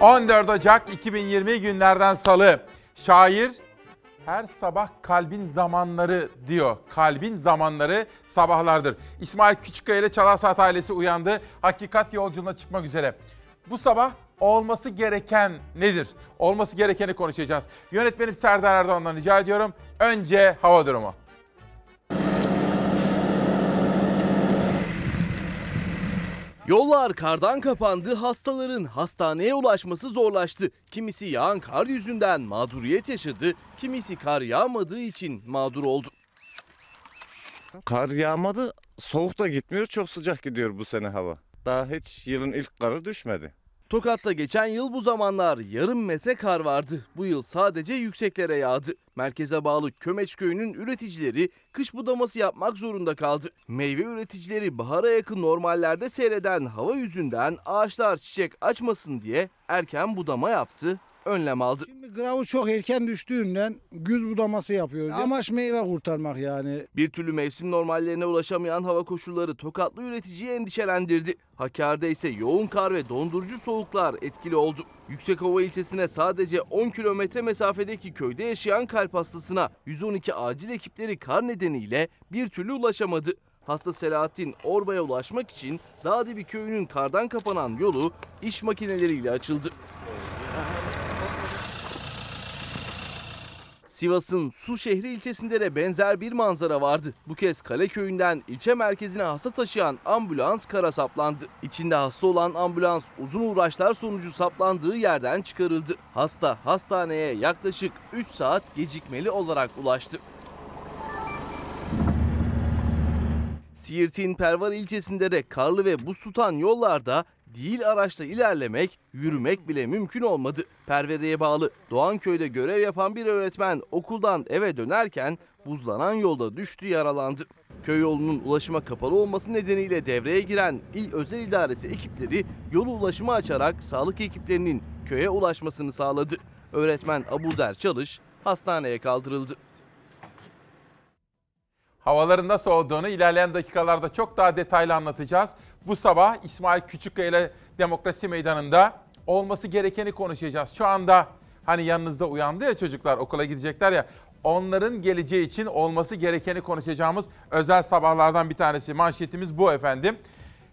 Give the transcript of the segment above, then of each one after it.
14 Ocak 2020 günlerden salı. Şair her sabah kalbin zamanları diyor. Kalbin zamanları sabahlardır. İsmail Küçükkaya ile Çalar Saat ailesi uyandı. Hakikat yolculuğuna çıkmak üzere. Bu sabah olması gereken nedir? Olması gerekeni konuşacağız. Yönetmenim Serdar Erdoğan'dan rica ediyorum. Önce hava durumu. Yollar kardan kapandı, hastaların hastaneye ulaşması zorlaştı. Kimisi yağan kar yüzünden mağduriyet yaşadı, kimisi kar yağmadığı için mağdur oldu. Kar yağmadı, soğuk da gitmiyor, çok sıcak gidiyor bu sene hava. Daha hiç yılın ilk karı düşmedi. Tokat'ta geçen yıl bu zamanlar yarım metre kar vardı. Bu yıl sadece yükseklere yağdı. Merkeze bağlı Kömeç köyünün üreticileri kış budaması yapmak zorunda kaldı. Meyve üreticileri bahara yakın normallerde seyreden hava yüzünden ağaçlar çiçek açmasın diye erken budama yaptı, önlem aldı. Şimdi gravur çok erken düştüğünden güz budaması yapıyoruz. Amaç meyve kurtarmak yani. Bir türlü mevsim normallerine ulaşamayan hava koşulları Tokatlı üreticiyi endişelendirdi. Hakkari'de ise yoğun kar ve dondurucu soğuklar etkili oldu. Yüksekova ilçesine sadece 10 kilometre mesafedeki köyde yaşayan kalp hastasına 112 acil ekipleri kar nedeniyle bir türlü ulaşamadı. Hasta Selahattin Orba'ya ulaşmak için Dağdibi köyünün kardan kapanan yolu iş makineleriyle açıldı. Sivas'ın Su şehri ilçesinde de benzer bir manzara vardı. Bu kez Kale köyünden ilçe merkezine hasta taşıyan ambulans kara saplandı. İçinde hasta olan ambulans uzun uğraşlar sonucu saplandığı yerden çıkarıldı. Hasta hastaneye yaklaşık 3 saat gecikmeli olarak ulaştı. Siirt'in Pervar ilçesinde de karlı ve buz tutan yollarda değil araçla ilerlemek, yürümek bile mümkün olmadı. Pervere'ye bağlı Doğanköy'de görev yapan bir öğretmen okuldan eve dönerken buzlanan yolda düştü yaralandı. Köy yolunun ulaşıma kapalı olması nedeniyle devreye giren il özel idaresi ekipleri yolu ulaşıma açarak sağlık ekiplerinin köye ulaşmasını sağladı. Öğretmen Abuzer Çalış hastaneye kaldırıldı. Havaların nasıl olduğunu ilerleyen dakikalarda çok daha detaylı anlatacağız. Bu sabah İsmail Küçükkaya ile Demokrasi Meydanı'nda olması gerekeni konuşacağız. Şu anda hani yanınızda uyandı ya çocuklar okula gidecekler ya onların geleceği için olması gerekeni konuşacağımız özel sabahlardan bir tanesi. Manşetimiz bu efendim.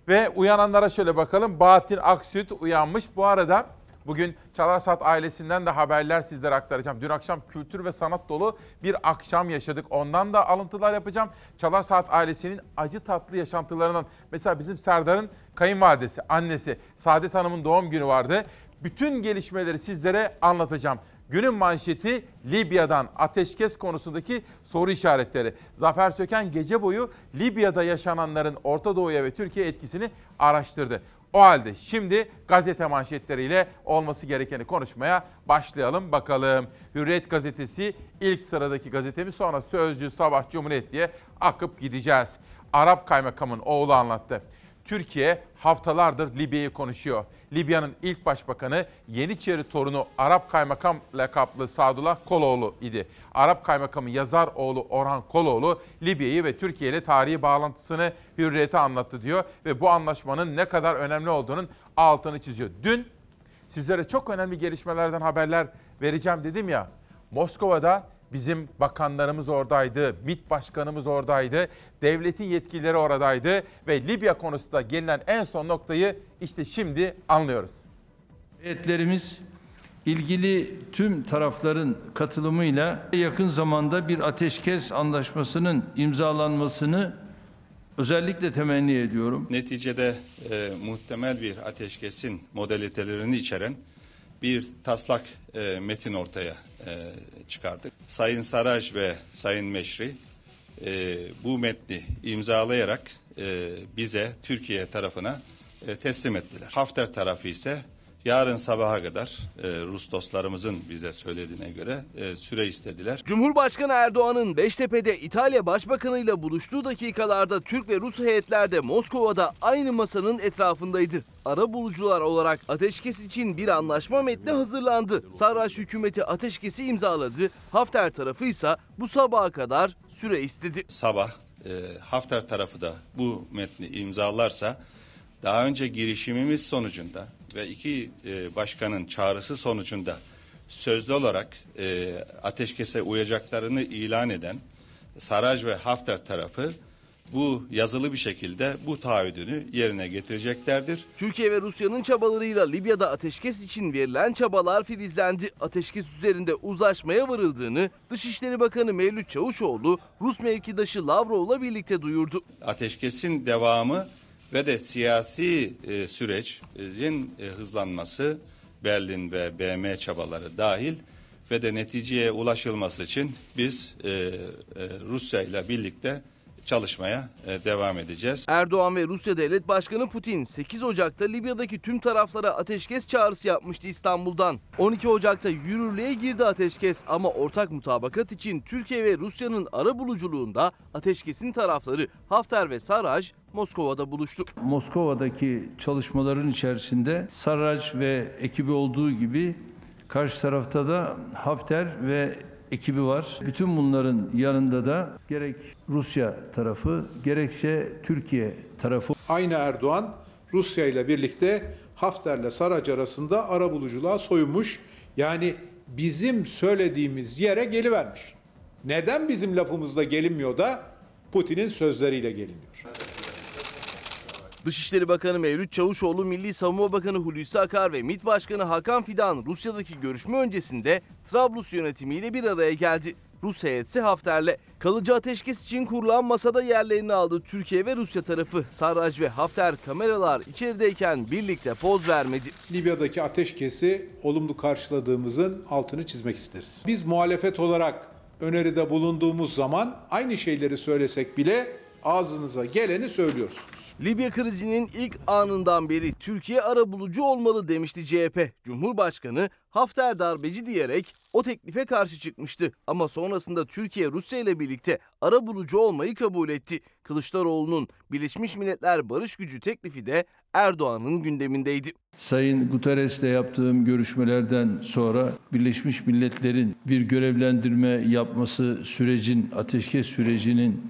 Ve uyananlara şöyle bakalım. Bahattin Aksüt uyanmış. Bu arada Bugün Çalarsat ailesinden de haberler sizlere aktaracağım. Dün akşam kültür ve sanat dolu bir akşam yaşadık. Ondan da alıntılar yapacağım. Çalarsat ailesinin acı tatlı yaşantılarından. Mesela bizim Serdar'ın kayınvalidesi, annesi Saadet Hanım'ın doğum günü vardı. Bütün gelişmeleri sizlere anlatacağım. Günün manşeti Libya'dan ateşkes konusundaki soru işaretleri. Zafer Söken gece boyu Libya'da yaşananların Orta Doğu'ya ve Türkiye etkisini araştırdı. O halde şimdi gazete manşetleriyle olması gerekeni konuşmaya başlayalım bakalım. Hürriyet gazetesi ilk sıradaki gazetemiz sonra Sözcü, Sabah, Cumhuriyet diye akıp gideceğiz. Arap kaymakamın oğlu anlattı. Türkiye haftalardır Libya'yı konuşuyor. Libya'nın ilk başbakanı Yeniçeri torunu Arap kaymakam lakaplı Sadullah Koloğlu idi. Arap kaymakamı yazar oğlu Orhan Koloğlu Libya'yı ve Türkiye ile tarihi bağlantısını hürriyete anlattı diyor. Ve bu anlaşmanın ne kadar önemli olduğunun altını çiziyor. Dün sizlere çok önemli gelişmelerden haberler vereceğim dedim ya. Moskova'da Bizim bakanlarımız oradaydı, MİT başkanımız oradaydı, devletin yetkilileri oradaydı ve Libya konusunda gelinen en son noktayı işte şimdi anlıyoruz. Heyetlerimiz ilgili tüm tarafların katılımıyla yakın zamanda bir ateşkes anlaşmasının imzalanmasını özellikle temenni ediyorum. Neticede e, muhtemel bir ateşkesin modalitelerini içeren bir taslak e, metin ortaya e, çıkardık. Sayın Saraj ve Sayın Meşri e, bu metni imzalayarak e, bize Türkiye tarafına e, teslim ettiler. Hafter tarafı ise yarın sabaha kadar e, Rus dostlarımızın bize söylediğine göre e, süre istediler. Cumhurbaşkanı Erdoğan'ın Beştepe'de İtalya Başbakanı ile buluştuğu dakikalarda Türk ve Rus heyetler de Moskova'da aynı masanın etrafındaydı. Ara bulucular olarak ateşkes için bir anlaşma metni hazırlandı. Sarraş hükümeti ateşkesi imzaladı. Hafter tarafı ise bu sabaha kadar süre istedi. Sabah e, Hafter tarafı da bu metni imzalarsa daha önce girişimimiz sonucunda ve iki e, başkanın çağrısı sonucunda sözlü olarak e, ateşkese uyacaklarını ilan eden Saraj ve Hafter tarafı bu yazılı bir şekilde bu taahhüdünü yerine getireceklerdir. Türkiye ve Rusya'nın çabalarıyla Libya'da ateşkes için verilen çabalar filizlendi. Ateşkes üzerinde uzlaşmaya varıldığını Dışişleri Bakanı Mevlüt Çavuşoğlu Rus mevkidaşı Lavrov'la birlikte duyurdu. Ateşkesin devamı ve de siyasi e, sürecin e, hızlanması Berlin ve BM çabaları dahil ve de neticeye ulaşılması için biz e, e, Rusya ile birlikte çalışmaya e, devam edeceğiz. Erdoğan ve Rusya Devlet Başkanı Putin 8 Ocak'ta Libya'daki tüm taraflara ateşkes çağrısı yapmıştı İstanbul'dan. 12 Ocak'ta yürürlüğe girdi ateşkes ama ortak mutabakat için Türkiye ve Rusya'nın ara buluculuğunda ateşkesin tarafları Hafter ve Saraj Moskova'da buluştu. Moskova'daki çalışmaların içerisinde Sarraj ve ekibi olduğu gibi karşı tarafta da Hafter ve ekibi var. Bütün bunların yanında da gerek Rusya tarafı gerekse Türkiye tarafı Aynı Erdoğan Rusya ile birlikte Hafter'le Sarac arasında arabuluculuğa soyunmuş. Yani bizim söylediğimiz yere gelivermiş. Neden bizim lafımızda gelinmiyor da Putin'in sözleriyle geliniyor? Dışişleri Bakanı Mevlüt Çavuşoğlu, Milli Savunma Bakanı Hulusi Akar ve MİT Başkanı Hakan Fidan Rusya'daki görüşme öncesinde Trablus yönetimiyle bir araya geldi. Rus heyetse Hafter'le kalıcı ateşkes için kurulan masada yerlerini aldı Türkiye ve Rusya tarafı. Sarraj ve Hafter kameralar içerideyken birlikte poz vermedi. Libya'daki ateşkesi olumlu karşıladığımızın altını çizmek isteriz. Biz muhalefet olarak öneride bulunduğumuz zaman aynı şeyleri söylesek bile ağzınıza geleni söylüyorsunuz. Libya krizinin ilk anından beri Türkiye arabulucu olmalı demişti CHP. Cumhurbaşkanı Hafter darbeci diyerek o teklife karşı çıkmıştı. Ama sonrasında Türkiye Rusya ile birlikte arabulucu olmayı kabul etti. Kılıçdaroğlu'nun Birleşmiş Milletler Barış Gücü teklifi de Erdoğan'ın gündemindeydi. Sayın Guterres'le yaptığım görüşmelerden sonra Birleşmiş Milletler'in bir görevlendirme yapması sürecin, ateşkes sürecinin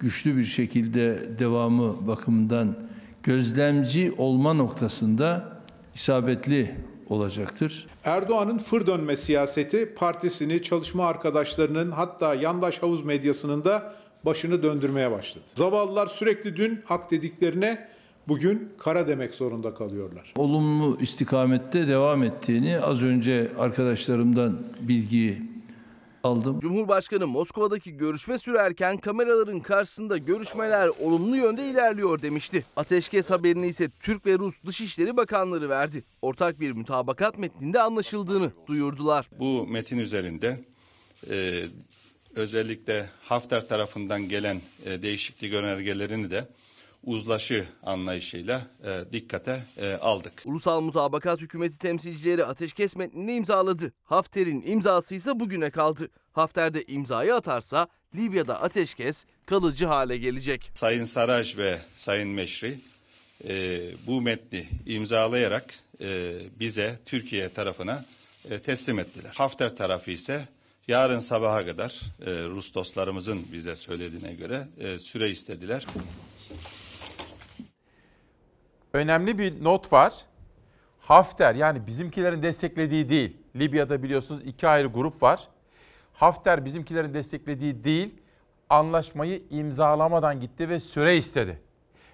güçlü bir şekilde devamı bakımından gözlemci olma noktasında isabetli olacaktır. Erdoğan'ın fır dönme siyaseti partisini, çalışma arkadaşlarının hatta yandaş havuz medyasının da başını döndürmeye başladı. Zavallılar sürekli dün ak dediklerine bugün kara demek zorunda kalıyorlar. Olumlu istikamette devam ettiğini az önce arkadaşlarımdan bilgi aldım. Cumhurbaşkanı Moskova'daki görüşme sürerken kameraların karşısında görüşmeler olumlu yönde ilerliyor demişti. Ateşkes haberini ise Türk ve Rus Dışişleri Bakanları verdi. Ortak bir mutabakat metninde anlaşıldığını duyurdular. Bu metin üzerinde e, özellikle Hafter tarafından gelen e, değişiklik önergelerini de uzlaşı anlayışıyla e, dikkate e, aldık. Ulusal Mutabakat Hükümeti temsilcileri ateşkes metnini imzaladı. Hafter'in imzası ise bugüne kaldı. Hafter de imzayı atarsa Libya'da ateşkes kalıcı hale gelecek. Sayın Saraj ve Sayın Meşri e, bu metni imzalayarak e, bize Türkiye tarafına e, teslim ettiler. Hafter tarafı ise yarın sabaha kadar e, Rus dostlarımızın bize söylediğine göre e, süre istediler. Önemli bir not var. Hafter yani bizimkilerin desteklediği değil. Libya'da biliyorsunuz iki ayrı grup var. Hafter bizimkilerin desteklediği değil, anlaşmayı imzalamadan gitti ve süre istedi.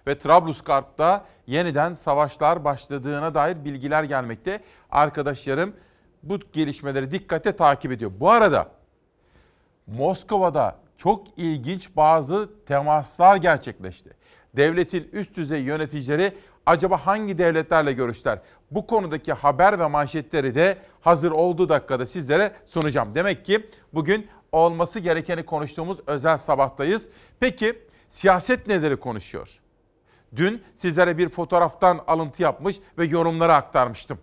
Ve Trablusgarp'ta yeniden savaşlar başladığına dair bilgiler gelmekte. Arkadaşlarım bu gelişmeleri dikkate takip ediyor. Bu arada Moskova'da çok ilginç bazı temaslar gerçekleşti. Devletin üst düzey yöneticileri acaba hangi devletlerle görüşler? Bu konudaki haber ve manşetleri de hazır olduğu dakikada sizlere sunacağım. Demek ki bugün olması gerekeni konuştuğumuz özel sabahtayız. Peki siyaset neleri konuşuyor? Dün sizlere bir fotoğraftan alıntı yapmış ve yorumları aktarmıştım.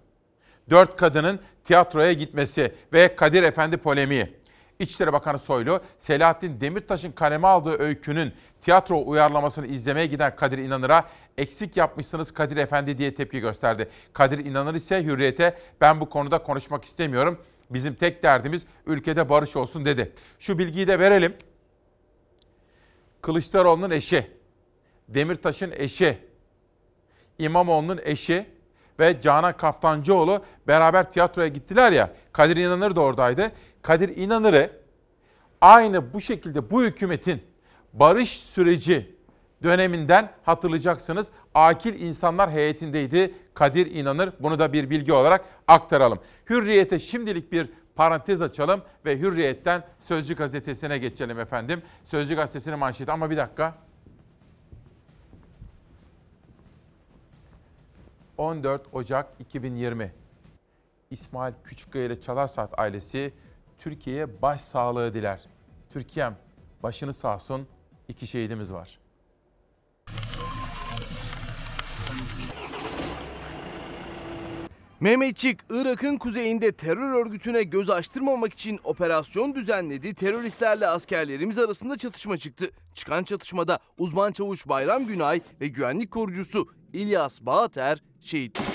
Dört kadının tiyatroya gitmesi ve Kadir Efendi polemiği. İçişleri Bakanı Soylu, Selahattin Demirtaş'ın kaleme aldığı öykünün tiyatro uyarlamasını izlemeye giden Kadir İnanır'a eksik yapmışsınız Kadir Efendi diye tepki gösterdi. Kadir İnanır ise Hürriyet'e ben bu konuda konuşmak istemiyorum. Bizim tek derdimiz ülkede barış olsun dedi. Şu bilgiyi de verelim. Kılıçdaroğlu'nun eşi, Demirtaş'ın eşi, İmamoğlu'nun eşi ve Canan Kaftancıoğlu beraber tiyatroya gittiler ya. Kadir İnanır da oradaydı. Kadir İnanır'ı aynı bu şekilde bu hükümetin barış süreci döneminden hatırlayacaksınız. Akil insanlar heyetindeydi Kadir İnanır. Bunu da bir bilgi olarak aktaralım. Hürriyete şimdilik bir parantez açalım ve Hürriyet'ten Sözcü gazetesine geçelim efendim. Sözcü gazetesinin manşeti ama bir dakika. 14 Ocak 2020. İsmail Küçükkaya ile Çalarsaat ailesi Türkiye'ye başsağlığı diler. Türkiye'm başını sağ olsun iki şehidimiz var. Mehmetçik, Irak'ın kuzeyinde terör örgütüne göz açtırmamak için operasyon düzenledi. Teröristlerle askerlerimiz arasında çatışma çıktı. Çıkan çatışmada uzman çavuş Bayram Günay ve güvenlik korucusu İlyas Bağater şehit.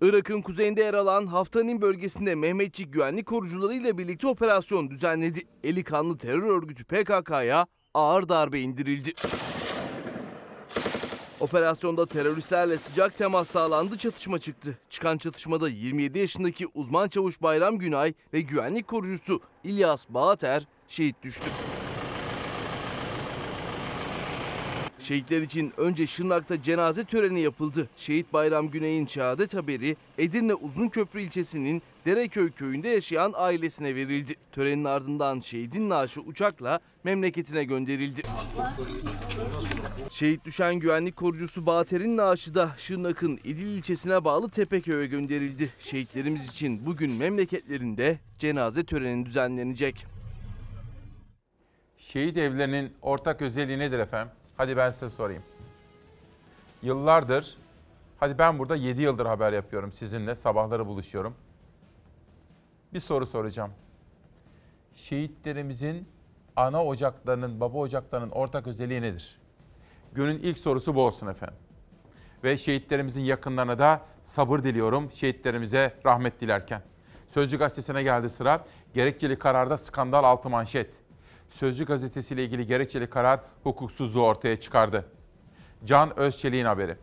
Irak'ın kuzeyinde yer alan Haftanin bölgesinde Mehmetçik güvenlik korucularıyla birlikte operasyon düzenledi. Eli kanlı terör örgütü PKK'ya ağır darbe indirildi. Operasyonda teröristlerle sıcak temas sağlandı, çatışma çıktı. Çıkan çatışmada 27 yaşındaki uzman çavuş Bayram Günay ve güvenlik korucusu İlyas Bağater şehit düştü. Şehitler için önce Şırnak'ta cenaze töreni yapıldı. Şehit Bayram Güney'in şehadet haberi Edirne Uzunköprü ilçesinin Dereköy köyünde yaşayan ailesine verildi. Törenin ardından şehidin naaşı uçakla memleketine gönderildi. Şehit düşen güvenlik korucusu Bater'in naaşı da Şırnak'ın İdil ilçesine bağlı Tepeköy'e gönderildi. Şehitlerimiz için bugün memleketlerinde cenaze töreni düzenlenecek. Şehit evlerinin ortak özelliği nedir efendim? Hadi ben size sorayım. Yıllardır, hadi ben burada 7 yıldır haber yapıyorum sizinle, sabahları buluşuyorum. Bir soru soracağım. Şehitlerimizin ana ocaklarının, baba ocaklarının ortak özelliği nedir? Günün ilk sorusu bu olsun efendim. Ve şehitlerimizin yakınlarına da sabır diliyorum şehitlerimize rahmet dilerken. Sözcü gazetesine geldi sıra. Gerekçeli kararda skandal altı manşet. Sözcü gazetesiyle ilgili gerekçeli karar hukuksuzluğu ortaya çıkardı. Can Özçelik'in haberi.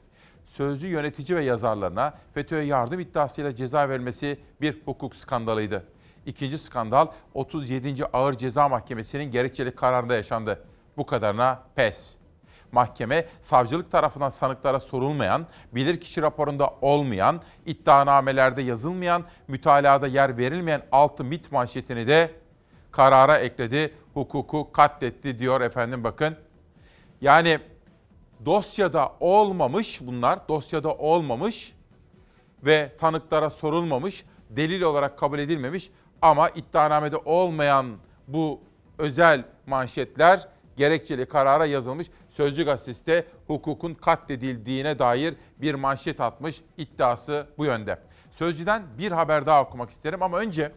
Sözcü yönetici ve yazarlarına FETÖ'ye yardım iddiasıyla ceza verilmesi bir hukuk skandalıydı. İkinci skandal 37. Ağır Ceza Mahkemesi'nin gerekçeli kararında yaşandı. Bu kadarına pes. Mahkeme savcılık tarafından sanıklara sorulmayan, bilirkişi raporunda olmayan, iddianamelerde yazılmayan, mütalada yer verilmeyen altı mit manşetini de karara ekledi. Hukuku katletti diyor efendim bakın. Yani dosyada olmamış bunlar, dosyada olmamış ve tanıklara sorulmamış, delil olarak kabul edilmemiş ama iddianamede olmayan bu özel manşetler gerekçeli karara yazılmış. Sözcü gazetesi hukukun katledildiğine dair bir manşet atmış. İddiası bu yönde. Sözcüden bir haber daha okumak isterim ama önce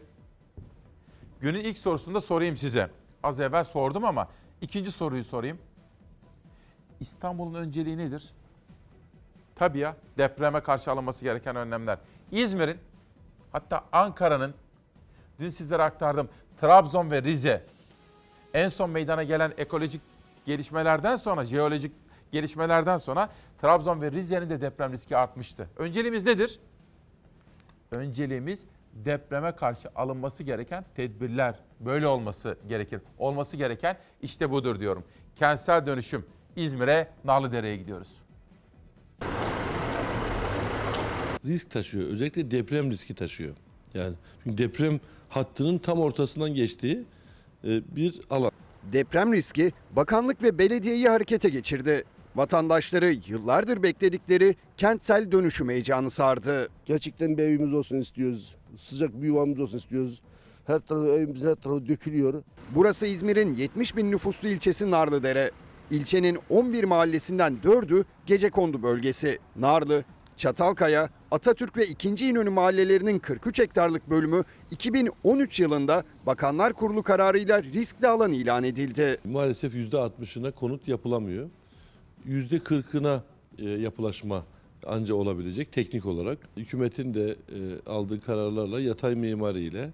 günün ilk sorusunda sorayım size. Az evvel sordum ama ikinci soruyu sorayım. İstanbul'un önceliği nedir? Tabii ya depreme karşı alınması gereken önlemler. İzmir'in hatta Ankara'nın dün sizlere aktardım Trabzon ve Rize en son meydana gelen ekolojik gelişmelerden sonra, jeolojik gelişmelerden sonra Trabzon ve Rize'nin de deprem riski artmıştı. Önceliğimiz nedir? Önceliğimiz depreme karşı alınması gereken tedbirler. Böyle olması gerekir. Olması gereken işte budur diyorum. Kentsel dönüşüm. İzmir'e, Narlıdere'ye gidiyoruz. risk taşıyor. Özellikle deprem riski taşıyor. Yani çünkü deprem hattının tam ortasından geçtiği e, bir alan. Deprem riski bakanlık ve belediyeyi harekete geçirdi. Vatandaşları yıllardır bekledikleri kentsel dönüşüm heyecanı sardı. Gerçekten bir evimiz olsun istiyoruz. Sıcak bir yuvamız olsun istiyoruz. Her tarafı evimizin her tarafı dökülüyor. Burası İzmir'in 70 bin nüfuslu ilçesi Narlıdere. İlçenin 11 mahallesinden 4'ü Gecekondu bölgesi. Narlı, Çatalkaya, Atatürk ve 2. İnönü mahallelerinin 43 hektarlık bölümü 2013 yılında Bakanlar Kurulu kararıyla riskli alan ilan edildi. Maalesef %60'ına konut yapılamıyor. %40'ına e, yapılaşma anca olabilecek teknik olarak. Hükümetin de e, aldığı kararlarla yatay mimari ile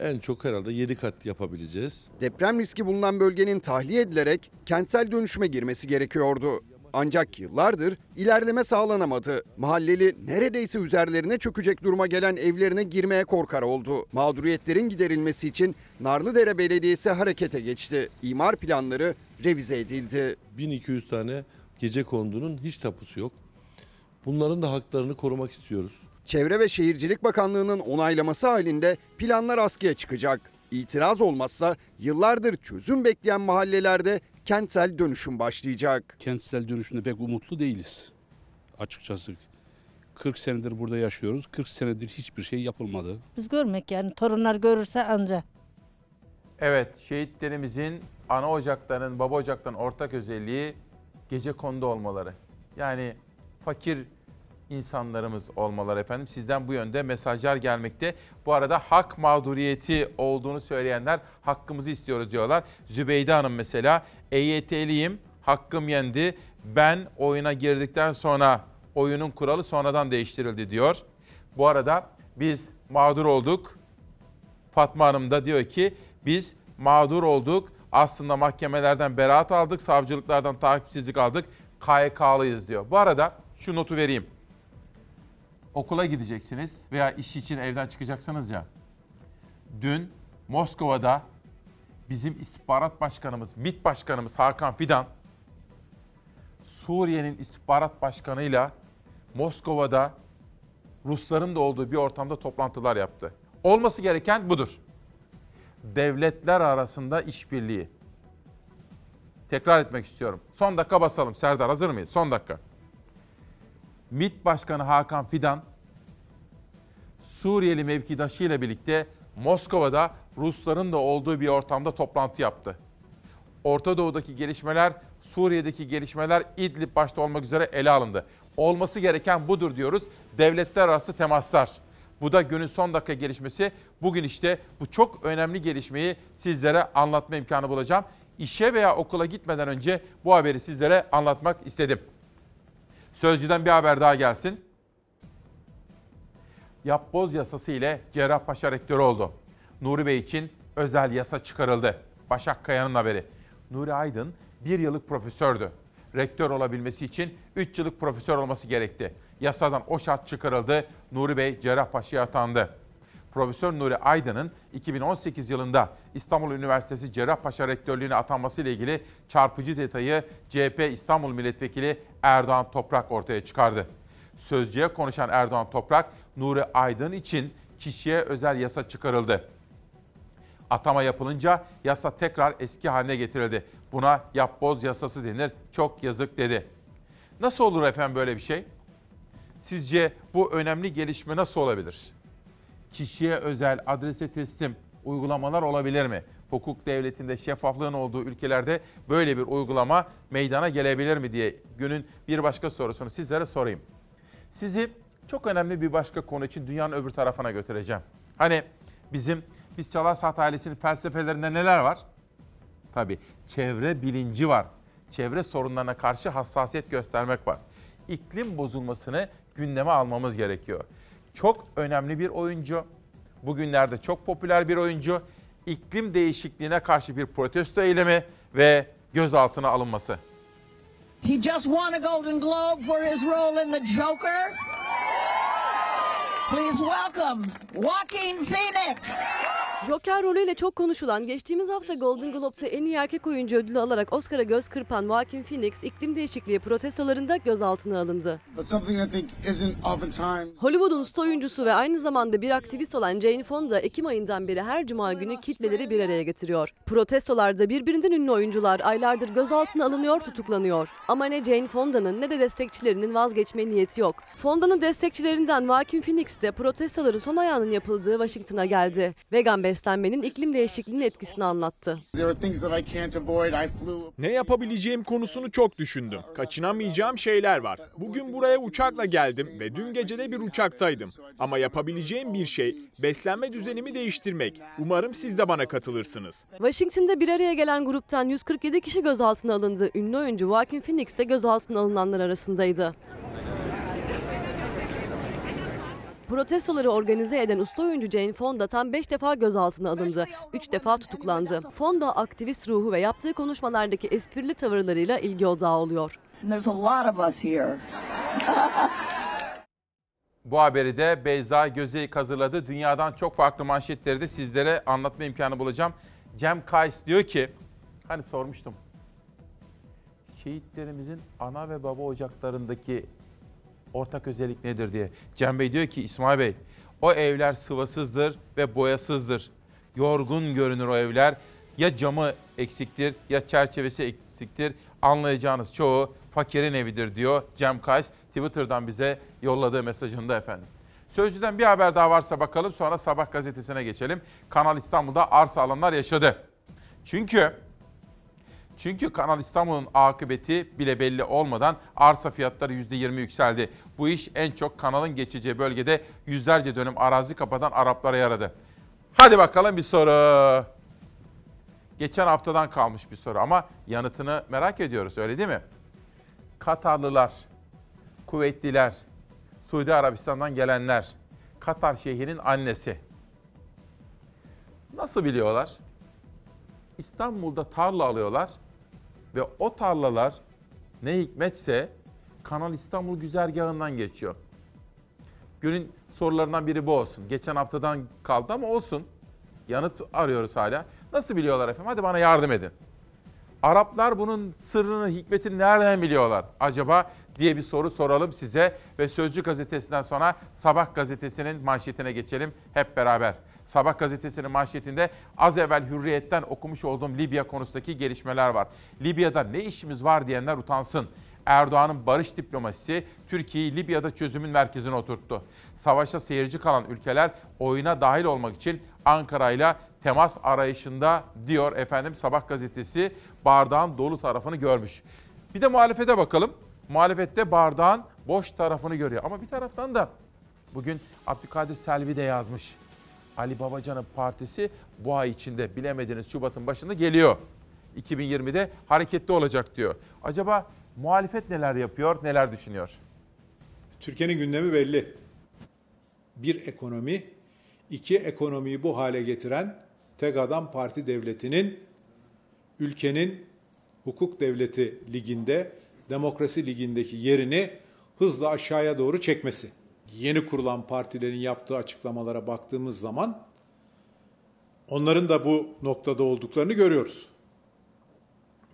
en çok herhalde 7 kat yapabileceğiz. Deprem riski bulunan bölgenin tahliye edilerek kentsel dönüşüme girmesi gerekiyordu. Ancak yıllardır ilerleme sağlanamadı. Mahalleli neredeyse üzerlerine çökecek duruma gelen evlerine girmeye korkar oldu. Mağduriyetlerin giderilmesi için Narlıdere Belediyesi harekete geçti. İmar planları revize edildi. 1200 tane gece kondunun hiç tapusu yok. Bunların da haklarını korumak istiyoruz. Çevre ve Şehircilik Bakanlığı'nın onaylaması halinde planlar askıya çıkacak. İtiraz olmazsa yıllardır çözüm bekleyen mahallelerde kentsel dönüşüm başlayacak. kentsel dönüşümde pek umutlu değiliz. Açıkçası 40 senedir burada yaşıyoruz. 40 senedir hiçbir şey yapılmadı. Biz görmek yani torunlar görürse anca. Evet, şehitlerimizin ana ocaklarının, baba ocaklarının ortak özelliği gece kondu olmaları. Yani fakir insanlarımız olmaları efendim. Sizden bu yönde mesajlar gelmekte. Bu arada hak mağduriyeti olduğunu söyleyenler hakkımızı istiyoruz diyorlar. Zübeyde Hanım mesela EYT'liyim, hakkım yendi. Ben oyuna girdikten sonra oyunun kuralı sonradan değiştirildi diyor. Bu arada biz mağdur olduk. Fatma Hanım da diyor ki biz mağdur olduk. Aslında mahkemelerden beraat aldık, savcılıklardan takipsizlik aldık. KYK'lıyız diyor. Bu arada şu notu vereyim. Okula gideceksiniz veya iş için evden çıkacaksınız ya. Dün Moskova'da bizim istihbarat başkanımız, MİT başkanımız Hakan Fidan Suriye'nin istihbarat başkanıyla Moskova'da Rusların da olduğu bir ortamda toplantılar yaptı. Olması gereken budur. Devletler arasında işbirliği. Tekrar etmek istiyorum. Son dakika basalım. Serdar hazır mıyız? Son dakika. MİT Başkanı Hakan Fidan, Suriyeli mevkidaşı ile birlikte Moskova'da Rusların da olduğu bir ortamda toplantı yaptı. Orta Doğu'daki gelişmeler, Suriye'deki gelişmeler İdlib başta olmak üzere ele alındı. Olması gereken budur diyoruz. Devletler arası temaslar. Bu da günün son dakika gelişmesi. Bugün işte bu çok önemli gelişmeyi sizlere anlatma imkanı bulacağım. İşe veya okula gitmeden önce bu haberi sizlere anlatmak istedim. Sözcüden bir haber daha gelsin. Yapboz yasası ile Cerrahpaşa rektörü oldu. Nuri Bey için özel yasa çıkarıldı. Başak Kaya'nın haberi. Nuri Aydın bir yıllık profesördü. Rektör olabilmesi için 3 yıllık profesör olması gerekti. Yasadan o şart çıkarıldı. Nuri Bey Cerrahpaşa'ya atandı. Profesör Nuri Aydın'ın 2018 yılında İstanbul Üniversitesi Cerrahpaşa Rektörlüğüne atanması ile ilgili çarpıcı detayı CHP İstanbul Milletvekili Erdoğan Toprak ortaya çıkardı. Sözcüye konuşan Erdoğan Toprak, Nuri Aydın için kişiye özel yasa çıkarıldı. Atama yapılınca yasa tekrar eski haline getirildi. Buna yapboz yasası denir. Çok yazık dedi. Nasıl olur efendim böyle bir şey? Sizce bu önemli gelişme nasıl olabilir? Kişiye özel adrese teslim uygulamalar olabilir mi? Hukuk devletinde şeffaflığın olduğu ülkelerde böyle bir uygulama meydana gelebilir mi diye günün bir başka sorusunu sizlere sorayım. Sizi çok önemli bir başka konu için dünyanın öbür tarafına götüreceğim. Hani bizim biz Çalar Saat ailesinin felsefelerinde neler var? Tabii çevre bilinci var. Çevre sorunlarına karşı hassasiyet göstermek var. İklim bozulmasını gündeme almamız gerekiyor. Çok önemli bir oyuncu. Bugünlerde çok popüler bir oyuncu. İklim değişikliğine karşı bir protesto eylemi ve gözaltına alınması. He just won a Golden Globe for his role in The Joker. Please welcome Joaquin Phoenix. Joker rolüyle çok konuşulan, geçtiğimiz hafta Golden Globe'da en iyi erkek oyuncu ödülü alarak Oscar'a göz kırpan Joaquin Phoenix, iklim değişikliği protestolarında gözaltına alındı. Hollywood'un usta oyuncusu ve aynı zamanda bir aktivist olan Jane Fonda, Ekim ayından beri her cuma günü kitleleri bir araya getiriyor. Protestolarda birbirinden ünlü oyuncular aylardır gözaltına alınıyor, tutuklanıyor. Ama ne Jane Fonda'nın ne de destekçilerinin vazgeçme niyeti yok. Fonda'nın destekçilerinden Joaquin Phoenix de protestoların son ayağının yapıldığı Washington'a geldi. Vegan beslenmenin iklim değişikliğinin etkisini anlattı. Ne yapabileceğim konusunu çok düşündüm. Kaçınamayacağım şeyler var. Bugün buraya uçakla geldim ve dün gece de bir uçaktaydım. Ama yapabileceğim bir şey beslenme düzenimi değiştirmek. Umarım siz de bana katılırsınız. Washington'da bir araya gelen gruptan 147 kişi gözaltına alındı. Ünlü oyuncu Joaquin Phoenix de gözaltına alınanlar arasındaydı. Protestoları organize eden usta oyuncu Jane Fonda tam 5 defa gözaltına alındı. 3 defa tutuklandı. Fonda aktivist ruhu ve yaptığı konuşmalardaki esprili tavırlarıyla ilgi odağı oluyor. And there's a lot of us here. Bu haberi de Beyza Gözeyik hazırladı. Dünyadan çok farklı manşetleri de sizlere anlatma imkanı bulacağım. Cem Kays diyor ki, hani sormuştum. Şehitlerimizin ana ve baba ocaklarındaki ortak özellik nedir diye. Cem Bey diyor ki İsmail Bey, o evler sıvasızdır ve boyasızdır. Yorgun görünür o evler. Ya camı eksiktir ya çerçevesi eksiktir. Anlayacağınız çoğu fakirin evidir diyor Cem Kays. Twitter'dan bize yolladığı mesajında efendim. Sözcüden bir haber daha varsa bakalım sonra Sabah gazetesine geçelim. Kanal İstanbul'da arsa alanlar yaşadı. Çünkü çünkü Kanal İstanbul'un akıbeti bile belli olmadan arsa fiyatları %20 yükseldi. Bu iş en çok kanalın geçeceği bölgede yüzlerce dönüm arazi kapatan Araplara yaradı. Hadi bakalım bir soru. Geçen haftadan kalmış bir soru ama yanıtını merak ediyoruz öyle değil mi? Katarlılar, Kuveytliler, Suudi Arabistan'dan gelenler, Katar Şeyhi'nin annesi. Nasıl biliyorlar? İstanbul'da tarla alıyorlar ve o tarlalar ne hikmetse Kanal İstanbul güzergahından geçiyor. Günün sorularından biri bu olsun. Geçen haftadan kaldı ama olsun. Yanıt arıyoruz hala. Nasıl biliyorlar efendim? Hadi bana yardım edin. Araplar bunun sırrını, hikmetini nereden biliyorlar acaba diye bir soru soralım size ve Sözcü gazetesinden sonra Sabah gazetesinin manşetine geçelim hep beraber. Sabah gazetesinin manşetinde az evvel Hürriyet'ten okumuş olduğum Libya konusundaki gelişmeler var. Libya'da ne işimiz var diyenler utansın. Erdoğan'ın barış diplomasisi Türkiye'yi Libya'da çözümün merkezine oturttu. Savaşa seyirci kalan ülkeler oyuna dahil olmak için Ankara ile temas arayışında diyor efendim Sabah gazetesi bardağın dolu tarafını görmüş. Bir de muhalefete bakalım. Muhalefette bardağın boş tarafını görüyor. Ama bir taraftan da bugün Abdülkadir Selvi de yazmış. Ali Babacan'ın partisi bu ay içinde bilemediniz Şubat'ın başında geliyor. 2020'de hareketli olacak diyor. Acaba muhalefet neler yapıyor, neler düşünüyor? Türkiye'nin gündemi belli. Bir ekonomi, iki ekonomiyi bu hale getiren tek adam parti devletinin ülkenin hukuk devleti liginde, demokrasi ligindeki yerini hızla aşağıya doğru çekmesi. Yeni kurulan partilerin yaptığı açıklamalara baktığımız zaman onların da bu noktada olduklarını görüyoruz.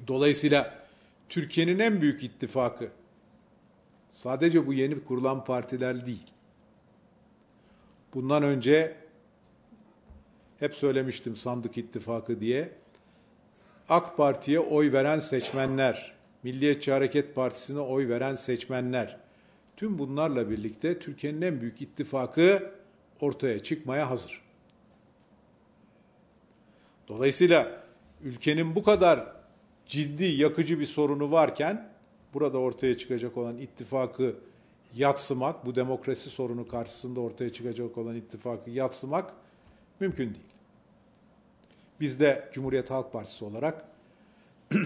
Dolayısıyla Türkiye'nin en büyük ittifakı sadece bu yeni kurulan partiler değil. Bundan önce hep söylemiştim sandık ittifakı diye. AK Parti'ye oy veren seçmenler, Milliyetçi Hareket Partisi'ne oy veren seçmenler, tüm bunlarla birlikte Türkiye'nin en büyük ittifakı ortaya çıkmaya hazır. Dolayısıyla ülkenin bu kadar ciddi, yakıcı bir sorunu varken burada ortaya çıkacak olan ittifakı yatsımak, bu demokrasi sorunu karşısında ortaya çıkacak olan ittifakı yatsımak mümkün değil. Biz de Cumhuriyet Halk Partisi olarak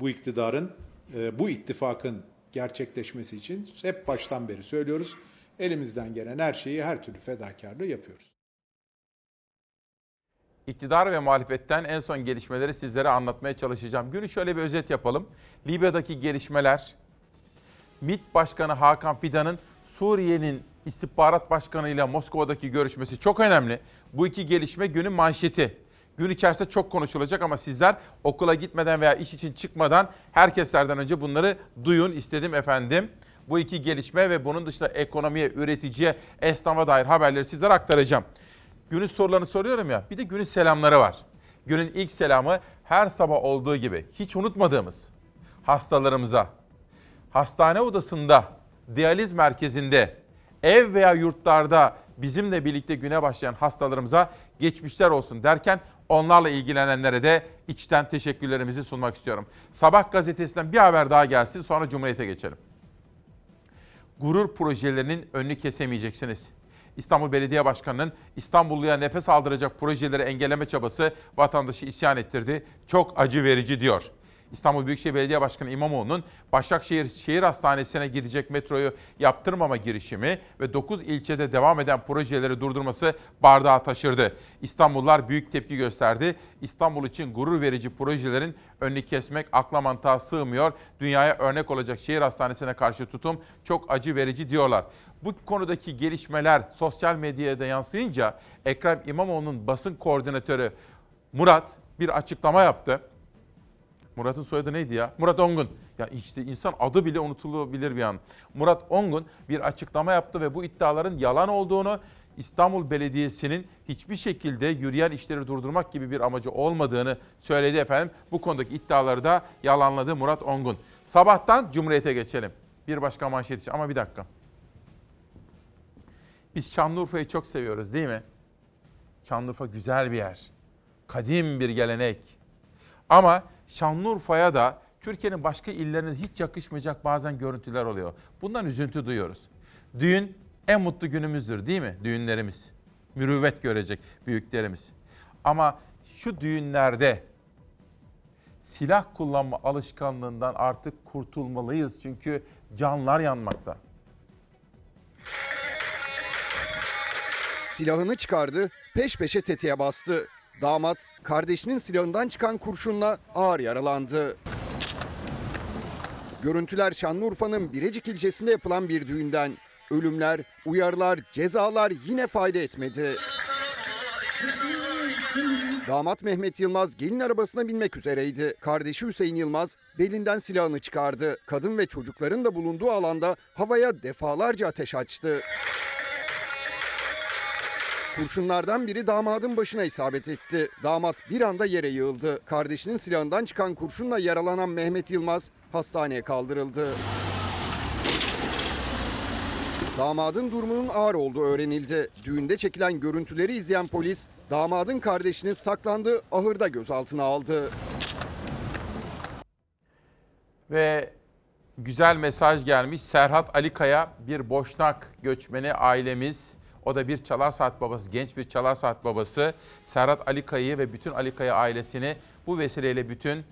bu iktidarın, e, bu ittifakın gerçekleşmesi için hep baştan beri söylüyoruz. Elimizden gelen her şeyi, her türlü fedakarlığı yapıyoruz. İktidar ve muhalefetten en son gelişmeleri sizlere anlatmaya çalışacağım. Günü şöyle bir özet yapalım. Libya'daki gelişmeler, MİT Başkanı Hakan Fidan'ın Suriye'nin istihbarat başkanıyla Moskova'daki görüşmesi çok önemli. Bu iki gelişme günün manşeti. Gün içerisinde çok konuşulacak ama sizler okula gitmeden veya iş için çıkmadan herkeslerden önce bunları duyun istedim efendim. Bu iki gelişme ve bunun dışında ekonomiye, üreticiye, esnafa dair haberleri sizlere aktaracağım. Günün sorularını soruyorum ya bir de günün selamları var. Günün ilk selamı her sabah olduğu gibi hiç unutmadığımız hastalarımıza, hastane odasında, diyaliz merkezinde, ev veya yurtlarda bizimle birlikte güne başlayan hastalarımıza geçmişler olsun derken onlarla ilgilenenlere de içten teşekkürlerimizi sunmak istiyorum. Sabah gazetesinden bir haber daha gelsin sonra Cumhuriyet'e geçelim. Gurur projelerinin önünü kesemeyeceksiniz. İstanbul Belediye Başkanı'nın İstanbulluya nefes aldıracak projeleri engelleme çabası vatandaşı isyan ettirdi. Çok acı verici diyor. İstanbul Büyükşehir Belediye Başkanı İmamoğlu'nun Başakşehir Şehir Hastanesi'ne gidecek metroyu yaptırmama girişimi ve 9 ilçede devam eden projeleri durdurması bardağı taşırdı. İstanbullular büyük tepki gösterdi. İstanbul için gurur verici projelerin önünü kesmek akla mantığa sığmıyor. Dünyaya örnek olacak şehir hastanesine karşı tutum çok acı verici diyorlar. Bu konudaki gelişmeler sosyal medyaya da yansıyınca Ekrem İmamoğlu'nun basın koordinatörü Murat bir açıklama yaptı. Murat'ın soyadı neydi ya? Murat Ongun. Ya işte insan adı bile unutulabilir bir an. Murat Ongun bir açıklama yaptı ve bu iddiaların yalan olduğunu, İstanbul Belediyesi'nin hiçbir şekilde yürüyen işleri durdurmak gibi bir amacı olmadığını söyledi efendim. Bu konudaki iddiaları da yalanladı Murat Ongun. Sabahtan Cumhuriyet'e geçelim. Bir başka manşet için ama bir dakika. Biz Şanlıurfa'yı çok seviyoruz değil mi? Şanlıurfa güzel bir yer. Kadim bir gelenek. Ama Şanlıurfa'ya da Türkiye'nin başka illerine hiç yakışmayacak bazen görüntüler oluyor. Bundan üzüntü duyuyoruz. Düğün en mutlu günümüzdür değil mi? Düğünlerimiz. Mürüvvet görecek büyüklerimiz. Ama şu düğünlerde silah kullanma alışkanlığından artık kurtulmalıyız. Çünkü canlar yanmakta. Silahını çıkardı, peş peşe tetiğe bastı. Damat kardeşinin silahından çıkan kurşunla ağır yaralandı. Görüntüler Şanlıurfa'nın Birecik ilçesinde yapılan bir düğünden. Ölümler, uyarılar, cezalar yine fayda etmedi. Damat Mehmet Yılmaz gelin arabasına binmek üzereydi. Kardeşi Hüseyin Yılmaz belinden silahını çıkardı. Kadın ve çocukların da bulunduğu alanda havaya defalarca ateş açtı. Kurşunlardan biri damadın başına isabet etti. Damat bir anda yere yığıldı. Kardeşinin silahından çıkan kurşunla yaralanan Mehmet Yılmaz hastaneye kaldırıldı. Damadın durumunun ağır olduğu öğrenildi. Düğünde çekilen görüntüleri izleyen polis damadın kardeşini saklandığı ahırda gözaltına aldı. Ve güzel mesaj gelmiş. Serhat Alikaya bir boşnak göçmeni ailemiz. O da bir çalar saat babası, genç bir çalar saat babası. Serhat Alikaya'yı ve bütün Alikaya ailesini bu vesileyle bütün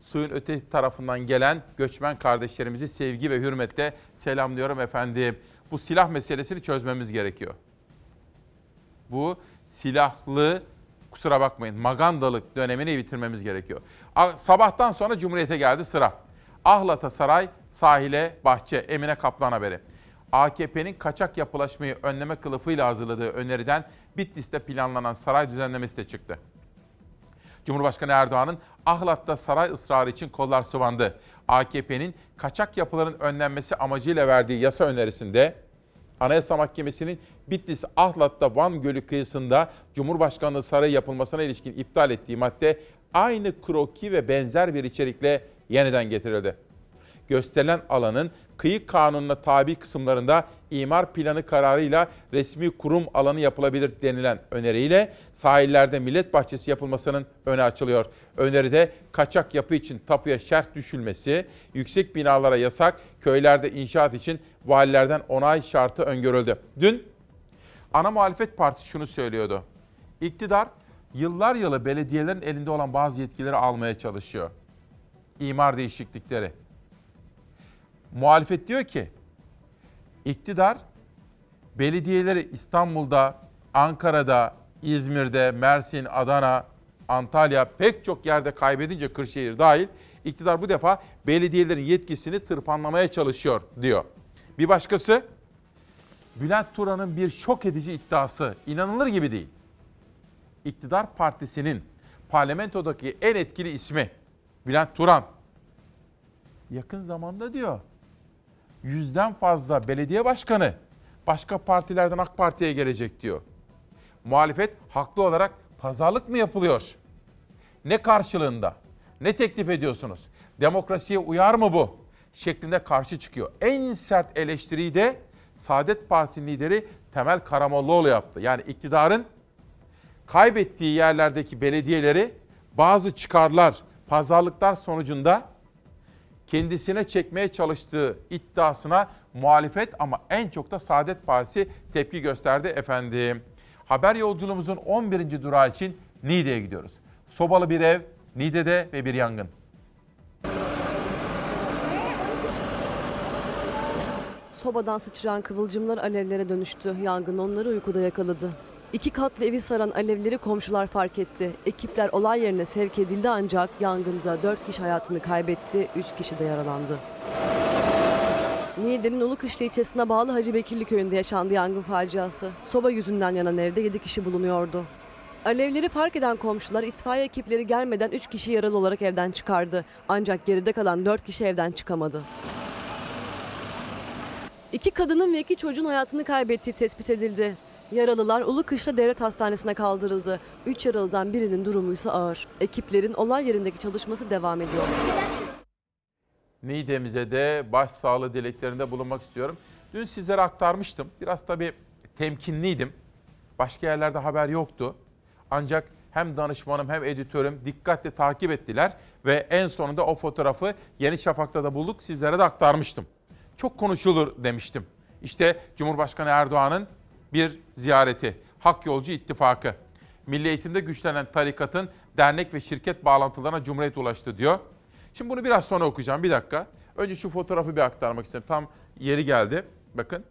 suyun öte tarafından gelen göçmen kardeşlerimizi sevgi ve hürmetle selamlıyorum efendim. Bu silah meselesini çözmemiz gerekiyor. Bu silahlı kusura bakmayın magandalık dönemini bitirmemiz gerekiyor. Sabahtan sonra Cumhuriyet'e geldi sıra. Ahlat'a saray, sahile bahçe, Emine Kaplan haberi. AKP'nin kaçak yapılaşmayı önleme kılıfıyla hazırladığı öneriden Bitlis'te planlanan saray düzenlemesi de çıktı. Cumhurbaşkanı Erdoğan'ın Ahlat'ta saray ısrarı için kollar sıvandı. AKP'nin kaçak yapıların önlenmesi amacıyla verdiği yasa önerisinde Anayasa Mahkemesi'nin Bitlis Ahlat'ta Van Gölü kıyısında Cumhurbaşkanlığı sarayı yapılmasına ilişkin iptal ettiği madde aynı kroki ve benzer bir içerikle yeniden getirildi. Gösterilen alanın kıyı kanununa tabi kısımlarında imar planı kararıyla resmi kurum alanı yapılabilir denilen öneriyle sahillerde millet bahçesi yapılmasının öne açılıyor. Öneride kaçak yapı için tapuya şert düşülmesi, yüksek binalara yasak, köylerde inşaat için valilerden onay şartı öngörüldü. Dün ana muhalefet partisi şunu söylüyordu. İktidar yıllar yılı belediyelerin elinde olan bazı yetkileri almaya çalışıyor. İmar değişiklikleri. Muhalefet diyor ki iktidar belediyeleri İstanbul'da, Ankara'da, İzmir'de, Mersin, Adana, Antalya pek çok yerde kaybedince Kırşehir dahil iktidar bu defa belediyelerin yetkisini tırpanlamaya çalışıyor diyor. Bir başkası Bülent Turan'ın bir şok edici iddiası inanılır gibi değil. İktidar partisinin parlamentodaki en etkili ismi Bülent Turan yakın zamanda diyor yüzden fazla belediye başkanı başka partilerden AK Parti'ye gelecek diyor. Muhalefet haklı olarak pazarlık mı yapılıyor? Ne karşılığında? Ne teklif ediyorsunuz? Demokrasiye uyar mı bu? Şeklinde karşı çıkıyor. En sert eleştiriyi de Saadet Partisi lideri Temel Karamollaoğlu yaptı. Yani iktidarın kaybettiği yerlerdeki belediyeleri bazı çıkarlar, pazarlıklar sonucunda kendisine çekmeye çalıştığı iddiasına muhalefet ama en çok da Saadet Partisi tepki gösterdi efendim. Haber yolculuğumuzun 11. durağı için Niğde'ye gidiyoruz. Sobalı bir ev, Niğde'de ve bir yangın. Sobadan sıçrayan kıvılcımlar alevlere dönüştü. Yangın onları uykuda yakaladı. İki katlı evi saran alevleri komşular fark etti. Ekipler olay yerine sevk edildi ancak yangında 4 kişi hayatını kaybetti, 3 kişi de yaralandı. Niğde'nin Ulukışla ilçesine bağlı Hacı Bekirli köyünde yaşandı yangın faciası. Soba yüzünden yanan evde 7 kişi bulunuyordu. Alevleri fark eden komşular itfaiye ekipleri gelmeden 3 kişi yaralı olarak evden çıkardı. Ancak geride kalan 4 kişi evden çıkamadı. İki kadının ve iki çocuğun hayatını kaybettiği tespit edildi. Yaralılar Ulukışla Devlet Hastanesi'ne kaldırıldı. Üç yaralıdan birinin durumu ise ağır. Ekiplerin olay yerindeki çalışması devam ediyor. Niğde'mize de başsağlığı dileklerinde bulunmak istiyorum. Dün sizlere aktarmıştım. Biraz tabii temkinliydim. Başka yerlerde haber yoktu. Ancak hem danışmanım hem editörüm dikkatle takip ettiler ve en sonunda o fotoğrafı Yeni Şafak'ta da bulduk. Sizlere de aktarmıştım. Çok konuşulur demiştim. İşte Cumhurbaşkanı Erdoğan'ın bir ziyareti. Hak Yolcu İttifakı. Milli eğitimde güçlenen tarikatın dernek ve şirket bağlantılarına Cumhuriyet ulaştı diyor. Şimdi bunu biraz sonra okuyacağım. Bir dakika. Önce şu fotoğrafı bir aktarmak istiyorum. Tam yeri geldi. Bakın.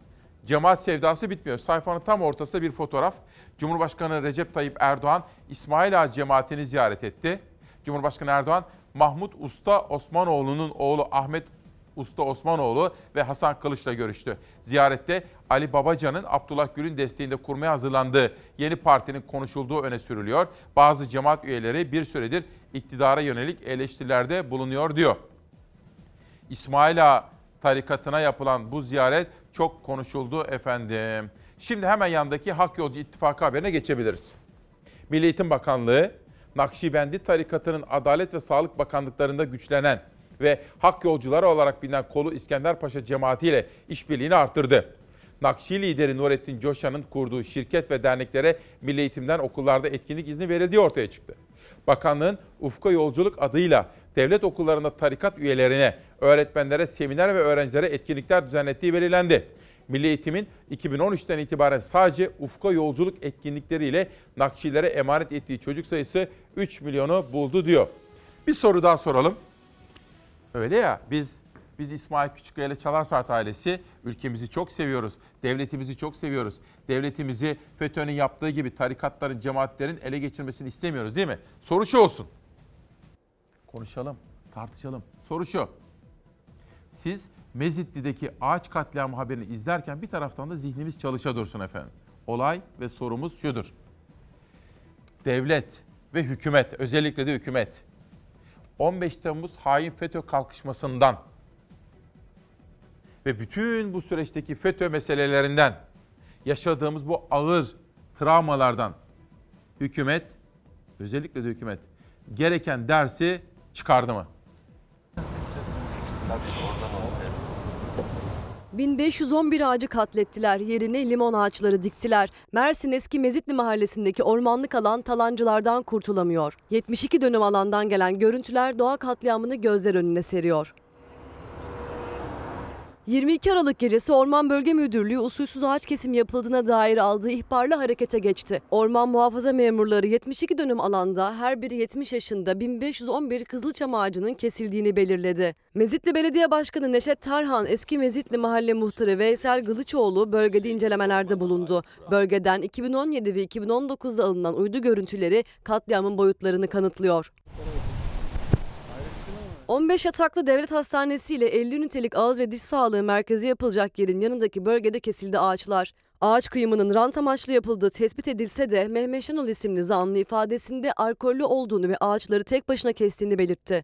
Cemaat sevdası bitmiyor. Sayfanın tam ortasında bir fotoğraf. Cumhurbaşkanı Recep Tayyip Erdoğan İsmail Ağa cemaatini ziyaret etti. Cumhurbaşkanı Erdoğan Mahmut Usta Osmanoğlu'nun oğlu Ahmet Usta Osmanoğlu ve Hasan Kılıç'la görüştü. Ziyarette Ali Babacan'ın Abdullah Gül'ün desteğinde kurmaya hazırlandığı yeni partinin konuşulduğu öne sürülüyor. Bazı cemaat üyeleri bir süredir iktidara yönelik eleştirilerde bulunuyor diyor. İsmail Ağa tarikatına yapılan bu ziyaret çok konuşuldu efendim. Şimdi hemen yandaki Hak Yolcu İttifakı haberine geçebiliriz. Milli Eğitim Bakanlığı, Nakşibendi tarikatının Adalet ve Sağlık Bakanlıklarında güçlenen ve hak yolcuları olarak bilinen kolu İskender Paşa cemaatiyle işbirliğini arttırdı. Nakşi lideri Nurettin Coşan'ın kurduğu şirket ve derneklere milli eğitimden okullarda etkinlik izni verildiği ortaya çıktı. Bakanlığın Ufka Yolculuk adıyla devlet okullarında tarikat üyelerine, öğretmenlere, seminer ve öğrencilere etkinlikler düzenlettiği belirlendi. Milli Eğitim'in 2013'ten itibaren sadece Ufka Yolculuk etkinlikleriyle Nakşilere emanet ettiği çocuk sayısı 3 milyonu buldu diyor. Bir soru daha soralım. Öyle ya biz biz İsmail Küçükkaya ile Çalar Saat ailesi ülkemizi çok seviyoruz. Devletimizi çok seviyoruz. Devletimizi FETÖ'nün yaptığı gibi tarikatların, cemaatlerin ele geçirmesini istemiyoruz değil mi? Soru şu olsun. Konuşalım, tartışalım. Soru şu. Siz Mezitli'deki ağaç katliamı haberini izlerken bir taraftan da zihnimiz çalışa dursun efendim. Olay ve sorumuz şudur. Devlet ve hükümet, özellikle de hükümet 15 Temmuz hain FETÖ kalkışmasından ve bütün bu süreçteki FETÖ meselelerinden yaşadığımız bu ağır travmalardan hükümet, özellikle de hükümet gereken dersi çıkardı mı? 1511 ağacı katlettiler, yerine limon ağaçları diktiler. Mersin Eski Mezitli mahallesindeki ormanlık alan talancılardan kurtulamıyor. 72 dönüm alandan gelen görüntüler doğa katliamını gözler önüne seriyor. 22 Aralık gecesi Orman Bölge Müdürlüğü usulsüz ağaç kesimi yapıldığına dair aldığı ihbarla harekete geçti. Orman muhafaza memurları 72 dönüm alanda her biri 70 yaşında 1511 kızılçam ağacının kesildiğini belirledi. Mezitli Belediye Başkanı Neşet Tarhan, eski Mezitli Mahalle Muhtarı Veysel Gılıçoğlu bölgede incelemelerde bulundu. Bölgeden 2017 ve 2019'da alınan uydu görüntüleri katliamın boyutlarını kanıtlıyor. 15 yataklı devlet hastanesi ile 50 ünitelik ağız ve diş sağlığı merkezi yapılacak yerin yanındaki bölgede kesildi ağaçlar. Ağaç kıyımının rant amaçlı yapıldığı tespit edilse de Mehmet Şenol isimli zanlı ifadesinde alkollü olduğunu ve ağaçları tek başına kestiğini belirtti.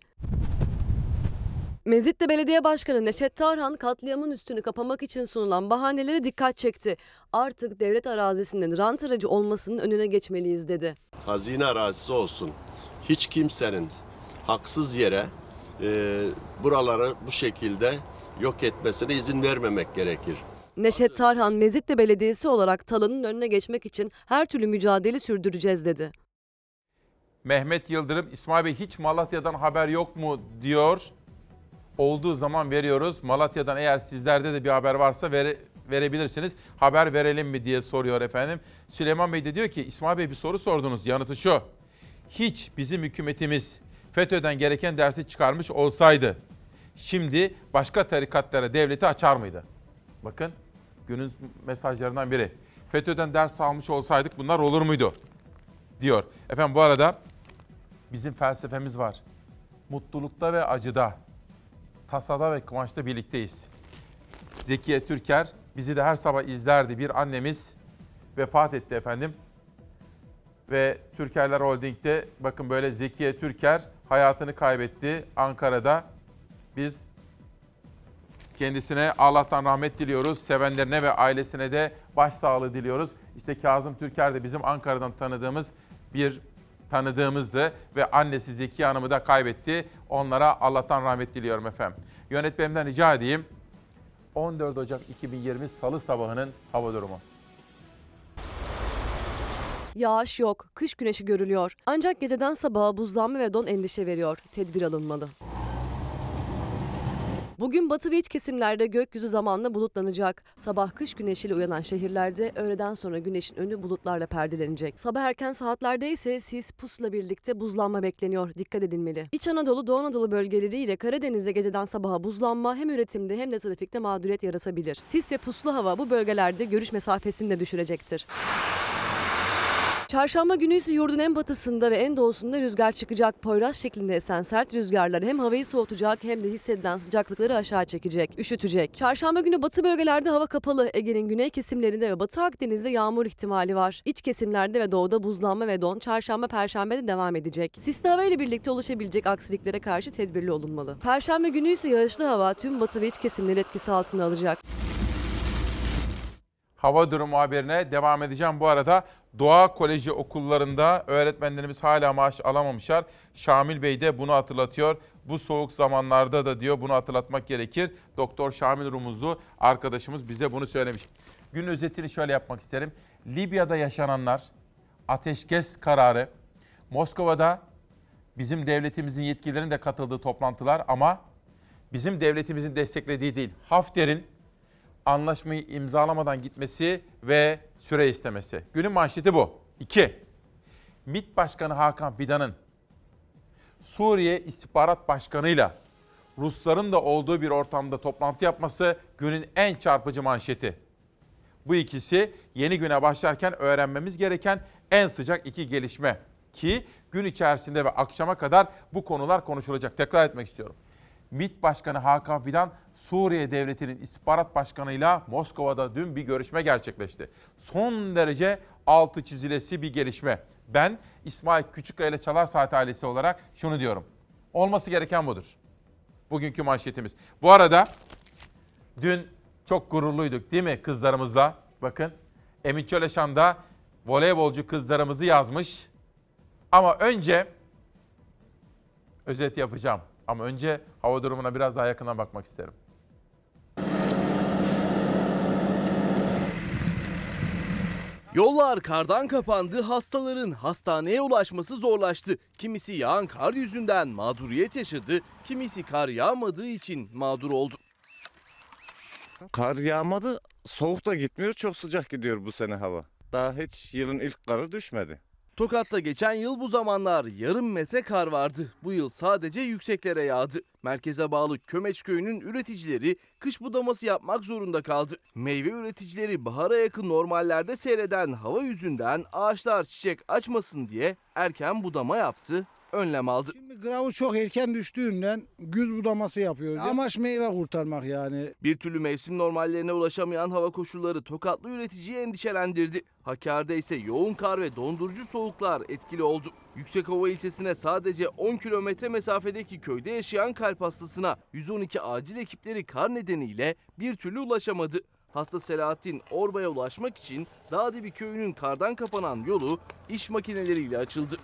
Mezitli Belediye Başkanı Neşet Tarhan katliamın üstünü kapamak için sunulan bahanelere dikkat çekti. Artık devlet arazisinin rant aracı olmasının önüne geçmeliyiz dedi. Hazine arazisi olsun. Hiç kimsenin haksız yere e, buraları bu şekilde yok etmesine izin vermemek gerekir. Neşet Tarhan Mezitli Belediyesi olarak talanın önüne geçmek için her türlü mücadele sürdüreceğiz dedi. Mehmet Yıldırım, İsmail Bey hiç Malatya'dan haber yok mu diyor. Olduğu zaman veriyoruz. Malatya'dan eğer sizlerde de bir haber varsa vere, verebilirsiniz. Haber verelim mi diye soruyor efendim. Süleyman Bey de diyor ki İsmail Bey bir soru sordunuz. Yanıtı şu. Hiç bizim hükümetimiz FETÖ'den gereken dersi çıkarmış olsaydı şimdi başka tarikatlara devleti açar mıydı? Bakın günün mesajlarından biri. FETÖ'den ders almış olsaydık bunlar olur muydu? Diyor. Efendim bu arada bizim felsefemiz var. Mutlulukta ve acıda, tasada ve kıvançta birlikteyiz. Zekiye Türker bizi de her sabah izlerdi. Bir annemiz vefat etti efendim. Ve Türkerler Holding'de bakın böyle Zekiye Türker hayatını kaybetti Ankara'da. Biz kendisine Allah'tan rahmet diliyoruz. Sevenlerine ve ailesine de başsağlığı diliyoruz. İşte Kazım Türker de bizim Ankara'dan tanıdığımız bir tanıdığımızdı ve annesi Zekiye Hanım'ı da kaybetti. Onlara Allah'tan rahmet diliyorum efendim. Yönetmenimden rica edeyim. 14 Ocak 2020 Salı sabahının hava durumu. Yağış yok, kış güneşi görülüyor. Ancak geceden sabaha buzlanma ve don endişe veriyor. Tedbir alınmalı. Bugün batı ve iç kesimlerde gökyüzü zamanla bulutlanacak. Sabah kış güneşiyle uyanan şehirlerde öğleden sonra güneşin önü bulutlarla perdelenecek. Sabah erken saatlerde ise sis pusla birlikte buzlanma bekleniyor. Dikkat edilmeli. İç Anadolu, Doğu Anadolu bölgeleri ile Karadeniz'de geceden sabaha buzlanma hem üretimde hem de trafikte mağduriyet yaratabilir. Sis ve puslu hava bu bölgelerde görüş mesafesini de düşürecektir. Çarşamba günü ise yurdun en batısında ve en doğusunda rüzgar çıkacak. Poyraz şeklinde esen sert rüzgarlar hem havayı soğutacak hem de hissedilen sıcaklıkları aşağı çekecek, üşütecek. Çarşamba günü batı bölgelerde hava kapalı. Ege'nin güney kesimlerinde ve batı Akdeniz'de yağmur ihtimali var. İç kesimlerde ve doğuda buzlanma ve don çarşamba perşembe de devam edecek. Sisli hava ile birlikte oluşabilecek aksiliklere karşı tedbirli olunmalı. Perşembe günü ise yağışlı hava tüm batı ve iç kesimleri etkisi altına alacak. Hava durumu haberine devam edeceğim. Bu arada Doğa Koleji okullarında öğretmenlerimiz hala maaş alamamışlar. Şamil Bey de bunu hatırlatıyor. Bu soğuk zamanlarda da diyor bunu hatırlatmak gerekir. Doktor Şamil Rumuzlu arkadaşımız bize bunu söylemiş. Gün özetini şöyle yapmak isterim. Libya'da yaşananlar, ateşkes kararı, Moskova'da bizim devletimizin yetkililerinin de katıldığı toplantılar ama bizim devletimizin desteklediği değil. Hafter'in anlaşmayı imzalamadan gitmesi ve süre istemesi. Günün manşeti bu. 2. MİT Başkanı Hakan Fidan'ın Suriye İstihbarat Başkanı'yla Rusların da olduğu bir ortamda toplantı yapması günün en çarpıcı manşeti. Bu ikisi yeni güne başlarken öğrenmemiz gereken en sıcak iki gelişme ki gün içerisinde ve akşama kadar bu konular konuşulacak. Tekrar etmek istiyorum. MİT Başkanı Hakan Fidan Suriye Devleti'nin istihbarat başkanıyla Moskova'da dün bir görüşme gerçekleşti. Son derece altı çizilesi bir gelişme. Ben İsmail Küçükkaya ile Çalar Saat ailesi olarak şunu diyorum. Olması gereken budur. Bugünkü manşetimiz. Bu arada dün çok gururluyduk değil mi kızlarımızla? Bakın Emin Çöleşan da voleybolcu kızlarımızı yazmış. Ama önce özet yapacağım. Ama önce hava durumuna biraz daha yakından bakmak isterim. Yollar kardan kapandı, hastaların hastaneye ulaşması zorlaştı. Kimisi yağan kar yüzünden mağduriyet yaşadı, kimisi kar yağmadığı için mağdur oldu. Kar yağmadı, soğuk da gitmiyor, çok sıcak gidiyor bu sene hava. Daha hiç yılın ilk karı düşmedi. Tokat'ta geçen yıl bu zamanlar yarım metre kar vardı. Bu yıl sadece yükseklere yağdı. Merkeze bağlı Kömeç köyünün üreticileri kış budaması yapmak zorunda kaldı. Meyve üreticileri bahara yakın normallerde seyreden hava yüzünden ağaçlar çiçek açmasın diye erken budama yaptı, önlem aldı. Şimdi gravı çok erken düştüğünden güz budaması yapıyoruz. Amaç meyve kurtarmak yani. Bir türlü mevsim normallerine ulaşamayan hava koşulları Tokatlı üreticiyi endişelendirdi. Hakkari'de ise yoğun kar ve dondurucu soğuklar etkili oldu. Yüksekova ilçesine sadece 10 kilometre mesafedeki köyde yaşayan kalp hastasına 112 acil ekipleri kar nedeniyle bir türlü ulaşamadı. Hasta Selahattin Orba'ya ulaşmak için Dağdibi köyünün kardan kapanan yolu iş makineleriyle açıldı.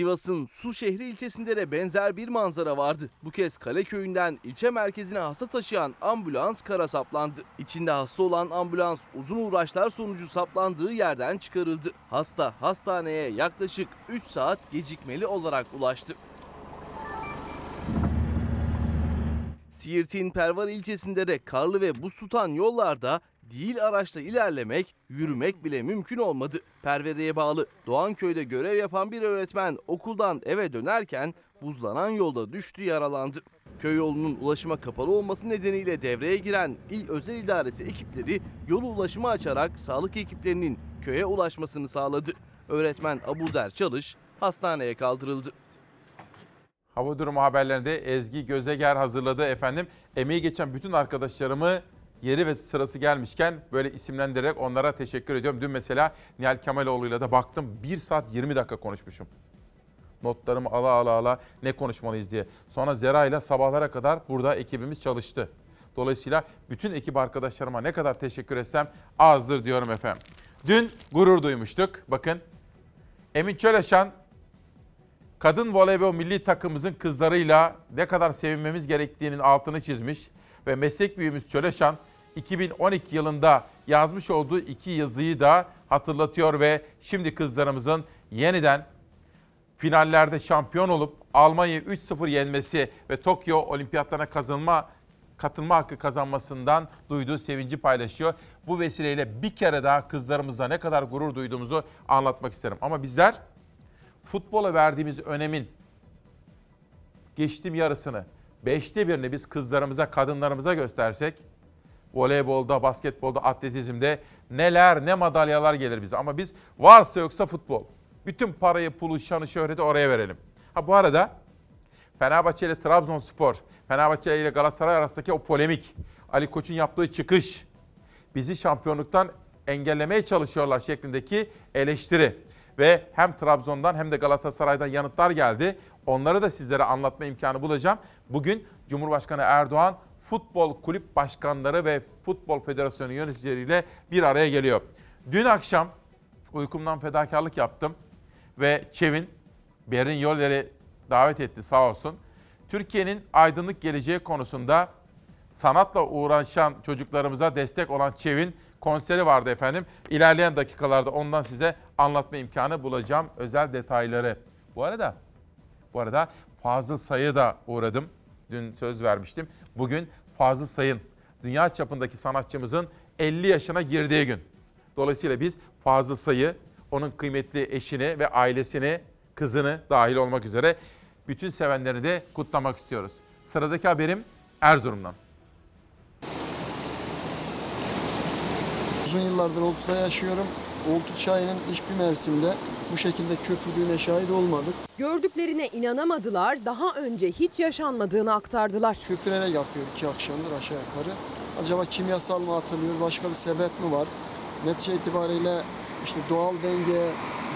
Sivas'ın Su şehri ilçesinde de benzer bir manzara vardı. Bu kez Kale köyünden ilçe merkezine hasta taşıyan ambulans kara saplandı. İçinde hasta olan ambulans uzun uğraşlar sonucu saplandığı yerden çıkarıldı. Hasta hastaneye yaklaşık 3 saat gecikmeli olarak ulaştı. Siirt'in Pervar ilçesinde de karlı ve buz tutan yollarda değil araçla ilerlemek, yürümek bile mümkün olmadı. Pervere'ye bağlı Doğanköy'de görev yapan bir öğretmen okuldan eve dönerken buzlanan yolda düştü yaralandı. Köy yolunun ulaşıma kapalı olması nedeniyle devreye giren il özel idaresi ekipleri yolu ulaşıma açarak sağlık ekiplerinin köye ulaşmasını sağladı. Öğretmen Abuzer Çalış hastaneye kaldırıldı. Hava durumu haberlerinde Ezgi Gözeger hazırladı efendim. Emeği geçen bütün arkadaşlarımı yeri ve sırası gelmişken böyle isimlendirerek onlara teşekkür ediyorum. Dün mesela Nihal Kemaloğlu'yla da baktım 1 saat 20 dakika konuşmuşum. Notlarımı ala ala ala ne konuşmalıyız diye. Sonra Zera ile sabahlara kadar burada ekibimiz çalıştı. Dolayısıyla bütün ekip arkadaşlarıma ne kadar teşekkür etsem azdır diyorum efendim. Dün gurur duymuştuk. Bakın Emin Çöleşan kadın voleybol milli takımımızın kızlarıyla ne kadar sevinmemiz gerektiğinin altını çizmiş ve meslek büyüğümüz Çöleşan 2012 yılında yazmış olduğu iki yazıyı da hatırlatıyor ve şimdi kızlarımızın yeniden finallerde şampiyon olup Almanya'yı 3-0 yenmesi ve Tokyo olimpiyatlarına kazanma katılma hakkı kazanmasından duyduğu sevinci paylaşıyor. Bu vesileyle bir kere daha kızlarımızla ne kadar gurur duyduğumuzu anlatmak isterim. Ama bizler futbola verdiğimiz önemin geçtim yarısını, beşte birini biz kızlarımıza, kadınlarımıza göstersek, voleybolda, basketbolda, atletizmde neler, ne madalyalar gelir bize. Ama biz varsa yoksa futbol. Bütün parayı, pulu, şanı, şöhreti oraya verelim. Ha bu arada Fenerbahçe ile Trabzonspor, Fenerbahçe ile Galatasaray arasındaki o polemik, Ali Koç'un yaptığı çıkış, bizi şampiyonluktan engellemeye çalışıyorlar şeklindeki eleştiri ve hem Trabzon'dan hem de Galatasaray'dan yanıtlar geldi. Onları da sizlere anlatma imkanı bulacağım. Bugün Cumhurbaşkanı Erdoğan futbol kulüp başkanları ve futbol federasyonu yöneticileriyle bir araya geliyor. Dün akşam uykumdan fedakarlık yaptım ve Çevin Berin Yoller'i davet etti sağ olsun. Türkiye'nin aydınlık geleceği konusunda sanatla uğraşan çocuklarımıza destek olan Çevin konseri vardı efendim. İlerleyen dakikalarda ondan size anlatma imkanı bulacağım özel detayları. Bu arada bu arada Fazıl Say'ı da uğradım. Dün söz vermiştim. Bugün Fazıl Say'ın dünya çapındaki sanatçımızın 50 yaşına girdiği gün. Dolayısıyla biz Fazıl Say'ı, onun kıymetli eşini ve ailesini, kızını dahil olmak üzere bütün sevenlerini de kutlamak istiyoruz. Sıradaki haberim Erzurum'dan. Uzun yıllardır Oltu'da yaşıyorum. Oltu çayının hiçbir mevsimde bu şekilde köpürdüğüne şahit olmadık. Gördüklerine inanamadılar, daha önce hiç yaşanmadığını aktardılar. Köpürerek akıyor iki akşamdır aşağı yukarı. Acaba kimyasal mı atılıyor, başka bir sebep mi var? Netice itibariyle işte doğal denge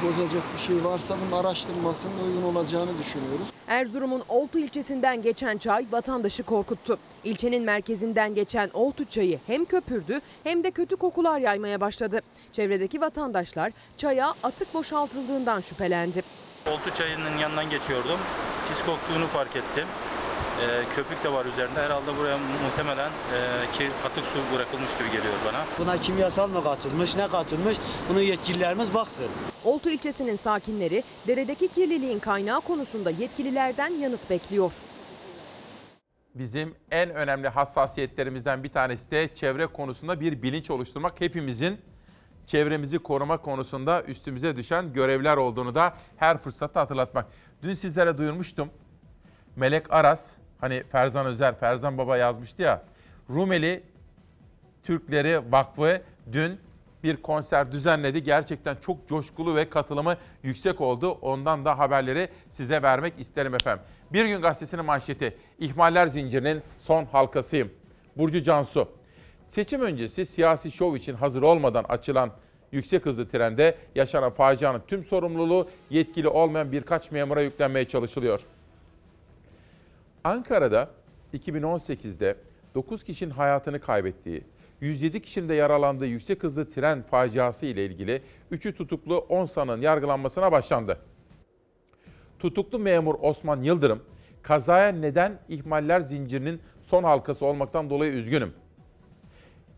bozacak bir şey varsa bunun araştırılmasının uygun olacağını düşünüyoruz. Erzurum'un Oltu ilçesinden geçen çay vatandaşı korkuttu. İlçenin merkezinden geçen Oltu çayı hem köpürdü hem de kötü kokular yaymaya başladı. Çevredeki vatandaşlar çaya atık boşaltıldığından şüphelendi. Oltu çayının yanından geçiyordum. Pis koktuğunu fark ettim. Ee, köpük de var üzerinde. Herhalde buraya muhtemelen e, ki atık su bırakılmış gibi geliyor bana. Buna kimyasal mı katılmış, ne katılmış? Bunu yetkililerimiz baksın. Oltu ilçesinin sakinleri deredeki kirliliğin kaynağı konusunda yetkililerden yanıt bekliyor. Bizim en önemli hassasiyetlerimizden bir tanesi de çevre konusunda bir bilinç oluşturmak. Hepimizin çevremizi koruma konusunda üstümüze düşen görevler olduğunu da her fırsatta hatırlatmak. Dün sizlere duyurmuştum. Melek Aras, hani Ferzan Özer, Ferzan Baba yazmıştı ya. Rumeli Türkleri Vakfı dün bir konser düzenledi. Gerçekten çok coşkulu ve katılımı yüksek oldu. Ondan da haberleri size vermek isterim efendim. Bir gün gazetesinin manşeti. İhmaller zincirinin son halkasıyım. Burcu Cansu. Seçim öncesi siyasi şov için hazır olmadan açılan yüksek hızlı trende yaşanan facianın tüm sorumluluğu yetkili olmayan birkaç memura yüklenmeye çalışılıyor. Ankara'da 2018'de 9 kişinin hayatını kaybettiği, 107 kişinin de yaralandığı yüksek hızlı tren faciası ile ilgili 3'ü tutuklu 10 sanığın yargılanmasına başlandı. Tutuklu memur Osman Yıldırım, kazaya neden ihmaller zincirinin son halkası olmaktan dolayı üzgünüm.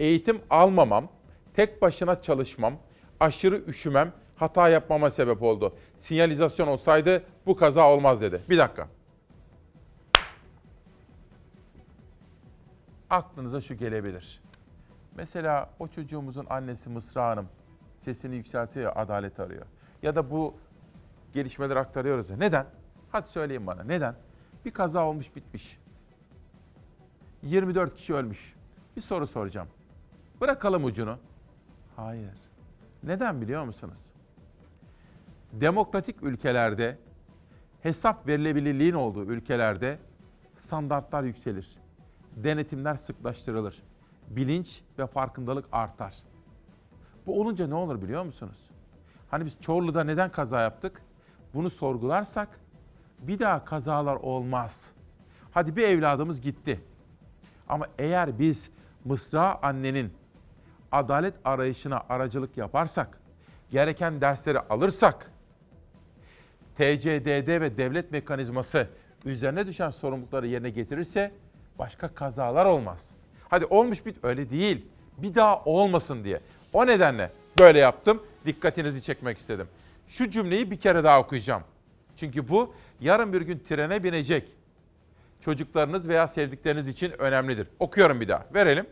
Eğitim almamam, tek başına çalışmam, aşırı üşümem, hata yapmama sebep oldu. Sinyalizasyon olsaydı bu kaza olmaz dedi. Bir dakika. Aklınıza şu gelebilir. Mesela o çocuğumuzun annesi Mısra Hanım sesini yükseltiyor adalet arıyor. Ya da bu gelişmeleri aktarıyoruz ya. Neden? Hadi söyleyin bana neden? Bir kaza olmuş bitmiş. 24 kişi ölmüş. Bir soru soracağım. Bırakalım ucunu. Hayır. Neden biliyor musunuz? Demokratik ülkelerde hesap verilebilirliğin olduğu ülkelerde standartlar yükselir. Denetimler sıklaştırılır. Bilinç ve farkındalık artar. Bu olunca ne olur biliyor musunuz? Hani biz Çorlu'da neden kaza yaptık? Bunu sorgularsak bir daha kazalar olmaz. Hadi bir evladımız gitti. Ama eğer biz Mısra annenin adalet arayışına aracılık yaparsak, gereken dersleri alırsak, TCDD ve devlet mekanizması üzerine düşen sorumlulukları yerine getirirse başka kazalar olmaz. Hadi olmuş bit öyle değil. Bir daha olmasın diye. O nedenle böyle yaptım. Dikkatinizi çekmek istedim. Şu cümleyi bir kere daha okuyacağım. Çünkü bu yarın bir gün trene binecek çocuklarınız veya sevdikleriniz için önemlidir. Okuyorum bir daha. Verelim.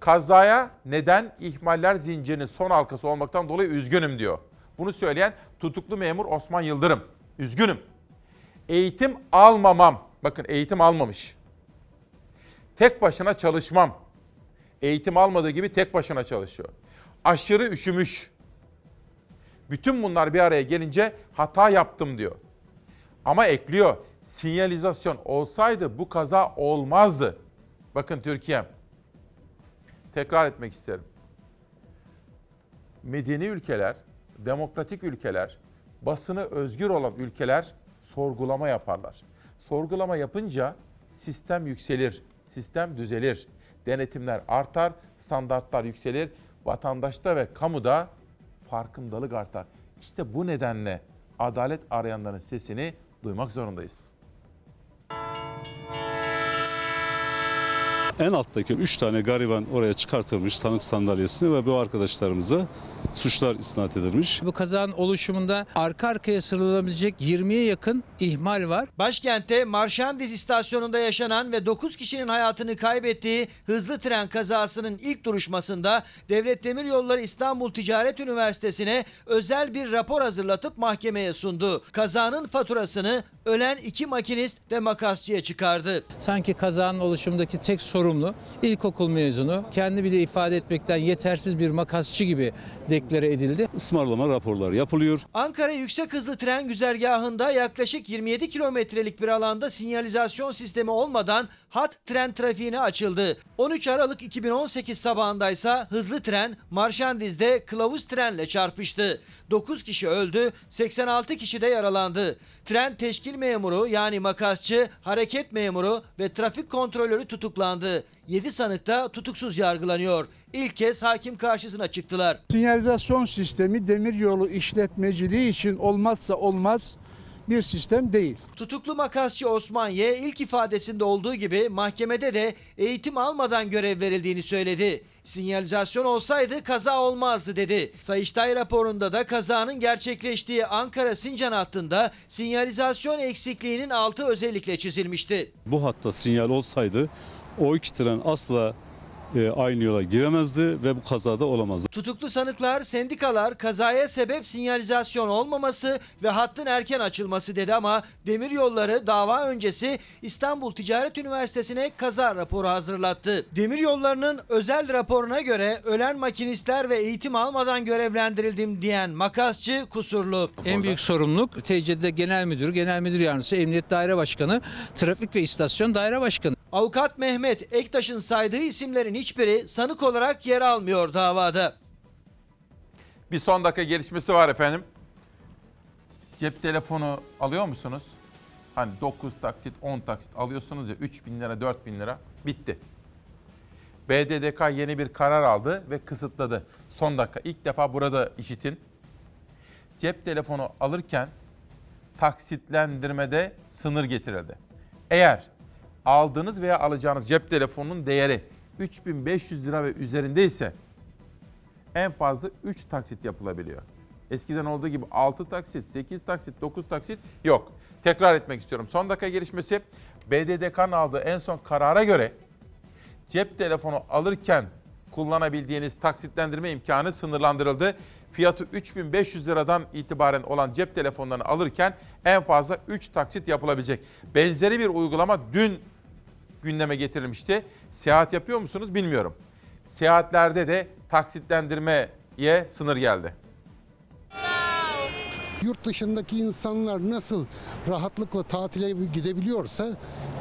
Kazaya neden ihmaller zincirinin son halkası olmaktan dolayı üzgünüm diyor. Bunu söyleyen tutuklu memur Osman Yıldırım. Üzgünüm. Eğitim almamam. Bakın eğitim almamış. Tek başına çalışmam. Eğitim almadığı gibi tek başına çalışıyor. Aşırı üşümüş. Bütün bunlar bir araya gelince hata yaptım diyor. Ama ekliyor. Sinyalizasyon olsaydı bu kaza olmazdı. Bakın Türkiye. Tekrar etmek isterim. Medeni ülkeler, demokratik ülkeler, basını özgür olan ülkeler sorgulama yaparlar. Sorgulama yapınca sistem yükselir, sistem düzelir, denetimler artar, standartlar yükselir, vatandaşta ve kamuda farkındalık artar. İşte bu nedenle adalet arayanların sesini duymak zorundayız. En alttaki 3 tane gariban oraya çıkartılmış sanık sandalyesine ve bu arkadaşlarımıza suçlar isnat edilmiş. Bu kazanın oluşumunda arka arkaya sıralanabilecek 20'ye yakın ihmal var. Başkentte Marşandiz istasyonunda yaşanan ve 9 kişinin hayatını kaybettiği hızlı tren kazasının ilk duruşmasında Devlet Demiryolları İstanbul Ticaret Üniversitesi'ne özel bir rapor hazırlatıp mahkemeye sundu. Kazanın faturasını ölen iki makinist ve makasçıya çıkardı. Sanki kazanın oluşumundaki tek sorumlu ilkokul mezunu kendi bile ifade etmekten yetersiz bir makasçı gibi deklare edildi. Ismarlama raporları yapılıyor. Ankara Yüksek Hızlı Tren Güzergahı'nda yaklaşık 27 kilometrelik bir alanda sinyalizasyon sistemi olmadan hat tren trafiğine açıldı. 13 Aralık 2018 sabahındaysa hızlı tren Marşandiz'de kılavuz trenle çarpıştı. 9 kişi öldü, 86 kişi de yaralandı. Tren teşkil memuru yani makasçı, hareket memuru ve trafik kontrolörü tutuklandı. 7 sanık da tutuksuz yargılanıyor. İlk kez hakim karşısına çıktılar. Sinyalizasyon sistemi demiryolu işletmeciliği için olmazsa olmaz bir sistem değil. Tutuklu makasçı Osman Y ilk ifadesinde olduğu gibi mahkemede de eğitim almadan görev verildiğini söyledi. Sinyalizasyon olsaydı kaza olmazdı dedi. Sayıştay raporunda da kazanın gerçekleştiği Ankara Sincan hattında sinyalizasyon eksikliğinin altı özellikle çizilmişti. Bu hatta sinyal olsaydı o iki tren asla e, aynı yola giremezdi ve bu kazada olamazdı. Tutuklu sanıklar, sendikalar kazaya sebep sinyalizasyon olmaması ve hattın erken açılması dedi ama Demiryolları dava öncesi İstanbul Ticaret Üniversitesi'ne kaza raporu hazırlattı. Demiryollarının özel raporuna göre ölen makinistler ve eğitim almadan görevlendirildim diyen makasçı kusurlu. En büyük sorumluluk TC'de Genel Müdür, Genel Müdür Yardımcısı, Emniyet Daire Başkanı, Trafik ve İstasyon Daire Başkanı. Avukat Mehmet Ektaş'ın saydığı isimlerin hiçbiri sanık olarak yer almıyor davada. Bir son dakika gelişmesi var efendim. Cep telefonu alıyor musunuz? Hani 9 taksit, 10 taksit alıyorsunuz ya 3 bin lira, 4 bin lira bitti. BDDK yeni bir karar aldı ve kısıtladı. Son dakika ilk defa burada işitin. Cep telefonu alırken taksitlendirmede sınır getirildi. Eğer aldığınız veya alacağınız cep telefonunun değeri 3500 lira ve üzerindeyse en fazla 3 taksit yapılabiliyor. Eskiden olduğu gibi 6 taksit, 8 taksit, 9 taksit yok. Tekrar etmek istiyorum. Son dakika gelişmesi BDDK'nın aldığı en son karara göre cep telefonu alırken kullanabildiğiniz taksitlendirme imkanı sınırlandırıldı. Fiyatı 3500 liradan itibaren olan cep telefonlarını alırken en fazla 3 taksit yapılabilecek. Benzeri bir uygulama dün gündeme getirilmişti. Seyahat yapıyor musunuz bilmiyorum. Seyahatlerde de taksitlendirmeye sınır geldi. Yurt dışındaki insanlar nasıl rahatlıkla tatile gidebiliyorsa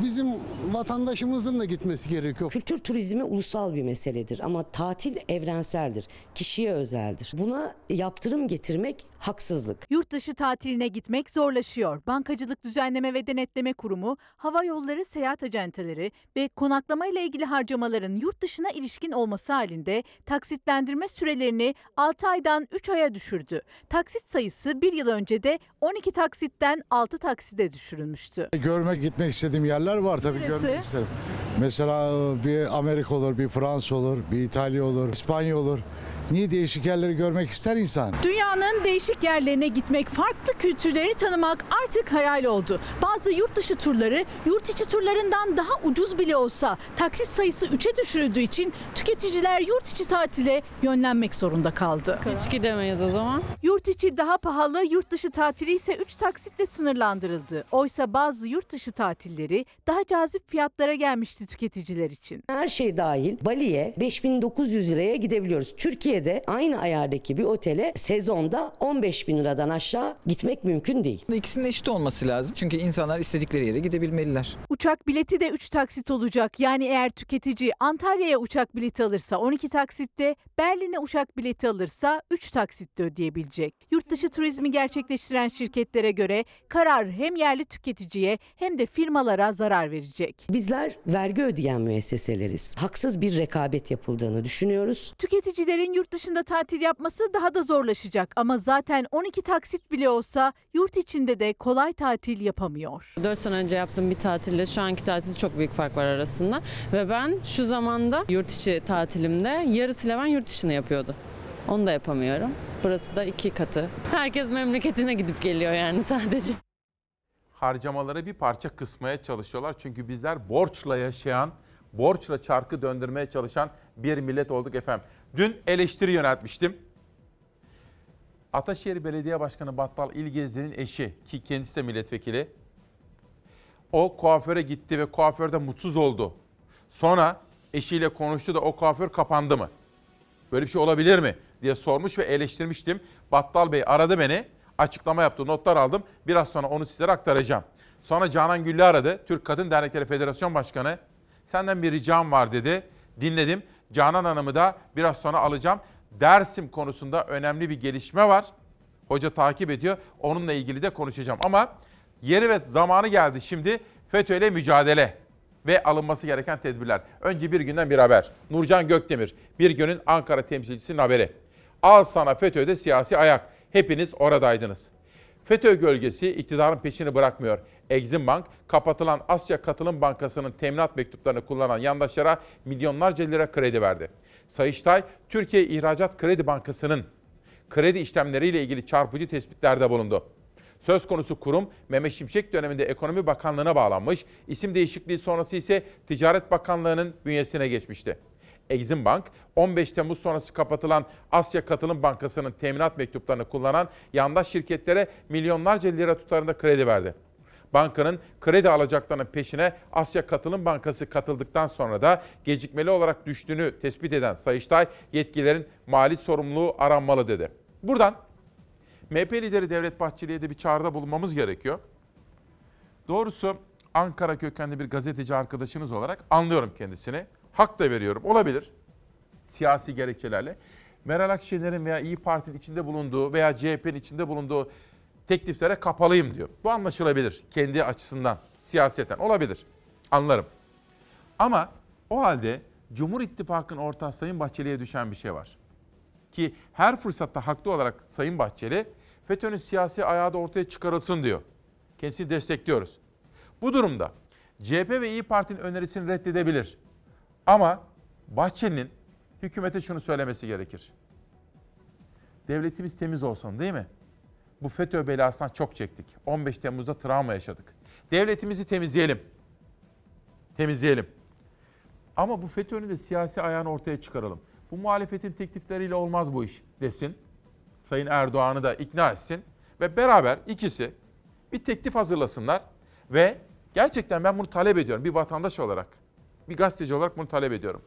bizim vatandaşımızın da gitmesi gerekiyor. Kültür turizmi ulusal bir meseledir ama tatil evrenseldir. Kişiye özeldir. Buna yaptırım getirmek haksızlık. Yurt dışı tatiline gitmek zorlaşıyor. Bankacılık Düzenleme ve Denetleme Kurumu, hava yolları seyahat acenteleri ve konaklama ile ilgili harcamaların yurt dışına ilişkin olması halinde taksitlendirme sürelerini 6 aydan 3 aya düşürdü. Taksit sayısı bir yıl önce de 12 taksitten 6 takside düşürülmüştü. Görmek gitmek istediğim yerler var tabii Neresi? görmek isterim. Mesela bir Amerika olur, bir Fransa olur, bir İtalya olur, İspanya olur. Niye değişik yerleri görmek ister insan? Dünyanın değişik yerlerine gitmek, farklı kültürleri tanımak artık hayal oldu. Bazı yurt dışı turları yurt içi turlarından daha ucuz bile olsa taksit sayısı 3'e düşürüldüğü için tüketiciler yurt içi tatile yönlenmek zorunda kaldı. Hiç gidemeyiz o zaman. Yurt içi daha pahalı, yurt dışı tatili ise 3 taksitle sınırlandırıldı. Oysa bazı yurt dışı tatilleri daha cazip fiyatlara gelmişti tüketiciler için. Her şey dahil Bali'ye 5900 liraya gidebiliyoruz. Türkiye'de aynı ayardaki bir otele sezonda 15 bin liradan aşağı gitmek mümkün değil. İkisinin eşit olması lazım. Çünkü insanlar istedikleri yere gidebilmeliler. Uçak bileti de 3 taksit olacak. Yani eğer tüketici Antalya'ya uçak bileti alırsa 12 taksitte, Berlin'e uçak bileti alırsa 3 taksitte ödeyebilecek. Yurt dışı turizmi gerçekleştiren şirketlere göre karar hem yerli tüketiciye hem de firmalara zarar verecek. Bizler vergi ödeyen müesseseleriz. Haksız bir rekabet yapıldığını düşünüyoruz. Tüketicilerin yurt dışında tatil yapması daha da zorlaşacak ama zaten 12 taksit bile olsa yurt içinde de kolay tatil yapamıyor. 4 sene önce yaptığım bir tatille şu anki tatil çok büyük fark var arasında. Ve ben şu zamanda yurt içi tatilimde yarısıyla ben yurt dışını yapıyordu. Onu da yapamıyorum. Burası da iki katı. Herkes memleketine gidip geliyor yani sadece. harcamaları bir parça kısmaya çalışıyorlar. Çünkü bizler borçla yaşayan, borçla çarkı döndürmeye çalışan bir millet olduk efendim. Dün eleştiri yöneltmiştim. Ataşehir Belediye Başkanı Battal İlgezli'nin eşi ki kendisi de milletvekili. O kuaföre gitti ve kuaförde mutsuz oldu. Sonra eşiyle konuştu da o kuaför kapandı mı? Böyle bir şey olabilir mi diye sormuş ve eleştirmiştim. Battal Bey aradı beni, açıklama yaptı, notlar aldım. Biraz sonra onu sizlere aktaracağım. Sonra Canan Güllü aradı, Türk Kadın Dernekleri Federasyon Başkanı. Senden bir ricam var dedi. Dinledim. Canan Hanım'ı da biraz sonra alacağım. Dersim konusunda önemli bir gelişme var. Hoca takip ediyor. Onunla ilgili de konuşacağım. Ama yeri ve zamanı geldi şimdi FETÖ ile mücadele ve alınması gereken tedbirler. Önce bir günden bir haber. Nurcan Gökdemir, bir günün Ankara temsilcisinin haberi. Al sana FETÖ'de siyasi ayak. Hepiniz oradaydınız. FETÖ gölgesi iktidarın peşini bırakmıyor. Exim Bank, kapatılan Asya Katılım Bankası'nın teminat mektuplarını kullanan yandaşlara milyonlarca lira kredi verdi. Sayıştay, Türkiye İhracat Kredi Bankası'nın kredi işlemleriyle ilgili çarpıcı tespitlerde bulundu. Söz konusu kurum Mehmet Şimşek döneminde Ekonomi Bakanlığı'na bağlanmış, isim değişikliği sonrası ise Ticaret Bakanlığı'nın bünyesine geçmişti. Exim Bank, 15 Temmuz sonrası kapatılan Asya Katılım Bankası'nın teminat mektuplarını kullanan yandaş şirketlere milyonlarca lira tutarında kredi verdi. Bankanın kredi alacaklarının peşine Asya Katılım Bankası katıldıktan sonra da gecikmeli olarak düştüğünü tespit eden Sayıştay yetkililerin mali sorumluluğu aranmalı dedi. Buradan MHP lideri Devlet Bahçeli'ye de bir çağrıda bulunmamız gerekiyor. Doğrusu Ankara kökenli bir gazeteci arkadaşınız olarak anlıyorum kendisini. Hak da veriyorum. Olabilir. Siyasi gerekçelerle. Meral Akşener'in veya İyi Parti'nin içinde bulunduğu veya CHP'nin içinde bulunduğu tekliflere kapalıyım diyor. Bu anlaşılabilir kendi açısından, siyaseten olabilir. Anlarım. Ama o halde Cumhur İttifakı'nın ortağı Sayın Bahçeli'ye düşen bir şey var. Ki her fırsatta haklı olarak Sayın Bahçeli FETÖ'nün siyasi ayağı da ortaya çıkarılsın diyor. Kendisini destekliyoruz. Bu durumda CHP ve İyi Parti'nin önerisini reddedebilir. Ama Bahçeli'nin hükümete şunu söylemesi gerekir. Devletimiz temiz olsun değil mi? Bu FETÖ belasından çok çektik. 15 Temmuz'da travma yaşadık. Devletimizi temizleyelim. Temizleyelim. Ama bu FETÖ'nün de siyasi ayağını ortaya çıkaralım. Bu muhalefetin teklifleriyle olmaz bu iş desin. Sayın Erdoğan'ı da ikna etsin. Ve beraber ikisi bir teklif hazırlasınlar. Ve gerçekten ben bunu talep ediyorum bir vatandaş olarak. Bir gazeteci olarak bunu talep ediyorum.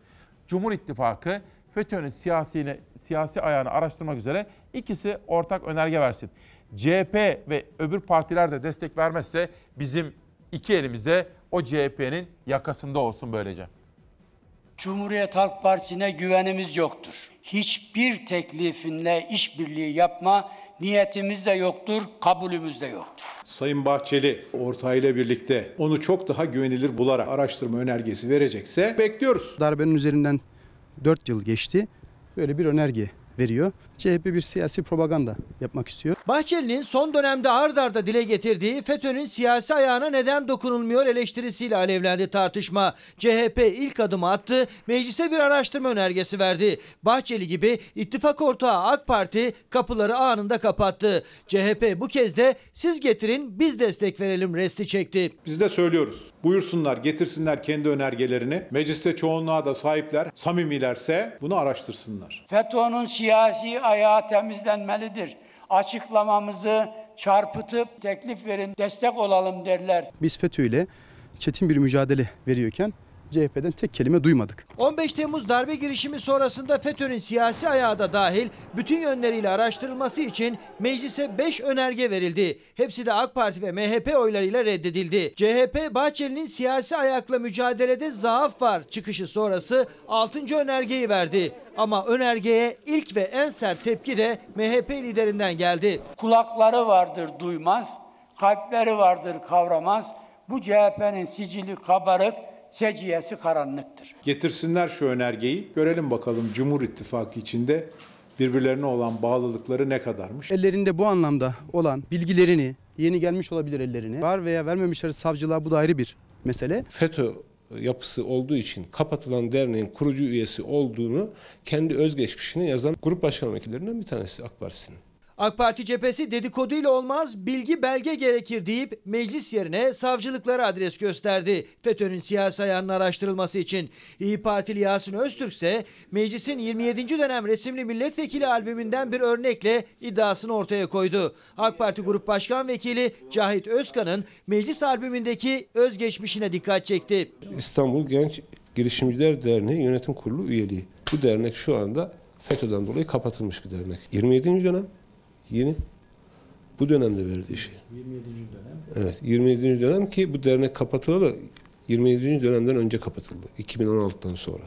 Cumhur İttifakı FETÖ'nün siyasi, siyasi ayağını araştırmak üzere ikisi ortak önerge versin. CHP ve öbür partiler de destek vermezse bizim iki elimizde o CHP'nin yakasında olsun böylece. Cumhuriyet Halk Partisi'ne güvenimiz yoktur. Hiçbir teklifinle işbirliği yapma niyetimiz de yoktur, kabulümüz de yoktur. Sayın Bahçeli ortağıyla birlikte onu çok daha güvenilir bularak araştırma önergesi verecekse bekliyoruz. Darbenin üzerinden 4 yıl geçti. Böyle bir önerge veriyor. CHP bir siyasi propaganda yapmak istiyor. Bahçeli'nin son dönemde ard arda dile getirdiği FETÖ'nün siyasi ayağına neden dokunulmuyor eleştirisiyle alevlendi tartışma. CHP ilk adımı attı, meclise bir araştırma önergesi verdi. Bahçeli gibi ittifak ortağı AK Parti kapıları anında kapattı. CHP bu kez de siz getirin biz destek verelim resti çekti. Biz de söylüyoruz. Buyursunlar, getirsinler kendi önergelerini. Mecliste çoğunluğa da sahipler, samimilerse bunu araştırsınlar. FETÖ'nün siyasi ayağı temizlenmelidir. Açıklamamızı çarpıtıp teklif verin, destek olalım derler. Biz FETÖ ile çetin bir mücadele veriyorken CHP'den tek kelime duymadık. 15 Temmuz darbe girişimi sonrasında FETÖ'nün siyasi ayağı da dahil bütün yönleriyle araştırılması için meclise 5 önerge verildi. Hepsi de AK Parti ve MHP oylarıyla reddedildi. CHP Bahçeli'nin siyasi ayakla mücadelede zaaf var çıkışı sonrası 6. önergeyi verdi. Ama önergeye ilk ve en sert tepki de MHP liderinden geldi. Kulakları vardır duymaz, kalpleri vardır kavramaz. Bu CHP'nin sicili kabarık, seciyesi karanlıktır. Getirsinler şu önergeyi. Görelim bakalım Cumhur İttifakı içinde birbirlerine olan bağlılıkları ne kadarmış. Ellerinde bu anlamda olan bilgilerini, yeni gelmiş olabilir ellerine, var veya vermemişler savcılığa bu da ayrı bir mesele. FETÖ yapısı olduğu için kapatılan derneğin kurucu üyesi olduğunu kendi özgeçmişine yazan grup başkan vekillerinden bir tanesi AK Partisi'nin. AK Parti cephesi dedikoduyla olmaz bilgi belge gerekir deyip meclis yerine savcılıklara adres gösterdi. FETÖ'nün siyasi ayağının araştırılması için. İyi Partili Yasin Öztürk ise meclisin 27. dönem resimli milletvekili albümünden bir örnekle iddiasını ortaya koydu. AK Parti Grup Başkan Vekili Cahit Özkan'ın meclis albümündeki özgeçmişine dikkat çekti. İstanbul Genç Girişimciler Derneği Yönetim Kurulu üyeliği. Bu dernek şu anda FETÖ'den dolayı kapatılmış bir dernek. 27. dönem yeni bu dönemde verdiği şey. 27. dönem. Evet 27. dönem ki bu dernek kapatılalı 27. dönemden önce kapatıldı. 2016'dan sonra.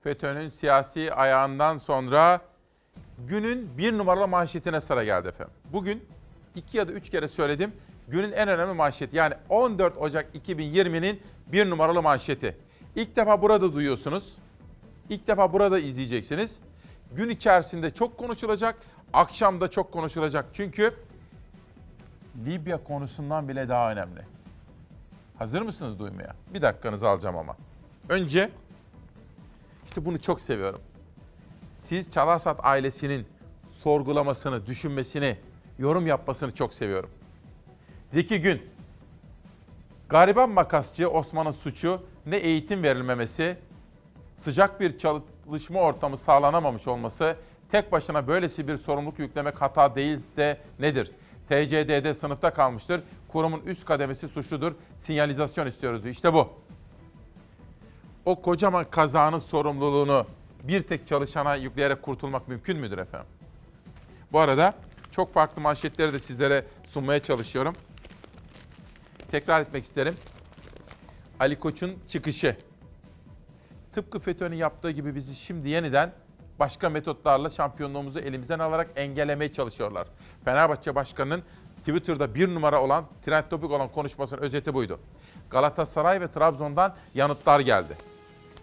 FETÖ'nün siyasi ayağından sonra günün bir numaralı manşetine sıra geldi efendim. Bugün iki ya da üç kere söyledim. Günün en önemli manşeti yani 14 Ocak 2020'nin bir numaralı manşeti. İlk defa burada duyuyorsunuz. İlk defa burada izleyeceksiniz. Gün içerisinde çok konuşulacak. Akşam da çok konuşulacak. Çünkü Libya konusundan bile daha önemli. Hazır mısınız duymaya? Bir dakikanızı alacağım ama. Önce işte bunu çok seviyorum. Siz Çalarsat ailesinin sorgulamasını, düşünmesini, yorum yapmasını çok seviyorum. Zeki Gün, gariban makasçı Osman'ın suçu ne eğitim verilmemesi, sıcak bir çalışma ortamı sağlanamamış olması, tek başına böylesi bir sorumluluk yüklemek hata değil de nedir? TCD'de sınıfta kalmıştır. Kurumun üst kademesi suçludur. Sinyalizasyon istiyoruz. İşte bu. O kocaman kazanın sorumluluğunu bir tek çalışana yükleyerek kurtulmak mümkün müdür efendim? Bu arada çok farklı manşetleri de sizlere sunmaya çalışıyorum. Tekrar etmek isterim. Ali Koç'un çıkışı. Tıpkı FETÖ'nün yaptığı gibi bizi şimdi yeniden başka metotlarla şampiyonluğumuzu elimizden alarak engellemeye çalışıyorlar. Fenerbahçe Başkanı'nın Twitter'da bir numara olan, trend topik olan konuşmasının özeti buydu. Galatasaray ve Trabzon'dan yanıtlar geldi.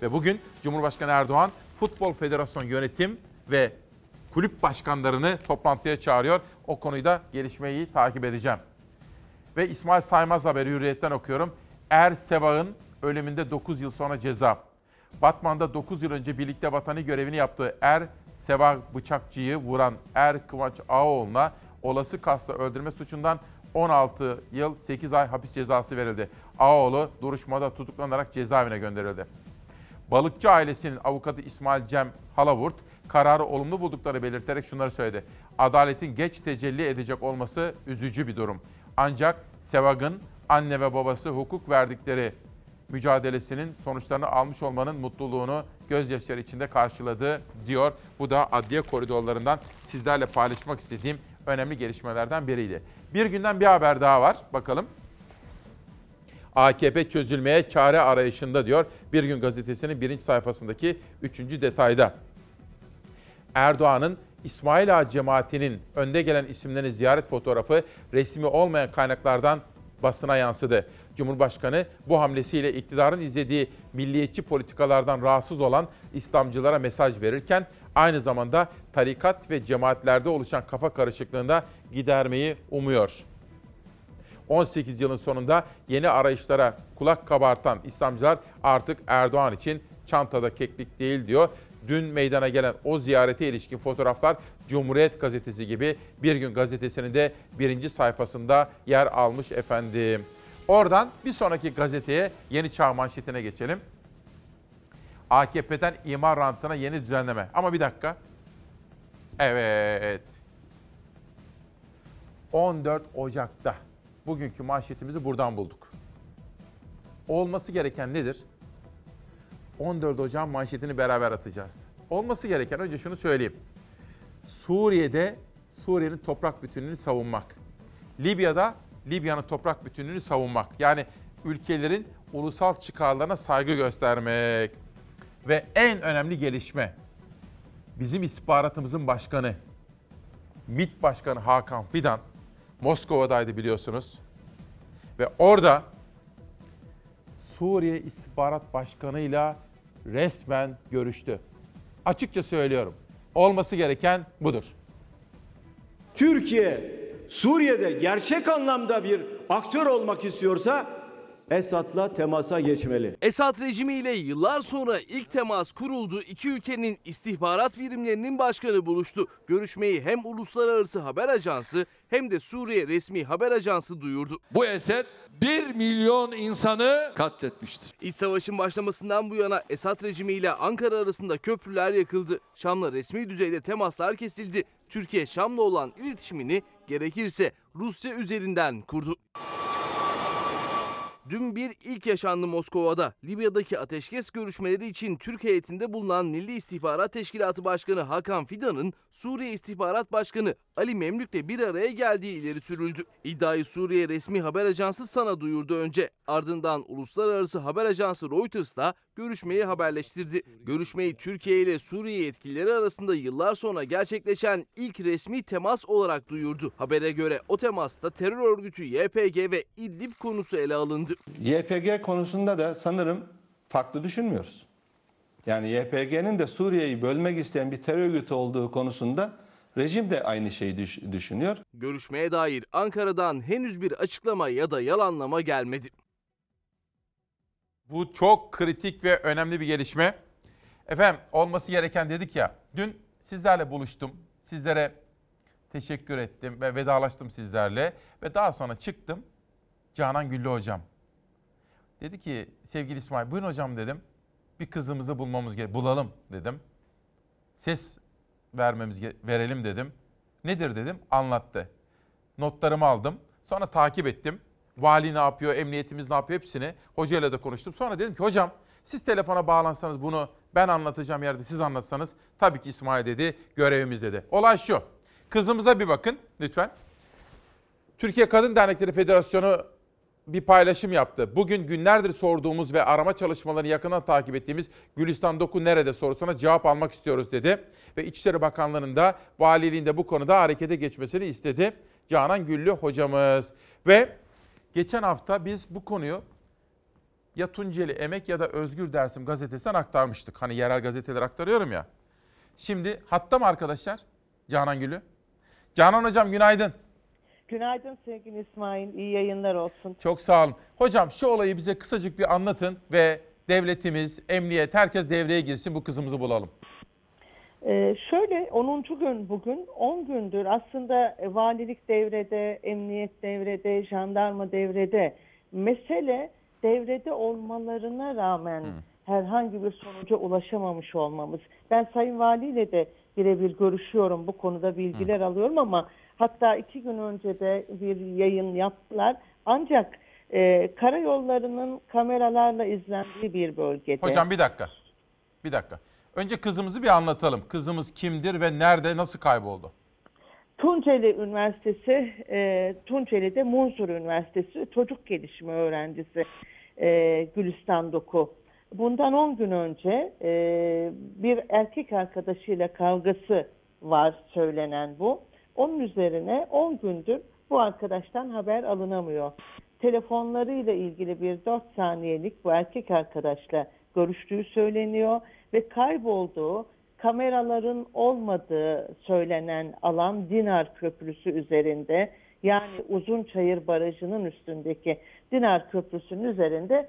Ve bugün Cumhurbaşkanı Erdoğan Futbol Federasyonu yönetim ve kulüp başkanlarını toplantıya çağırıyor. O konuyu da gelişmeyi takip edeceğim. Ve İsmail Saymaz haberi Hürriyet'ten okuyorum. Er Sebah'ın ölümünde 9 yıl sonra ceza. Batman'da 9 yıl önce birlikte vatani görevini yaptığı Er Sebah Bıçakçı'yı vuran Er Kıvanç Ağaoğlu'na olası kasla öldürme suçundan 16 yıl 8 ay hapis cezası verildi. Ağaoğlu duruşmada tutuklanarak cezaevine gönderildi. Balıkçı ailesinin avukatı İsmail Cem Halavurt kararı olumlu buldukları belirterek şunları söyledi. Adaletin geç tecelli edecek olması üzücü bir durum. Ancak Sevag'ın anne ve babası hukuk verdikleri mücadelesinin sonuçlarını almış olmanın mutluluğunu gözyaşları içinde karşıladı diyor. Bu da adliye koridorlarından sizlerle paylaşmak istediğim önemli gelişmelerden biriydi. Bir günden bir haber daha var. Bakalım. AKP çözülmeye çare arayışında diyor. Bir gün gazetesinin birinci sayfasındaki üçüncü detayda. Erdoğan'ın İsmail Ağa cemaatinin önde gelen isimlerin ziyaret fotoğrafı resmi olmayan kaynaklardan basına yansıdı. Cumhurbaşkanı bu hamlesiyle iktidarın izlediği milliyetçi politikalardan rahatsız olan İslamcılara mesaj verirken aynı zamanda tarikat ve cemaatlerde oluşan kafa karışıklığında gidermeyi umuyor. 18 yılın sonunda yeni arayışlara kulak kabartan İslamcılar artık Erdoğan için çantada keklik değil diyor. Dün meydana gelen o ziyarete ilişkin fotoğraflar Cumhuriyet Gazetesi gibi Bir Gün Gazetesi'nin de birinci sayfasında yer almış efendim. Oradan bir sonraki gazeteye Yeni Çağ manşetine geçelim. AKP'den imar rantına yeni düzenleme. Ama bir dakika. Evet. 14 Ocak'ta bugünkü manşetimizi buradan bulduk. Olması gereken nedir? 14 Ocak manşetini beraber atacağız. Olması gereken önce şunu söyleyeyim. Suriye'de Suriye'nin toprak bütünlüğünü savunmak. Libya'da Libya'nın toprak bütünlüğünü savunmak. Yani ülkelerin ulusal çıkarlarına saygı göstermek. Ve en önemli gelişme bizim istihbaratımızın başkanı MİT Başkanı Hakan Fidan Moskova'daydı biliyorsunuz. Ve orada Suriye İstihbarat Başkanı'yla resmen görüştü. Açıkça söylüyorum. Olması gereken budur. Türkiye Suriye'de gerçek anlamda bir aktör olmak istiyorsa Esad'la temasa geçmeli. Esad rejimiyle yıllar sonra ilk temas kuruldu. İki ülkenin istihbarat birimlerinin başkanı buluştu. Görüşmeyi hem Uluslararası Haber Ajansı hem de Suriye resmi haber ajansı duyurdu. Bu Esed 1 milyon insanı katletmiştir. İç savaşın başlamasından bu yana Esad rejimiyle Ankara arasında köprüler yakıldı. Şam'la resmi düzeyde temaslar kesildi. Türkiye Şam'la olan iletişimini gerekirse Rusya üzerinden kurdu. Dün bir ilk yaşandı Moskova'da. Libya'daki ateşkes görüşmeleri için Türk heyetinde bulunan Milli İstihbarat Teşkilatı Başkanı Hakan Fidan'ın Suriye İstihbarat Başkanı Ali Memlük'le bir araya geldiği ileri sürüldü. İddiayı Suriye resmi haber ajansı sana duyurdu önce. Ardından uluslararası haber ajansı Reuters da görüşmeyi haberleştirdi. Görüşmeyi Türkiye ile Suriye yetkilileri arasında yıllar sonra gerçekleşen ilk resmi temas olarak duyurdu. Habere göre o temasta terör örgütü YPG ve İdlib konusu ele alındı. YPG konusunda da sanırım farklı düşünmüyoruz. Yani YPG'nin de Suriye'yi bölmek isteyen bir terör örgütü olduğu konusunda rejim de aynı şeyi düş- düşünüyor. Görüşmeye dair Ankara'dan henüz bir açıklama ya da yalanlama gelmedi. Bu çok kritik ve önemli bir gelişme. Efendim olması gereken dedik ya. Dün sizlerle buluştum. Sizlere teşekkür ettim ve vedalaştım sizlerle. Ve daha sonra çıktım. Canan Güllü hocam. Dedi ki sevgili İsmail buyurun hocam dedim. Bir kızımızı bulmamız gerek. Bulalım dedim. Ses vermemiz verelim dedim. Nedir dedim. Anlattı. Notlarımı aldım. Sonra takip ettim. Vali ne yapıyor, emniyetimiz ne yapıyor hepsini. Hocayla da konuştum. Sonra dedim ki hocam siz telefona bağlansanız bunu ben anlatacağım yerde siz anlatsanız tabii ki İsmail dedi görevimiz dedi. Olay şu. Kızımıza bir bakın lütfen. Türkiye Kadın Dernekleri Federasyonu bir paylaşım yaptı. Bugün günlerdir sorduğumuz ve arama çalışmalarını yakından takip ettiğimiz Gülistan Doku nerede sorusuna cevap almak istiyoruz dedi. Ve İçişleri Bakanlığı'nın da valiliğinde bu konuda harekete geçmesini istedi. Canan Güllü hocamız. Ve geçen hafta biz bu konuyu ya Tunceli Emek ya da Özgür Dersim gazetesinden aktarmıştık. Hani yerel gazeteler aktarıyorum ya. Şimdi hatta mı arkadaşlar? Canan Gülü. Canan hocam günaydın. Günaydın sevgili İsmail. İyi yayınlar olsun. Çok sağ olun. Hocam şu olayı bize kısacık bir anlatın ve devletimiz, emniyet, herkes devreye girsin bu kızımızı bulalım. Ee, şöyle 10. gün bugün 10 gündür aslında valilik devrede, emniyet devrede, jandarma devrede. Mesele devrede olmalarına rağmen herhangi bir sonuca ulaşamamış olmamız. Ben Sayın Valiyle de birebir görüşüyorum bu konuda bilgiler alıyorum ama hatta iki gün önce de bir yayın yaptılar. Ancak e, karayollarının kameralarla izlendiği bir bölgede. Hocam bir dakika. Bir dakika. Önce kızımızı bir anlatalım. Kızımız kimdir ve nerede, nasıl kayboldu? Tunceli Üniversitesi, e, Tunceli'de Munzur Üniversitesi çocuk gelişimi öğrencisi e, Gülistan Doku. Bundan 10 gün önce e, bir erkek arkadaşıyla kavgası var söylenen bu. Onun üzerine 10 gündür bu arkadaştan haber alınamıyor. Telefonlarıyla ilgili bir 4 saniyelik bu erkek arkadaşla görüştüğü söyleniyor ve kaybolduğu kameraların olmadığı söylenen alan Dinar Köprüsü üzerinde yani Uzunçayır Barajı'nın üstündeki Dinar Köprüsü'nün üzerinde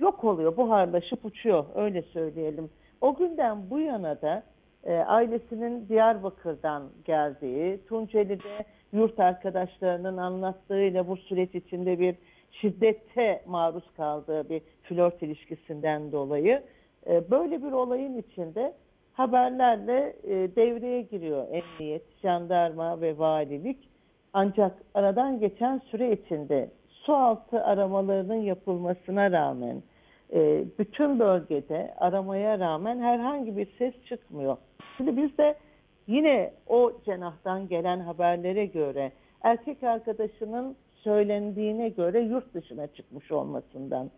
yok oluyor, buharlaşıp uçuyor öyle söyleyelim. O günden bu yana da e, ailesinin Diyarbakır'dan geldiği, Tunceli'de yurt arkadaşlarının anlattığıyla bu süreç içinde bir şiddete maruz kaldığı bir flört ilişkisinden dolayı e, böyle bir olayın içinde haberlerle e, devreye giriyor emniyet, jandarma ve valilik. Ancak aradan geçen süre içinde su altı aramalarının yapılmasına rağmen e, bütün bölgede aramaya rağmen herhangi bir ses çıkmıyor. Şimdi biz de yine o cenahtan gelen haberlere göre erkek arkadaşının söylendiğine göre yurt dışına çıkmış olmasından,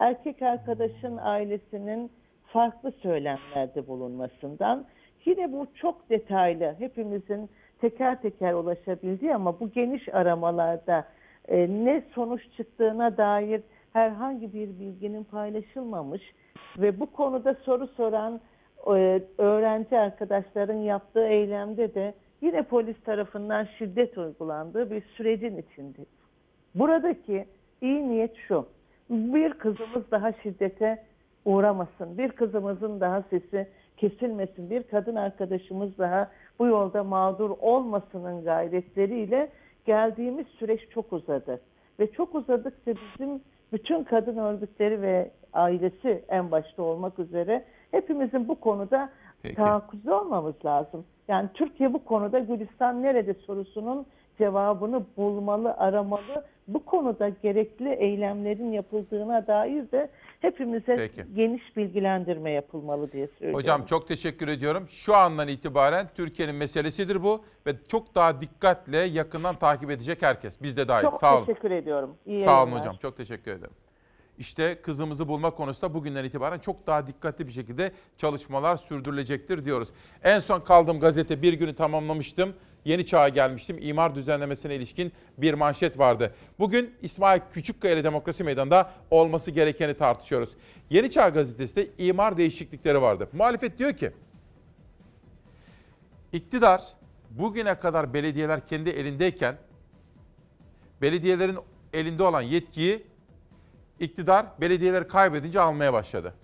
erkek arkadaşın ailesinin farklı söylemlerde bulunmasından, yine bu çok detaylı hepimizin teker teker ulaşabildiği ama bu geniş aramalarda e, ne sonuç çıktığına dair herhangi bir bilginin paylaşılmamış ve bu konuda soru soran e, öğrenci arkadaşların yaptığı eylemde de yine polis tarafından şiddet uygulandığı bir sürecin içindeyiz. Buradaki iyi niyet şu, bir kızımız daha şiddete uğramasın, bir kızımızın daha sesi kesilmesin, bir kadın arkadaşımız daha bu yolda mağdur olmasının gayretleriyle geldiğimiz süreç çok uzadı. Ve çok uzadıkça bizim bütün kadın örgütleri ve ailesi en başta olmak üzere hepimizin bu konuda Peki. olmamız lazım. Yani Türkiye bu konuda Gülistan nerede sorusunun cevabını bulmalı, aramalı. Bu konuda gerekli eylemlerin yapıldığına dair de hepimize Peki. geniş bilgilendirme yapılmalı diye söylüyorum. Hocam çok teşekkür ediyorum. Şu andan itibaren Türkiye'nin meselesidir bu ve çok daha dikkatle yakından takip edecek herkes. Biz de dahil. Çok Sağ olun. teşekkür ediyorum. İyi Sağ olun hocam. Çok teşekkür ederim. İşte kızımızı bulma konusunda bugünden itibaren çok daha dikkatli bir şekilde çalışmalar sürdürülecektir diyoruz. En son kaldığım gazete bir günü tamamlamıştım. Yeni Çağ'a gelmiştim. İmar düzenlemesine ilişkin bir manşet vardı. Bugün İsmail Küçükkaya ile Demokrasi Meydanı'nda olması gerekeni tartışıyoruz. Yeni Çağ gazetesi de imar değişiklikleri vardı. Muhalefet diyor ki, iktidar bugüne kadar belediyeler kendi elindeyken belediyelerin elinde olan yetkiyi iktidar belediyeleri kaybedince almaya başladı.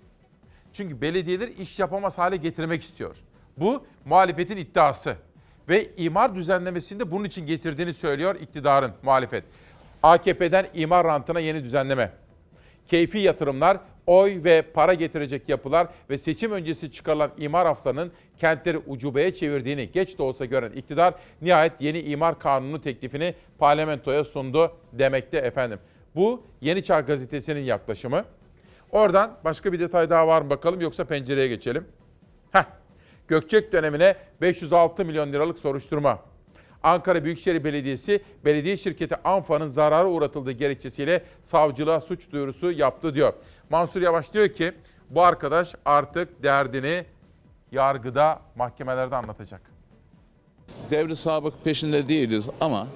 Çünkü belediyeler iş yapamaz hale getirmek istiyor. Bu muhalefetin iddiası. Ve imar düzenlemesinde bunun için getirdiğini söylüyor iktidarın muhalefet. AKP'den imar rantına yeni düzenleme. Keyfi yatırımlar, oy ve para getirecek yapılar ve seçim öncesi çıkarılan imar haflarının kentleri ucubeye çevirdiğini geç de olsa gören iktidar nihayet yeni imar kanunu teklifini parlamentoya sundu demekte efendim. Bu Yeni Çağ gazetesinin yaklaşımı. Oradan başka bir detay daha var mı bakalım yoksa pencereye geçelim. Heh. Gökçek dönemine 506 milyon liralık soruşturma. Ankara Büyükşehir Belediyesi belediye şirketi Anfa'nın zarara uğratıldığı gerekçesiyle savcılığa suç duyurusu yaptı diyor. Mansur Yavaş diyor ki bu arkadaş artık derdini yargıda, mahkemelerde anlatacak. devri sabık peşinde değiliz ama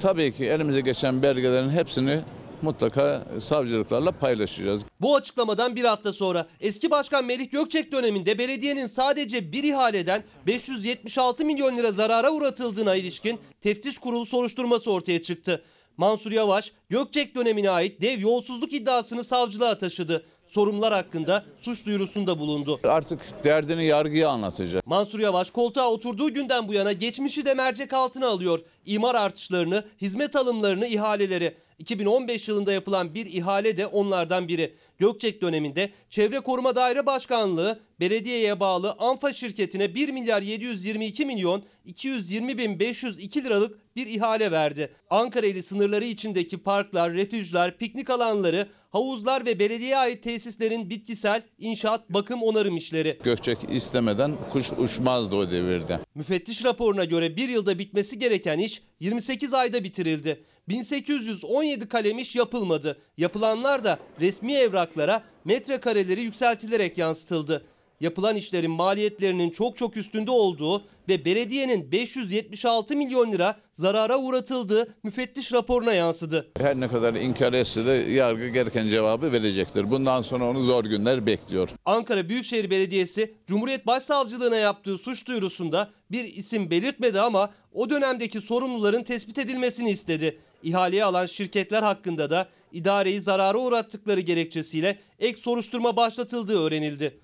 tabii ki elimize geçen belgelerin hepsini mutlaka savcılıklarla paylaşacağız. Bu açıklamadan bir hafta sonra eski başkan Melih Gökçek döneminde belediyenin sadece bir ihaleden 576 milyon lira zarara uğratıldığına ilişkin teftiş kurulu soruşturması ortaya çıktı. Mansur Yavaş, Gökçek dönemine ait dev yolsuzluk iddiasını savcılığa taşıdı. Sorumlular hakkında suç duyurusunda bulundu. Artık derdini yargıya anlatacak. Mansur Yavaş koltuğa oturduğu günden bu yana geçmişi de mercek altına alıyor. İmar artışlarını, hizmet alımlarını, ihaleleri. 2015 yılında yapılan bir ihale de onlardan biri. Gökçek döneminde Çevre Koruma Daire Başkanlığı belediyeye bağlı Anfa şirketine 1 milyar 722 milyon 220 bin 502 liralık bir ihale verdi. Ankara ili sınırları içindeki parklar, refüjler, piknik alanları, havuzlar ve belediyeye ait tesislerin bitkisel, inşaat, bakım, onarım işleri. Gökçek istemeden kuş uçmazdı o devirde. Müfettiş raporuna göre bir yılda bitmesi gereken iş 28 ayda bitirildi. 1817 kalem iş yapılmadı. Yapılanlar da resmi evraklara metrekareleri yükseltilerek yansıtıldı. Yapılan işlerin maliyetlerinin çok çok üstünde olduğu ve belediyenin 576 milyon lira zarara uğratıldığı müfettiş raporuna yansıdı. Her ne kadar inkar etse de yargı gereken cevabı verecektir. Bundan sonra onu zor günler bekliyor. Ankara Büyükşehir Belediyesi Cumhuriyet Başsavcılığına yaptığı suç duyurusunda bir isim belirtmedi ama o dönemdeki sorumluların tespit edilmesini istedi. İhaleye alan şirketler hakkında da idareyi zarara uğrattıkları gerekçesiyle ek soruşturma başlatıldığı öğrenildi.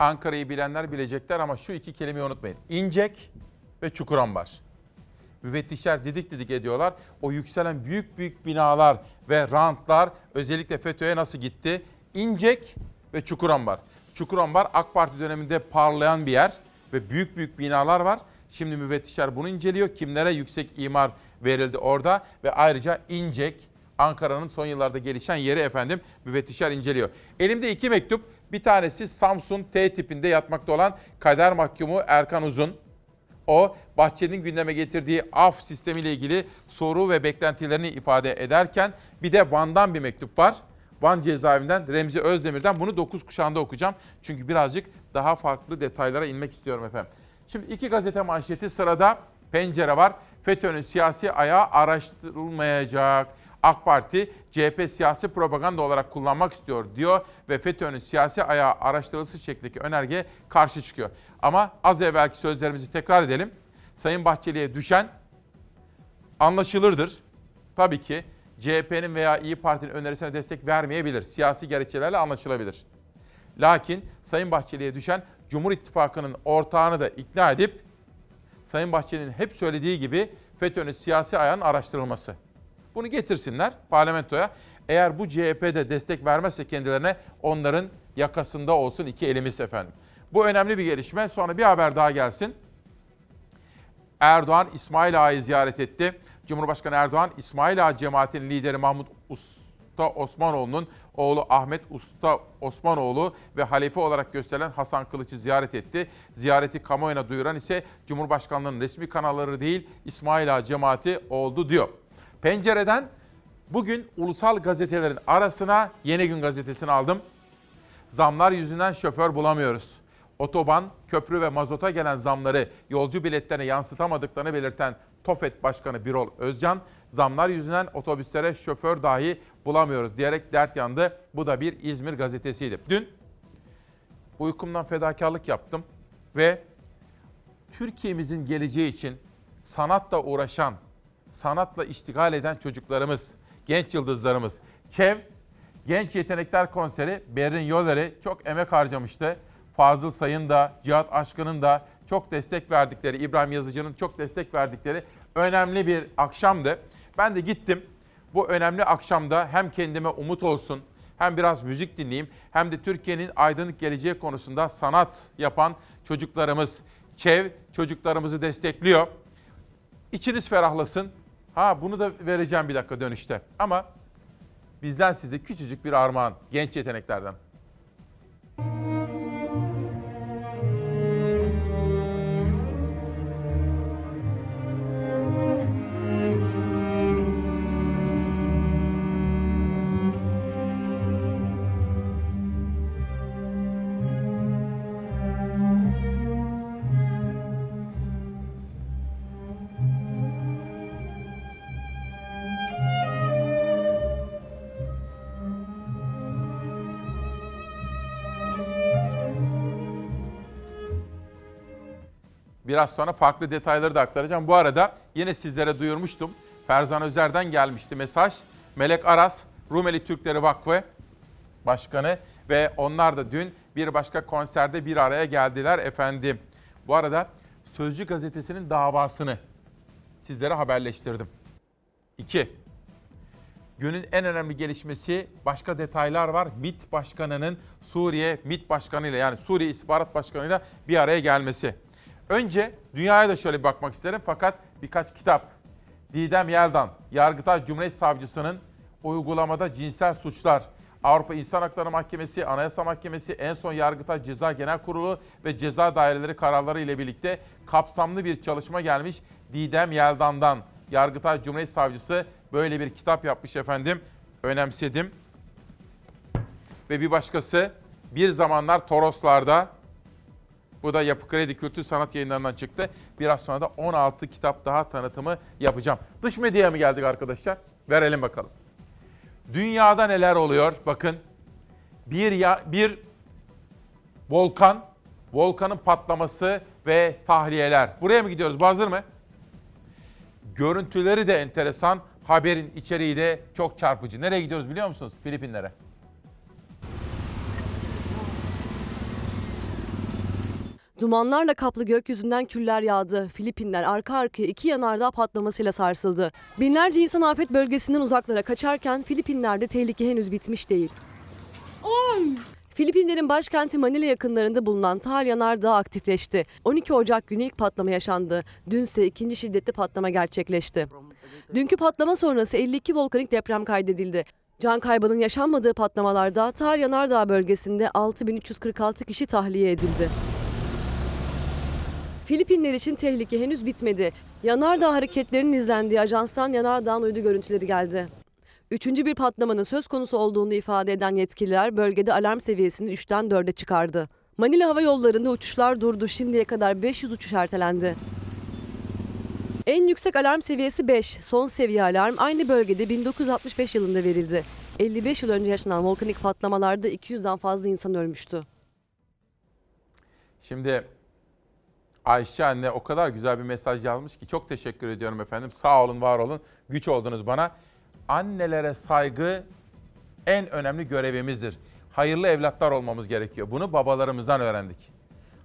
Ankara'yı bilenler bilecekler ama şu iki kelimeyi unutmayın. İncek ve Çukurambar. Müfettişler didik didik ediyorlar. O yükselen büyük büyük binalar ve rantlar özellikle FETÖ'ye nasıl gitti? İncek ve Çukurambar. Çukurambar AK Parti döneminde parlayan bir yer ve büyük büyük binalar var. Şimdi müfettişler bunu inceliyor. Kimlere yüksek imar verildi orada ve ayrıca İncek, Ankara'nın son yıllarda gelişen yeri efendim müfettişler inceliyor. Elimde iki mektup. Bir tanesi Samsun T tipinde yatmakta olan kader mahkumu Erkan Uzun. O Bahçeli'nin gündeme getirdiği af sistemiyle ilgili soru ve beklentilerini ifade ederken bir de Van'dan bir mektup var. Van cezaevinden Remzi Özdemir'den bunu 9 kuşağında okuyacağım. Çünkü birazcık daha farklı detaylara inmek istiyorum efendim. Şimdi iki gazete manşeti sırada pencere var. FETÖ'nün siyasi ayağı araştırılmayacak. AK Parti CHP siyasi propaganda olarak kullanmak istiyor diyor ve FETÖ'nün siyasi ayağı araştırılması şeklindeki önerge karşı çıkıyor. Ama az evvelki sözlerimizi tekrar edelim. Sayın Bahçeli'ye düşen anlaşılırdır. Tabii ki CHP'nin veya İyi Parti'nin önerisine destek vermeyebilir. Siyasi gerekçelerle anlaşılabilir. Lakin Sayın Bahçeli'ye düşen Cumhur İttifakı'nın ortağını da ikna edip Sayın Bahçeli'nin hep söylediği gibi FETÖ'nün siyasi ayağının araştırılması. Bunu getirsinler parlamentoya. Eğer bu CHP'de destek vermezse kendilerine onların yakasında olsun iki elimiz efendim. Bu önemli bir gelişme. Sonra bir haber daha gelsin. Erdoğan İsmail Ağa'yı ziyaret etti. Cumhurbaşkanı Erdoğan İsmail Ağa cemaatinin lideri Mahmut Usta Osmanoğlu'nun oğlu Ahmet Usta Osmanoğlu ve halife olarak gösterilen Hasan Kılıç'ı ziyaret etti. Ziyareti kamuoyuna duyuran ise Cumhurbaşkanlığının resmi kanalları değil İsmail Ağa cemaati oldu diyor. Pencereden bugün ulusal gazetelerin arasına Yeni Gün gazetesini aldım. Zamlar yüzünden şoför bulamıyoruz. Otoban, köprü ve mazota gelen zamları yolcu biletlerine yansıtamadıklarını belirten TOFET Başkanı Birol Özcan, zamlar yüzünden otobüslere şoför dahi bulamıyoruz diyerek dert yandı. Bu da bir İzmir gazetesiydi. Dün uykumdan fedakarlık yaptım ve Türkiye'mizin geleceği için sanatla uğraşan, sanatla iştigal eden çocuklarımız, genç yıldızlarımız. ÇEV Genç Yetenekler Konseri Berrin Yolleri çok emek harcamıştı. Fazıl Say'ın da, Cihat Aşkın'ın da çok destek verdikleri, İbrahim Yazıcı'nın çok destek verdikleri önemli bir akşamdı. Ben de gittim. Bu önemli akşamda hem kendime umut olsun, hem biraz müzik dinleyeyim, hem de Türkiye'nin aydınlık geleceği konusunda sanat yapan çocuklarımız, ÇEV çocuklarımızı destekliyor. İçiniz ferahlasın. Ha bunu da vereceğim bir dakika dönüşte. Ama bizden size küçücük bir armağan genç yeteneklerden. Biraz sonra farklı detayları da aktaracağım. Bu arada yine sizlere duyurmuştum. Ferzan Özer'den gelmişti mesaj. Melek Aras, Rumeli Türkleri Vakfı Başkanı ve onlar da dün bir başka konserde bir araya geldiler efendim. Bu arada Sözcü Gazetesi'nin davasını sizlere haberleştirdim. 2. Günün en önemli gelişmesi başka detaylar var. MİT Başkanı'nın Suriye MİT Başkanı ile yani Suriye İstihbarat Başkanı ile bir araya gelmesi. Önce dünyaya da şöyle bir bakmak isterim fakat birkaç kitap. Didem Yeldan, Yargıtay Cumhuriyet Savcısının uygulamada cinsel suçlar, Avrupa İnsan Hakları Mahkemesi, Anayasa Mahkemesi, en son Yargıtay Ceza Genel Kurulu ve Ceza Daireleri kararları ile birlikte kapsamlı bir çalışma gelmiş Didem Yeldan'dan. Yargıtay Cumhuriyet Savcısı böyle bir kitap yapmış efendim. Önemsedim. Ve bir başkası bir zamanlar Toroslar'da bu da Yapı Kredi Kültür Sanat yayınlarından çıktı. Biraz sonra da 16 kitap daha tanıtımı yapacağım. Dış medyaya mı geldik arkadaşlar? Verelim bakalım. Dünyada neler oluyor? Bakın bir ya, bir volkan, volkanın patlaması ve tahliyeler. Buraya mı gidiyoruz? Bu hazır mı? Görüntüleri de enteresan, haberin içeriği de çok çarpıcı. Nereye gidiyoruz biliyor musunuz? Filipinlere. Dumanlarla kaplı gökyüzünden küller yağdı. Filipinler arka arkaya iki yanardağ patlamasıyla sarsıldı. Binlerce insan afet bölgesinden uzaklara kaçarken Filipinler'de tehlike henüz bitmiş değil. Filipinlerin başkenti Manila yakınlarında bulunan Tal Yanardağ aktifleşti. 12 Ocak günü ilk patlama yaşandı. Dün ise ikinci şiddetli patlama gerçekleşti. Dünkü patlama sonrası 52 volkanik deprem kaydedildi. Can kaybının yaşanmadığı patlamalarda Tal Yanardağ bölgesinde 6346 kişi tahliye edildi. Filipinler için tehlike henüz bitmedi. Yanardağ hareketlerinin izlendiği ajanstan yanardağın uydu görüntüleri geldi. Üçüncü bir patlamanın söz konusu olduğunu ifade eden yetkililer bölgede alarm seviyesini 3'ten 4'e çıkardı. Manila Hava Yolları'nda uçuşlar durdu. Şimdiye kadar 500 uçuş ertelendi. En yüksek alarm seviyesi 5. Son seviye alarm aynı bölgede 1965 yılında verildi. 55 yıl önce yaşanan volkanik patlamalarda 200'den fazla insan ölmüştü. Şimdi Ayşe anne o kadar güzel bir mesaj yazmış ki çok teşekkür ediyorum efendim. Sağ olun, var olun. Güç oldunuz bana. Annelere saygı en önemli görevimizdir. Hayırlı evlatlar olmamız gerekiyor. Bunu babalarımızdan öğrendik.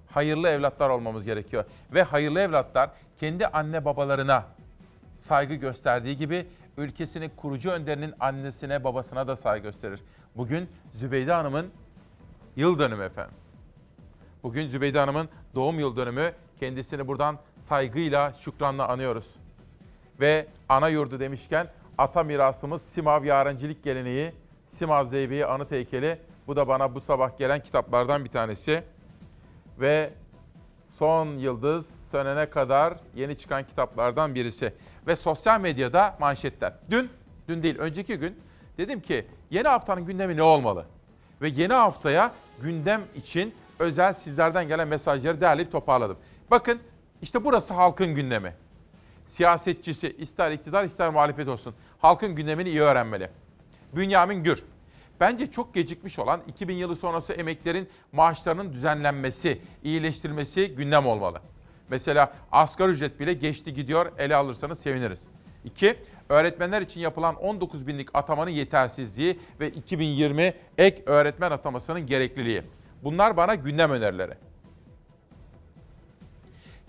Hayırlı evlatlar olmamız gerekiyor. Ve hayırlı evlatlar kendi anne babalarına saygı gösterdiği gibi ülkesinin kurucu önderinin annesine babasına da saygı gösterir. Bugün Zübeyde Hanım'ın yıl dönümü efendim. Bugün Zübeyde Hanım'ın doğum yıl dönümü. Kendisini buradan saygıyla, şükranla anıyoruz. Ve ana yurdu demişken ata mirasımız Simav Yarencilik Geleneği, Simav Zeybe'yi anıt heykeli. Bu da bana bu sabah gelen kitaplardan bir tanesi. Ve Son Yıldız Sönene kadar yeni çıkan kitaplardan birisi. Ve sosyal medyada manşetler. Dün, dün değil önceki gün dedim ki yeni haftanın gündemi ne olmalı? Ve yeni haftaya gündem için özel sizlerden gelen mesajları derleyip toparladım. Bakın işte burası halkın gündemi. Siyasetçisi ister iktidar ister muhalefet olsun halkın gündemini iyi öğrenmeli. Bünyamin Gür. Bence çok gecikmiş olan 2000 yılı sonrası emeklerin maaşlarının düzenlenmesi, iyileştirilmesi gündem olmalı. Mesela asgari ücret bile geçti gidiyor ele alırsanız seviniriz. 2. Öğretmenler için yapılan 19 binlik atamanın yetersizliği ve 2020 ek öğretmen atamasının gerekliliği. Bunlar bana gündem önerileri.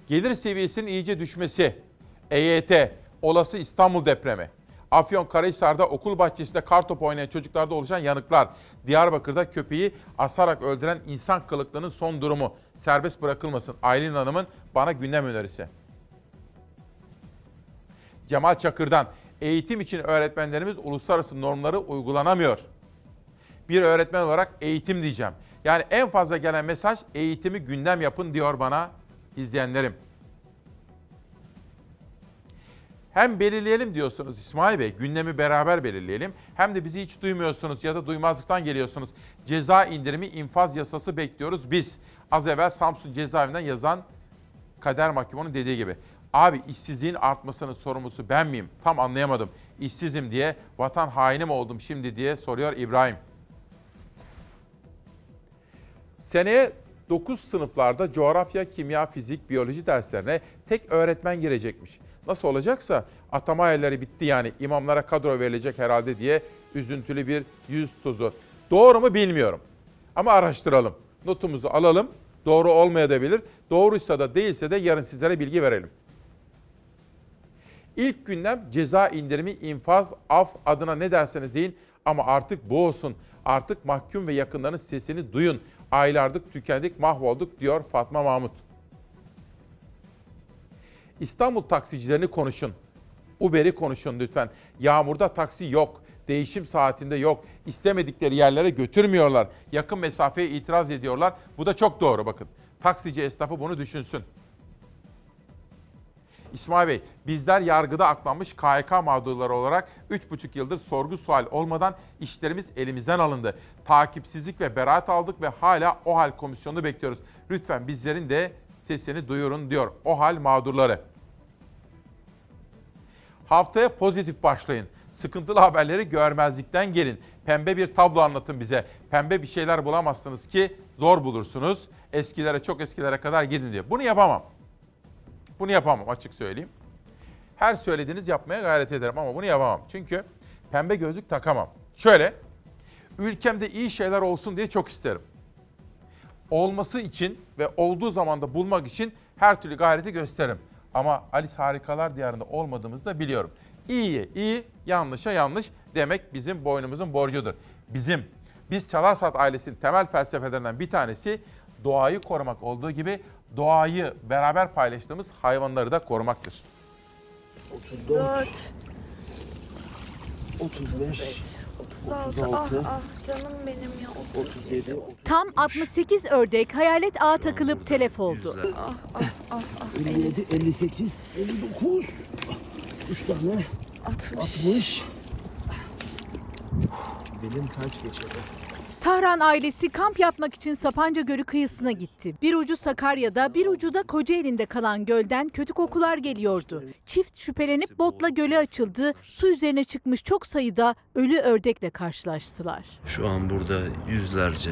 Gelir seviyesinin iyice düşmesi, EYT, olası İstanbul depremi, Afyonkarahisar'da okul bahçesinde kartop oynayan çocuklarda oluşan yanıklar, Diyarbakır'da köpeği asarak öldüren insan kılıklığının son durumu, serbest bırakılmasın Aylin Hanım'ın bana gündem önerisi. Cemal Çakır'dan eğitim için öğretmenlerimiz uluslararası normları uygulanamıyor. Bir öğretmen olarak eğitim diyeceğim. Yani en fazla gelen mesaj eğitimi gündem yapın diyor bana izleyenlerim. Hem belirleyelim diyorsunuz İsmail Bey, gündemi beraber belirleyelim. Hem de bizi hiç duymuyorsunuz ya da duymazlıktan geliyorsunuz. Ceza indirimi infaz yasası bekliyoruz biz. Az evvel Samsun cezaevinden yazan Kader Mahkumunun dediği gibi. Abi işsizliğin artmasının sorumlusu ben miyim? Tam anlayamadım. İşsizim diye vatan haini mi oldum şimdi diye soruyor İbrahim. Seneye 9 sınıflarda coğrafya, kimya, fizik, biyoloji derslerine tek öğretmen girecekmiş. Nasıl olacaksa atama ayarları bitti yani imamlara kadro verilecek herhalde diye üzüntülü bir yüz tuzu. Doğru mu bilmiyorum ama araştıralım. Notumuzu alalım. Doğru olmayabilir. Doğruysa da değilse de yarın sizlere bilgi verelim. İlk gündem ceza indirimi, infaz, af adına ne derseniz deyin ama artık bu olsun. Artık mahkum ve yakınların sesini duyun. Aylardık, tükendik, mahvolduk diyor Fatma Mahmut. İstanbul taksicilerini konuşun. Uber'i konuşun lütfen. Yağmurda taksi yok. Değişim saatinde yok. İstemedikleri yerlere götürmüyorlar. Yakın mesafeye itiraz ediyorlar. Bu da çok doğru bakın. Taksici esnafı bunu düşünsün. İsmail Bey, bizler yargıda aklanmış KHK mağdurları olarak 3,5 yıldır sorgu sual olmadan işlerimiz elimizden alındı. Takipsizlik ve beraat aldık ve hala OHAL komisyonunu bekliyoruz. Lütfen bizlerin de sesini duyurun diyor OHAL mağdurları. Haftaya pozitif başlayın. Sıkıntılı haberleri görmezlikten gelin. Pembe bir tablo anlatın bize. Pembe bir şeyler bulamazsınız ki zor bulursunuz. Eskilere çok eskilere kadar gidin diyor. Bunu yapamam. Bunu yapamam açık söyleyeyim. Her söylediğiniz yapmaya gayret ederim ama bunu yapamam. Çünkü pembe gözlük takamam. Şöyle, ülkemde iyi şeyler olsun diye çok isterim. Olması için ve olduğu zamanda bulmak için her türlü gayreti gösteririm. Ama Alice Harikalar Diyarı'nda olmadığımızı da biliyorum. İyiye iyi, yanlışa yanlış demek bizim boynumuzun borcudur. Bizim, biz Çalarsat ailesinin temel felsefelerinden bir tanesi doğayı korumak olduğu gibi doğayı beraber paylaştığımız hayvanları da korumaktır. 34 35 36 ah ah canım benim ya 37 Tam 68 ördek hayalet ağa takılıp telef oldu. ah ah ah ah 57, 58, 59, 3 tane, 60 60. Benim kaç geçedi? Tahran ailesi kamp yapmak için Sapanca Gölü kıyısına gitti. Bir ucu Sakarya'da, bir ucu da Kocaeli'nde kalan gölden kötü kokular geliyordu. Çift şüphelenip botla göle açıldı. Su üzerine çıkmış çok sayıda ölü ördekle karşılaştılar. Şu an burada yüzlerce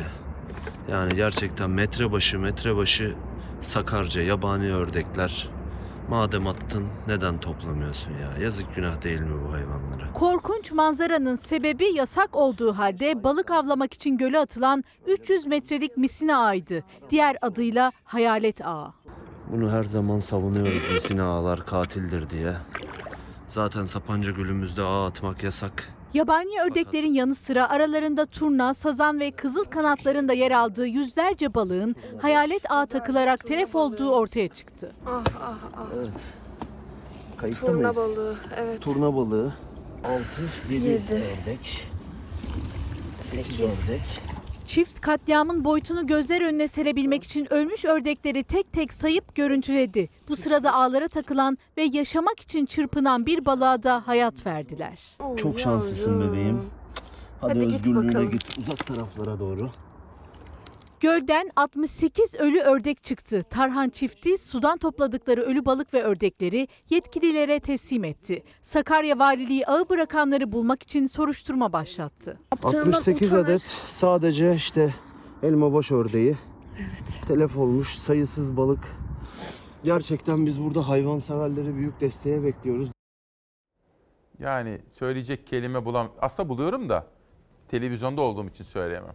yani gerçekten metre başı metre başı sakarca yabani ördekler. Madem attın neden toplamıyorsun ya? Yazık günah değil mi bu hayvanlara? Korkunç manzaranın sebebi yasak olduğu halde balık avlamak için göle atılan 300 metrelik misina ağıydı. Diğer adıyla hayalet ağı. Bunu her zaman savunuyoruz misina ağlar katildir diye. Zaten Sapanca Gölü'müzde ağ atmak yasak. Yabani ördeklerin yanı sıra aralarında turna, sazan ve kızıl kanatların da yer aldığı yüzlerce balığın hayalet ağa takılarak telef olduğu ortaya çıktı. ah ah ah Evet. Kayıtta Turna mıyız? balığı evet Turna balığı. 6, 7 Yedi. ördek. 8 Sekiz. ördek. Çift katliamın boyutunu gözler önüne serebilmek için ölmüş ördekleri tek tek sayıp görüntüledi. Bu sırada ağlara takılan ve yaşamak için çırpınan bir balığa da hayat verdiler. Çok şanslısın bebeğim. Hadi, Hadi git özgürlüğüne bakalım. git uzak taraflara doğru. Gölden 68 ölü ördek çıktı. Tarhan çifti sudan topladıkları ölü balık ve ördekleri yetkililere teslim etti. Sakarya Valiliği ağı bırakanları bulmak için soruşturma başlattı. 68 adet sadece işte elma baş ördeği. Evet. Telef olmuş sayısız balık. Gerçekten biz burada hayvanseverleri büyük desteğe bekliyoruz. Yani söyleyecek kelime bulam. Aslında buluyorum da televizyonda olduğum için söyleyemem.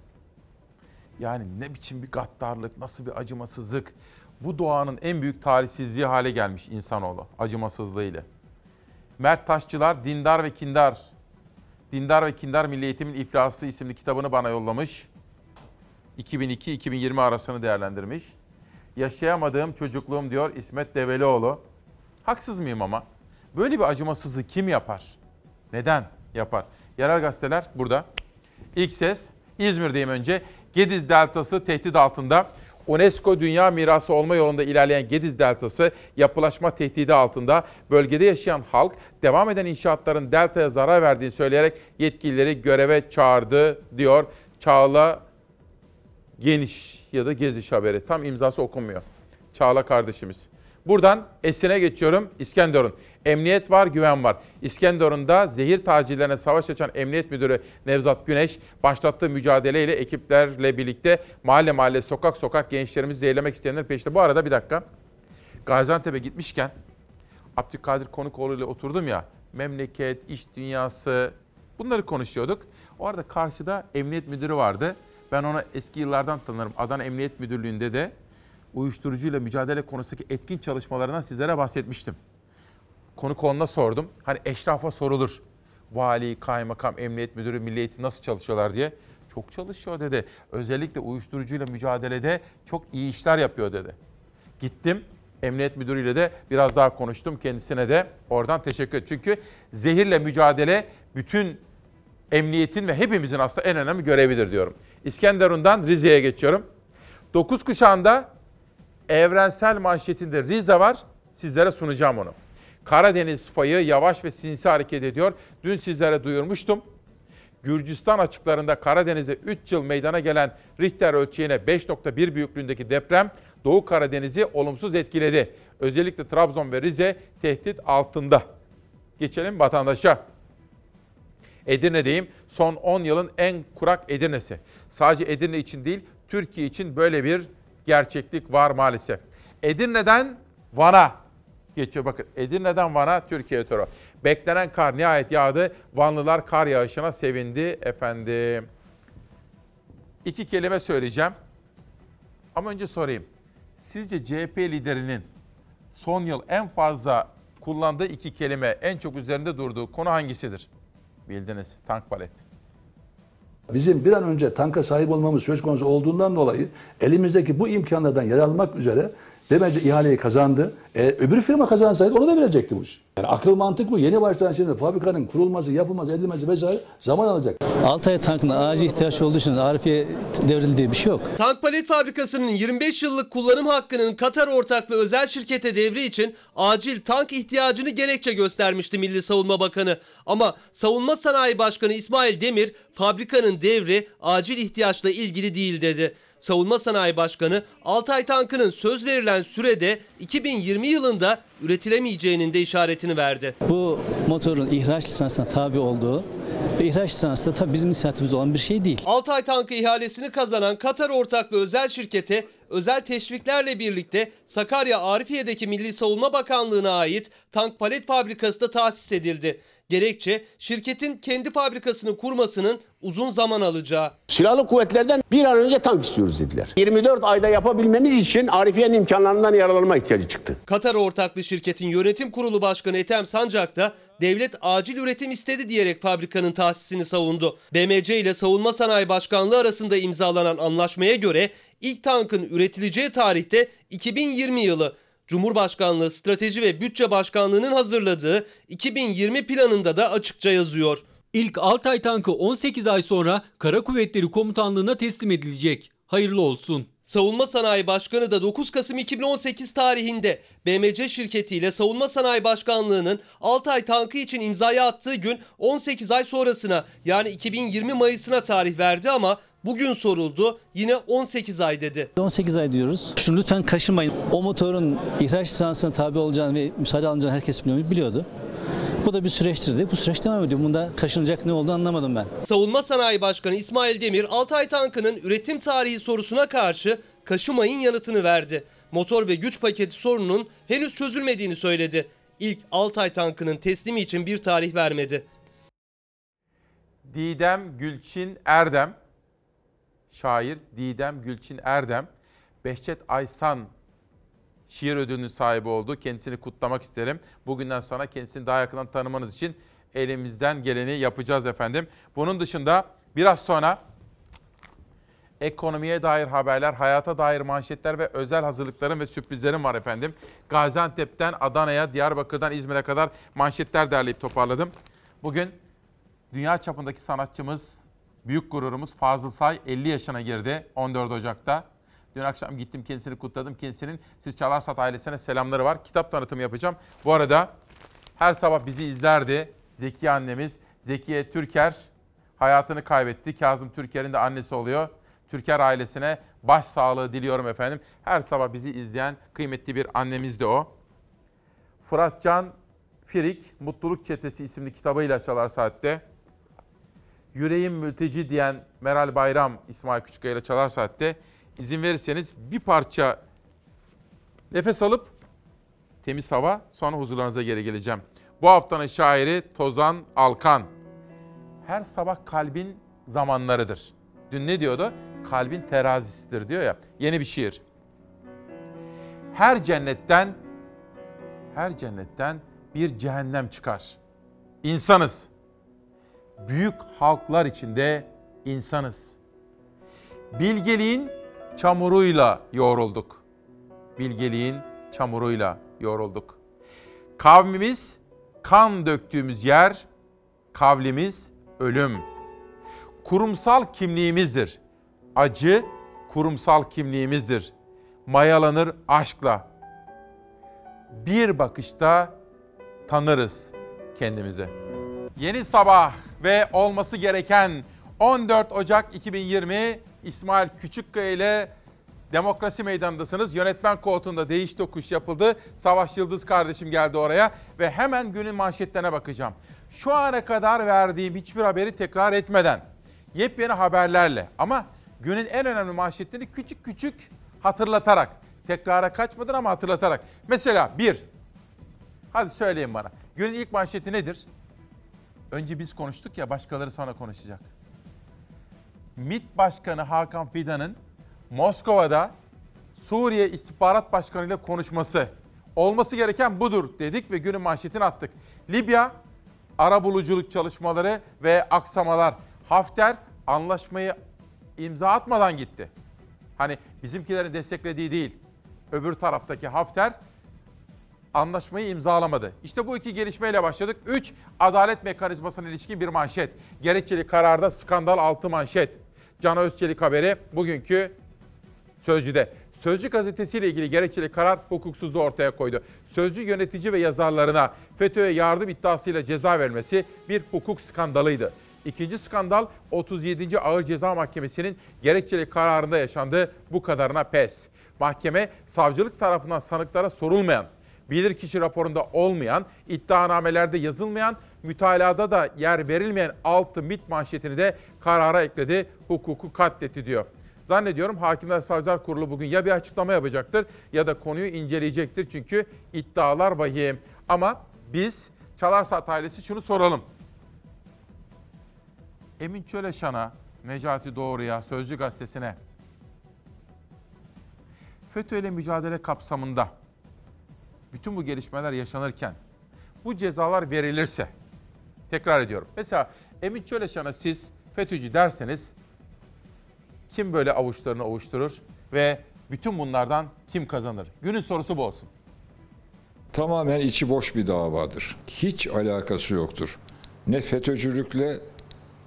Yani ne biçim bir gaddarlık, nasıl bir acımasızlık. Bu doğanın en büyük talihsizliği hale gelmiş insanoğlu acımasızlığıyla. Mert Taşçılar Dindar ve Kindar. Dindar ve Kindar Milli Eğitimin İflası isimli kitabını bana yollamış. 2002-2020 arasını değerlendirmiş. Yaşayamadığım çocukluğum diyor İsmet Develioğlu. Haksız mıyım ama? Böyle bir acımasızlığı kim yapar? Neden yapar? Yerel gazeteler burada. İlk ses İzmir'deyim önce. Gediz Deltası tehdit altında. UNESCO Dünya Mirası olma yolunda ilerleyen Gediz Deltası yapılaşma tehdidi altında. Bölgede yaşayan halk devam eden inşaatların deltaya zarar verdiğini söyleyerek yetkilileri göreve çağırdı diyor Çağla Geniş ya da Geziş haberi. Tam imzası okunmuyor. Çağla kardeşimiz. Buradan Esin'e geçiyorum. İskenderun. Emniyet var, güven var. İskenderun'da zehir tacirlerine savaş açan Emniyet Müdürü Nevzat Güneş başlattığı mücadeleyle ekiplerle birlikte mahalle mahalle, sokak sokak gençlerimizi zehirlemek isteyenler peşinde. Bu arada bir dakika. Gaziantep'e gitmişken Abdülkadir Konukoğlu ile oturdum ya. Memleket, iş dünyası bunları konuşuyorduk. O arada karşıda emniyet müdürü vardı. Ben ona eski yıllardan tanırım. Adana Emniyet Müdürlüğü'nde de uyuşturucuyla mücadele konusundaki etkin çalışmalarından sizlere bahsetmiştim. konu konuna sordum. Hani eşrafa sorulur. Vali, kaymakam, emniyet müdürü, milli eğitim nasıl çalışıyorlar diye. Çok çalışıyor dedi. Özellikle uyuşturucuyla mücadelede çok iyi işler yapıyor dedi. Gittim emniyet müdürüyle de biraz daha konuştum. Kendisine de oradan teşekkür ederim. Çünkü zehirle mücadele bütün emniyetin ve hepimizin aslında en önemli görevidir diyorum. İskenderun'dan Rize'ye geçiyorum. 9 kuşağında evrensel manşetinde Rize var. Sizlere sunacağım onu. Karadeniz fayı yavaş ve sinsi hareket ediyor. Dün sizlere duyurmuştum. Gürcistan açıklarında Karadeniz'de 3 yıl meydana gelen Richter ölçeğine 5.1 büyüklüğündeki deprem Doğu Karadeniz'i olumsuz etkiledi. Özellikle Trabzon ve Rize tehdit altında. Geçelim vatandaşa. Edirne'deyim. Son 10 yılın en kurak Edirne'si. Sadece Edirne için değil, Türkiye için böyle bir gerçeklik var maalesef. Edirne'den Van'a geçiyor. Bakın Edirne'den Van'a Türkiye turu. Beklenen kar nihayet yağdı. Vanlılar kar yağışına sevindi efendim. İki kelime söyleyeceğim. Ama önce sorayım. Sizce CHP liderinin son yıl en fazla kullandığı iki kelime, en çok üzerinde durduğu konu hangisidir? Bildiniz. Tank palet. Bizim bir an önce tanka sahip olmamız söz konusu olduğundan dolayı elimizdeki bu imkanlardan yer almak üzere demece ihaleyi kazandı. E, öbür firma kazansaydı onu da verecekti bu iş. Yani akıl mantık bu. Yeni baştan şimdi fabrikanın kurulması, yapılması, edilmesi vesaire zaman alacak. Altay tankına acil ihtiyaç olduğu için Arifiye devrildiği bir şey yok. Tank palet fabrikasının 25 yıllık kullanım hakkının Katar ortaklı özel şirkete devri için acil tank ihtiyacını gerekçe göstermişti Milli Savunma Bakanı. Ama Savunma Sanayi Başkanı İsmail Demir fabrikanın devri acil ihtiyaçla ilgili değil dedi. Savunma Sanayi Başkanı Altay tankının söz verilen sürede 2020 yılında üretilemeyeceğinin de işaretini verdi. Bu motorun ihraç lisansına tabi olduğu ve ihraç lisansı da tabii bizim inisiyatifimiz olan bir şey değil. Altay tankı ihalesini kazanan Katar ortaklı özel şirkete özel teşviklerle birlikte Sakarya Arifiye'deki Milli Savunma Bakanlığı'na ait tank palet fabrikası da tahsis edildi. Gerekçe şirketin kendi fabrikasını kurmasının uzun zaman alacağı. Silahlı kuvvetlerden bir an önce tank istiyoruz dediler. 24 ayda yapabilmemiz için Arifiye'nin imkanlarından yararlanma ihtiyacı çıktı. Katar ortaklı şirketin yönetim kurulu başkanı Ethem Sancak da devlet acil üretim istedi diyerek fabrikanın tahsisini savundu. BMC ile Savunma Sanayi Başkanlığı arasında imzalanan anlaşmaya göre ilk tankın üretileceği tarihte 2020 yılı. Cumhurbaşkanlığı Strateji ve Bütçe Başkanlığı'nın hazırladığı 2020 planında da açıkça yazıyor. İlk Altay tankı 18 ay sonra Kara Kuvvetleri Komutanlığı'na teslim edilecek. Hayırlı olsun. Savunma Sanayi Başkanı da 9 Kasım 2018 tarihinde BMC şirketiyle Savunma Sanayi Başkanlığı'nın Altay tankı için imzayı attığı gün 18 ay sonrasına yani 2020 Mayıs'ına tarih verdi ama bugün soruldu yine 18 ay dedi. 18 ay diyoruz. Şunu lütfen kaşımayın. O motorun ihraç lisansına tabi olacağını ve müsaade alınacağını herkes biliyordu. Bu da bir süreçtir bu süreç devam ediyor. Bunda kaşınacak ne oldu anlamadım ben. Savunma Sanayi Başkanı İsmail Demir Altay tankının üretim tarihi sorusuna karşı kaşımayın yanıtını verdi. Motor ve güç paketi sorununun henüz çözülmediğini söyledi. İlk Altay tankının teslimi için bir tarih vermedi. Didem Gülçin Erdem, şair Didem Gülçin Erdem, Behçet Aysan şiir ödülünün sahibi oldu. Kendisini kutlamak isterim. Bugünden sonra kendisini daha yakından tanımanız için elimizden geleni yapacağız efendim. Bunun dışında biraz sonra ekonomiye dair haberler, hayata dair manşetler ve özel hazırlıklarım ve sürprizlerim var efendim. Gaziantep'ten Adana'ya, Diyarbakır'dan İzmir'e kadar manşetler derleyip toparladım. Bugün dünya çapındaki sanatçımız, büyük gururumuz Fazıl Say 50 yaşına girdi 14 Ocak'ta. Dün akşam gittim kendisini kutladım. Kendisinin Siz Çalarsat ailesine selamları var. Kitap tanıtımı yapacağım. Bu arada her sabah bizi izlerdi. Zeki annemiz Zekiye Türker hayatını kaybetti. Kazım Türker'in de annesi oluyor. Türker ailesine başsağlığı diliyorum efendim. Her sabah bizi izleyen kıymetli bir annemiz de o. Fıratcan Firik, Mutluluk Çetesi isimli kitabıyla Çalar Saat'te. Yüreğim mülteci diyen Meral Bayram İsmail Küçükkaya ile Çalar Saat'te. İzin verirseniz bir parça nefes alıp temiz hava sonra huzurlarınıza geri geleceğim. Bu haftanın şairi Tozan Alkan. Her sabah kalbin zamanlarıdır. Dün ne diyordu? Kalbin terazisidir diyor ya. Yeni bir şiir. Her cennetten her cennetten bir cehennem çıkar. İnsanız. Büyük halklar içinde insanız. Bilgeliğin çamuruyla yoğrulduk. Bilgeliğin çamuruyla yoğrulduk. Kavmimiz kan döktüğümüz yer, kavlimiz ölüm. Kurumsal kimliğimizdir. Acı kurumsal kimliğimizdir. Mayalanır aşkla. Bir bakışta tanırız kendimizi. Yeni sabah ve olması gereken 14 Ocak 2020 İsmail Küçükkaya ile Demokrasi Meydanı'ndasınız. Yönetmen koltuğunda değiş tokuş yapıldı. Savaş Yıldız kardeşim geldi oraya ve hemen günün manşetlerine bakacağım. Şu ana kadar verdiğim hiçbir haberi tekrar etmeden yepyeni haberlerle ama günün en önemli manşetlerini küçük küçük hatırlatarak, tekrara kaçmadan ama hatırlatarak. Mesela bir, hadi söyleyin bana. Günün ilk manşeti nedir? Önce biz konuştuk ya başkaları sonra konuşacak. MİT Başkanı Hakan Fidan'ın Moskova'da Suriye İstihbarat Başkanı ile konuşması. Olması gereken budur dedik ve günün manşetini attık. Libya ara buluculuk çalışmaları ve aksamalar. Hafter anlaşmayı imza atmadan gitti. Hani bizimkilerin desteklediği değil. Öbür taraftaki Hafter anlaşmayı imzalamadı. İşte bu iki gelişmeyle başladık. 3. Adalet mekanizmasına ilişkin bir manşet. Gerekçeli kararda skandal altı manşet. Can Özçelik haberi bugünkü Sözcü'de. Sözcü gazetesiyle ilgili gerekçeli karar hukuksuzluğu ortaya koydu. Sözcü yönetici ve yazarlarına FETÖ'ye yardım iddiasıyla ceza vermesi bir hukuk skandalıydı. İkinci skandal 37. Ağır Ceza Mahkemesi'nin gerekçeli kararında yaşandı. Bu kadarına pes. Mahkeme savcılık tarafından sanıklara sorulmayan, bilirkişi raporunda olmayan, iddianamelerde yazılmayan, mütalada da yer verilmeyen altı MIT manşetini de karara ekledi. Hukuku katletti diyor. Zannediyorum Hakimler Savcılar Kurulu bugün ya bir açıklama yapacaktır ya da konuyu inceleyecektir. Çünkü iddialar vahim. Ama biz Çalarsat ailesi şunu soralım. Emin Çöleşan'a, Necati Doğru'ya, Sözcü Gazetesi'ne FETÖ ile mücadele kapsamında bütün bu gelişmeler yaşanırken bu cezalar verilirse tekrar ediyorum. Mesela Emin Çöleşan'a siz FETÖ'cü derseniz kim böyle avuçlarını ovuşturur ve bütün bunlardan kim kazanır? Günün sorusu bu olsun. Tamamen içi boş bir davadır. Hiç alakası yoktur. Ne FETÖ'cülükle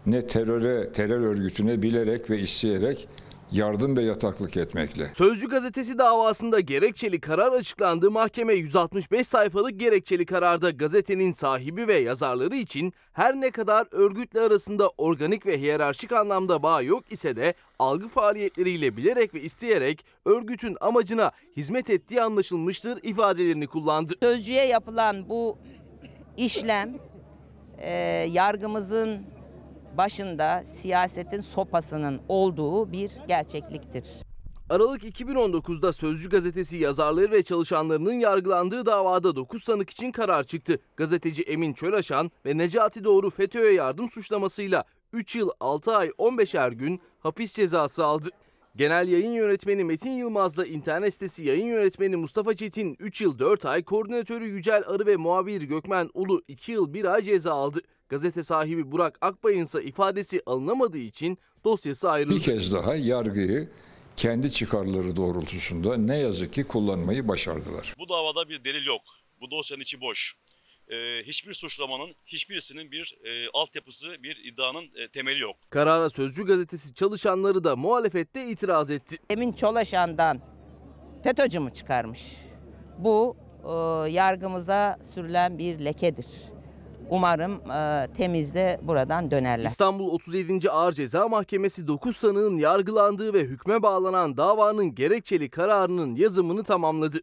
ne teröre, terör örgütüne bilerek ve isteyerek yardım ve yataklık etmekle. Sözcü gazetesi davasında gerekçeli karar açıklandı. Mahkeme 165 sayfalık gerekçeli kararda gazetenin sahibi ve yazarları için her ne kadar örgütle arasında organik ve hiyerarşik anlamda bağ yok ise de algı faaliyetleriyle bilerek ve isteyerek örgütün amacına hizmet ettiği anlaşılmıştır ifadelerini kullandı. Sözcüye yapılan bu işlem e, yargımızın başında siyasetin sopasının olduğu bir gerçekliktir. Aralık 2019'da Sözcü gazetesi yazarları ve çalışanlarının yargılandığı davada 9 sanık için karar çıktı. Gazeteci Emin Çölaşan ve Necati Doğru FETÖ'ye yardım suçlamasıyla 3 yıl 6 ay 15'er gün hapis cezası aldı. Genel yayın yönetmeni Metin Yılmaz'la internet sitesi yayın yönetmeni Mustafa Çetin 3 yıl 4 ay, koordinatörü Yücel Arı ve muhabir Gökmen Ulu 2 yıl 1 ay ceza aldı. Gazete sahibi Burak Akbay'ın ise ifadesi alınamadığı için dosyası ayrıldı. Bir kez daha yargıyı kendi çıkarları doğrultusunda ne yazık ki kullanmayı başardılar. Bu davada bir delil yok. Bu dosyanın içi boş. Ee, hiçbir suçlamanın, hiçbirisinin bir e, altyapısı, bir iddianın e, temeli yok. Karara Sözcü gazetesi çalışanları da muhalefette itiraz etti. Emin Çolaşan'dan FETÖ'cü mü çıkarmış? Bu e, yargımıza sürülen bir lekedir. Umarım e, temizle buradan dönerler. İstanbul 37. Ağır Ceza Mahkemesi 9 sanığın yargılandığı ve hükme bağlanan davanın gerekçeli kararının yazımını tamamladı.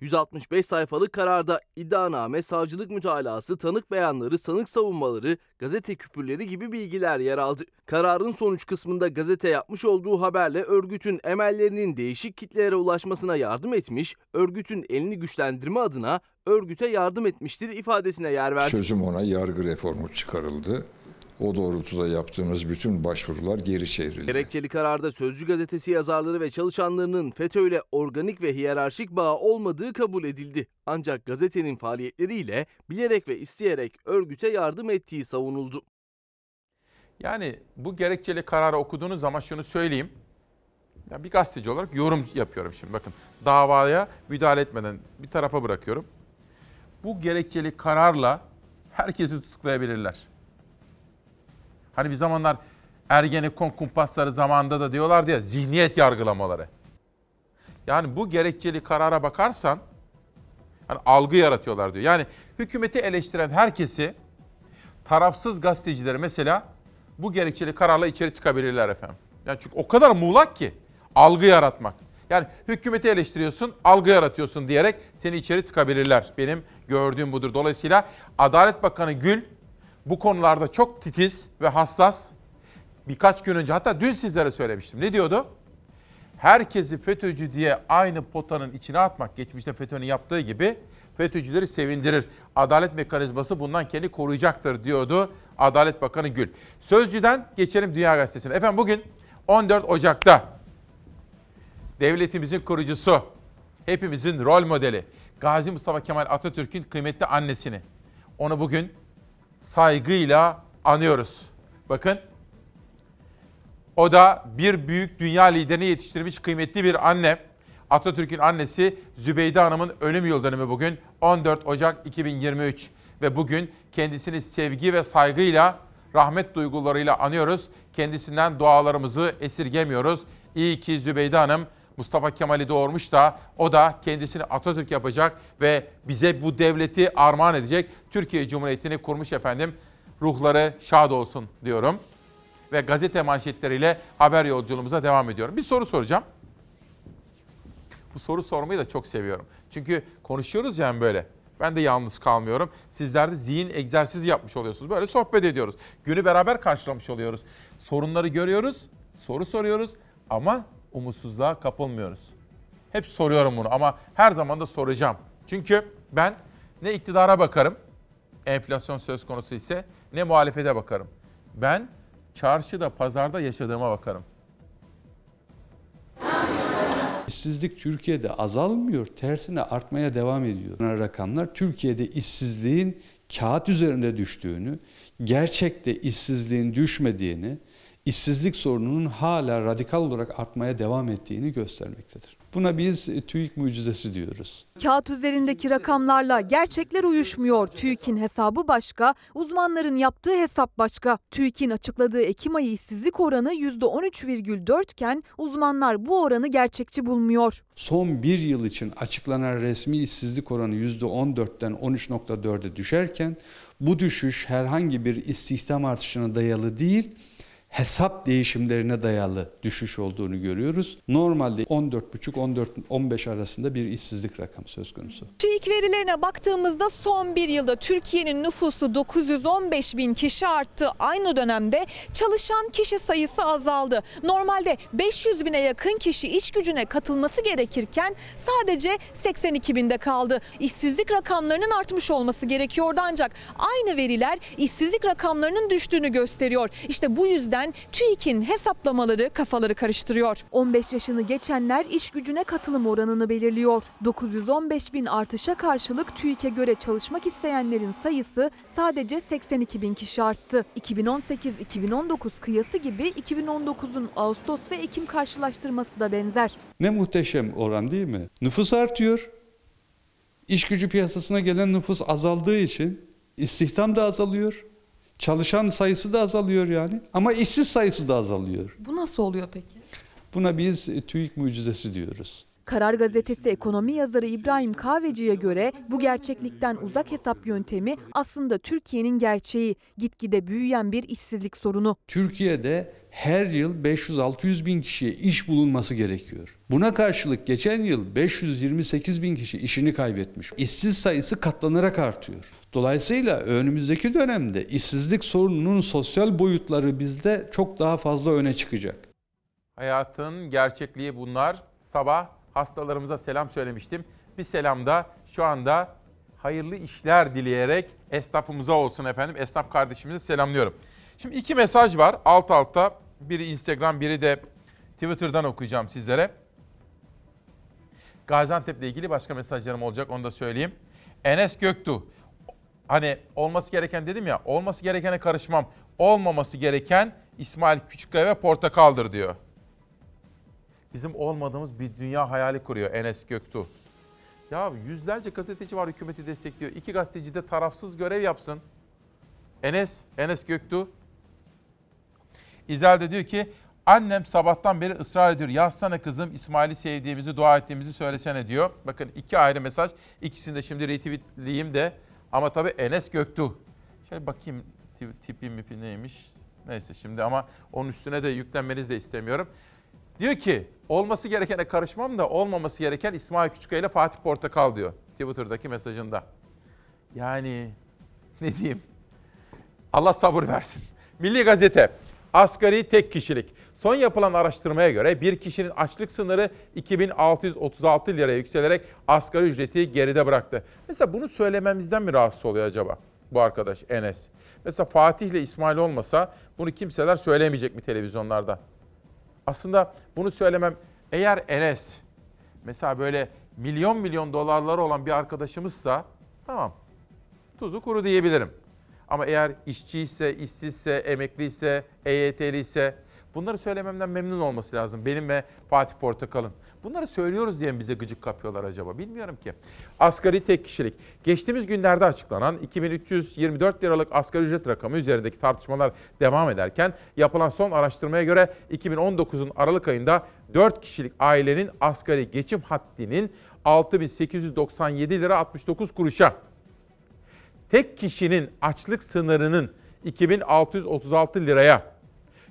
165 sayfalık kararda iddianame, savcılık mütalası, tanık beyanları, sanık savunmaları, gazete küpürleri gibi bilgiler yer aldı. Kararın sonuç kısmında gazete yapmış olduğu haberle örgütün emellerinin değişik kitlelere ulaşmasına yardım etmiş, örgütün elini güçlendirme adına örgüte yardım etmiştir ifadesine yer verdi. Sözüm ona yargı reformu çıkarıldı. O doğrultuda yaptığımız bütün başvurular geri çevrildi. Gerekçeli kararda Sözcü gazetesi yazarları ve çalışanlarının FETÖ'yle organik ve hiyerarşik bağ olmadığı kabul edildi. Ancak gazetenin faaliyetleriyle bilerek ve isteyerek örgüte yardım ettiği savunuldu. Yani bu gerekçeli kararı okuduğunuz zaman şunu söyleyeyim. Ya bir gazeteci olarak yorum yapıyorum şimdi bakın. Davaya müdahale etmeden bir tarafa bırakıyorum. Bu gerekçeli kararla herkesi tutuklayabilirler. Hani bir zamanlar Ergenekon kumpasları zamanında da diyorlardı ya zihniyet yargılamaları. Yani bu gerekçeli karara bakarsan hani algı yaratıyorlar diyor. Yani hükümeti eleştiren herkesi tarafsız gazetecileri mesela bu gerekçeli kararla içeri tıkabilirler efendim. Yani çünkü o kadar muğlak ki algı yaratmak. Yani hükümeti eleştiriyorsun, algı yaratıyorsun diyerek seni içeri tıkabilirler. Benim gördüğüm budur. Dolayısıyla Adalet Bakanı Gül bu konularda çok titiz ve hassas. Birkaç gün önce hatta dün sizlere söylemiştim. Ne diyordu? Herkesi FETÖ'cü diye aynı potanın içine atmak geçmişte FETÖ'nün yaptığı gibi FETÖ'cüleri sevindirir. Adalet mekanizması bundan kendi koruyacaktır diyordu Adalet Bakanı Gül. Sözcüden geçelim Dünya Gazetesi'ne. Efendim bugün 14 Ocak'ta devletimizin kurucusu, hepimizin rol modeli Gazi Mustafa Kemal Atatürk'ün kıymetli annesini. Onu bugün saygıyla anıyoruz. Bakın o da bir büyük dünya liderini yetiştirmiş kıymetli bir anne. Atatürk'ün annesi Zübeyde Hanım'ın ölüm yıl dönümü bugün 14 Ocak 2023 ve bugün kendisini sevgi ve saygıyla, rahmet duygularıyla anıyoruz. Kendisinden dualarımızı esirgemiyoruz. İyi ki Zübeyde Hanım Mustafa Kemal'i doğurmuş da o da kendisini Atatürk yapacak ve bize bu devleti armağan edecek. Türkiye Cumhuriyeti'ni kurmuş efendim. Ruhları şad olsun diyorum. Ve gazete manşetleriyle haber yolculuğumuza devam ediyorum. Bir soru soracağım. Bu soru sormayı da çok seviyorum. Çünkü konuşuyoruz yani böyle. Ben de yalnız kalmıyorum. Sizler de zihin egzersizi yapmış oluyorsunuz. Böyle sohbet ediyoruz. Günü beraber karşılamış oluyoruz. Sorunları görüyoruz, soru soruyoruz ama umutsuzluğa kapılmıyoruz. Hep soruyorum bunu ama her zaman da soracağım. Çünkü ben ne iktidara bakarım, enflasyon söz konusu ise ne muhalefete bakarım. Ben çarşıda, pazarda yaşadığıma bakarım. İşsizlik Türkiye'de azalmıyor, tersine artmaya devam ediyor. Rakamlar Türkiye'de işsizliğin kağıt üzerinde düştüğünü, gerçekte işsizliğin düşmediğini, işsizlik sorununun hala radikal olarak artmaya devam ettiğini göstermektedir. Buna biz TÜİK mucizesi diyoruz. Kağıt üzerindeki rakamlarla gerçekler uyuşmuyor. TÜİK'in hesabı başka, uzmanların yaptığı hesap başka. TÜİK'in açıkladığı Ekim ayı işsizlik oranı %13,4 iken uzmanlar bu oranı gerçekçi bulmuyor. Son bir yıl için açıklanan resmi işsizlik oranı %14'ten 13.4'e düşerken bu düşüş herhangi bir istihdam artışına dayalı değil, hesap değişimlerine dayalı düşüş olduğunu görüyoruz. Normalde 14,5-15 arasında bir işsizlik rakamı söz konusu. TÜİK verilerine baktığımızda son bir yılda Türkiye'nin nüfusu 915 bin kişi arttı. Aynı dönemde çalışan kişi sayısı azaldı. Normalde 500 bine yakın kişi iş gücüne katılması gerekirken sadece 82 binde kaldı. İşsizlik rakamlarının artmış olması gerekiyordu ancak aynı veriler işsizlik rakamlarının düştüğünü gösteriyor. İşte bu yüzden TÜİK'in hesaplamaları kafaları karıştırıyor. 15 yaşını geçenler iş gücüne katılım oranını belirliyor. 915 bin artışa karşılık TÜİK'e göre çalışmak isteyenlerin sayısı sadece 82 bin kişi arttı. 2018-2019 kıyası gibi 2019'un Ağustos ve Ekim karşılaştırması da benzer. Ne muhteşem oran değil mi? Nüfus artıyor. İş gücü piyasasına gelen nüfus azaldığı için istihdam da azalıyor. Çalışan sayısı da azalıyor yani ama işsiz sayısı da azalıyor. Bu nasıl oluyor peki? Buna biz TÜİK mucizesi diyoruz. Karar Gazetesi ekonomi yazarı İbrahim Kahveci'ye göre bu gerçeklikten uzak hesap yöntemi aslında Türkiye'nin gerçeği, gitgide büyüyen bir işsizlik sorunu. Türkiye'de her yıl 500-600 bin kişiye iş bulunması gerekiyor. Buna karşılık geçen yıl 528 bin kişi işini kaybetmiş. İşsiz sayısı katlanarak artıyor. Dolayısıyla önümüzdeki dönemde işsizlik sorununun sosyal boyutları bizde çok daha fazla öne çıkacak. Hayatın gerçekliği bunlar. Sabah hastalarımıza selam söylemiştim. Bir selam da şu anda hayırlı işler dileyerek esnafımıza olsun efendim. Esnaf kardeşimizi selamlıyorum. Şimdi iki mesaj var alt alta. Biri Instagram, biri de Twitter'dan okuyacağım sizlere. Gaziantep'le ilgili başka mesajlarım olacak onu da söyleyeyim. Enes Göktuğ. Hani olması gereken dedim ya, olması gerekene karışmam. Olmaması gereken İsmail Küçükkaya ve Portakal'dır diyor. Bizim olmadığımız bir dünya hayali kuruyor Enes Göktuğ. Ya yüzlerce gazeteci var hükümeti destekliyor. İki gazeteci de tarafsız görev yapsın. Enes, Enes Göktuğ. İzel de diyor ki annem sabahtan beri ısrar ediyor. Yazsana kızım İsmail'i sevdiğimizi, dua ettiğimizi söylesene diyor. Bakın iki ayrı mesaj. İkisini de şimdi retweetleyeyim de. Ama tabii Enes Göktuğ. Şöyle bakayım tipi mipi neymiş. Neyse şimdi ama onun üstüne de yüklenmenizi de istemiyorum. Diyor ki olması gerekene karışmam da olmaması gereken İsmail Küçükkaya ile Fatih Portakal diyor. Twitter'daki mesajında. Yani ne diyeyim? Allah sabır versin. Milli Gazete. Asgari tek kişilik. Son yapılan araştırmaya göre bir kişinin açlık sınırı 2636 liraya yükselerek asgari ücreti geride bıraktı. Mesela bunu söylememizden mi rahatsız oluyor acaba bu arkadaş Enes? Mesela Fatih ile İsmail olmasa bunu kimseler söylemeyecek mi televizyonlarda? Aslında bunu söylemem eğer Enes mesela böyle milyon milyon dolarları olan bir arkadaşımızsa tamam tuzu kuru diyebilirim. Ama eğer işçiyse, işsizse, emekliyse, EYT'liyse bunları söylememden memnun olması lazım. Benim ve Fatih Portakal'ın. Bunları söylüyoruz diye mi bize gıcık kapıyorlar acaba? Bilmiyorum ki. Asgari tek kişilik. Geçtiğimiz günlerde açıklanan 2324 liralık asgari ücret rakamı üzerindeki tartışmalar devam ederken yapılan son araştırmaya göre 2019'un Aralık ayında 4 kişilik ailenin asgari geçim haddinin 6897 lira 69 kuruşa tek kişinin açlık sınırının 2636 liraya,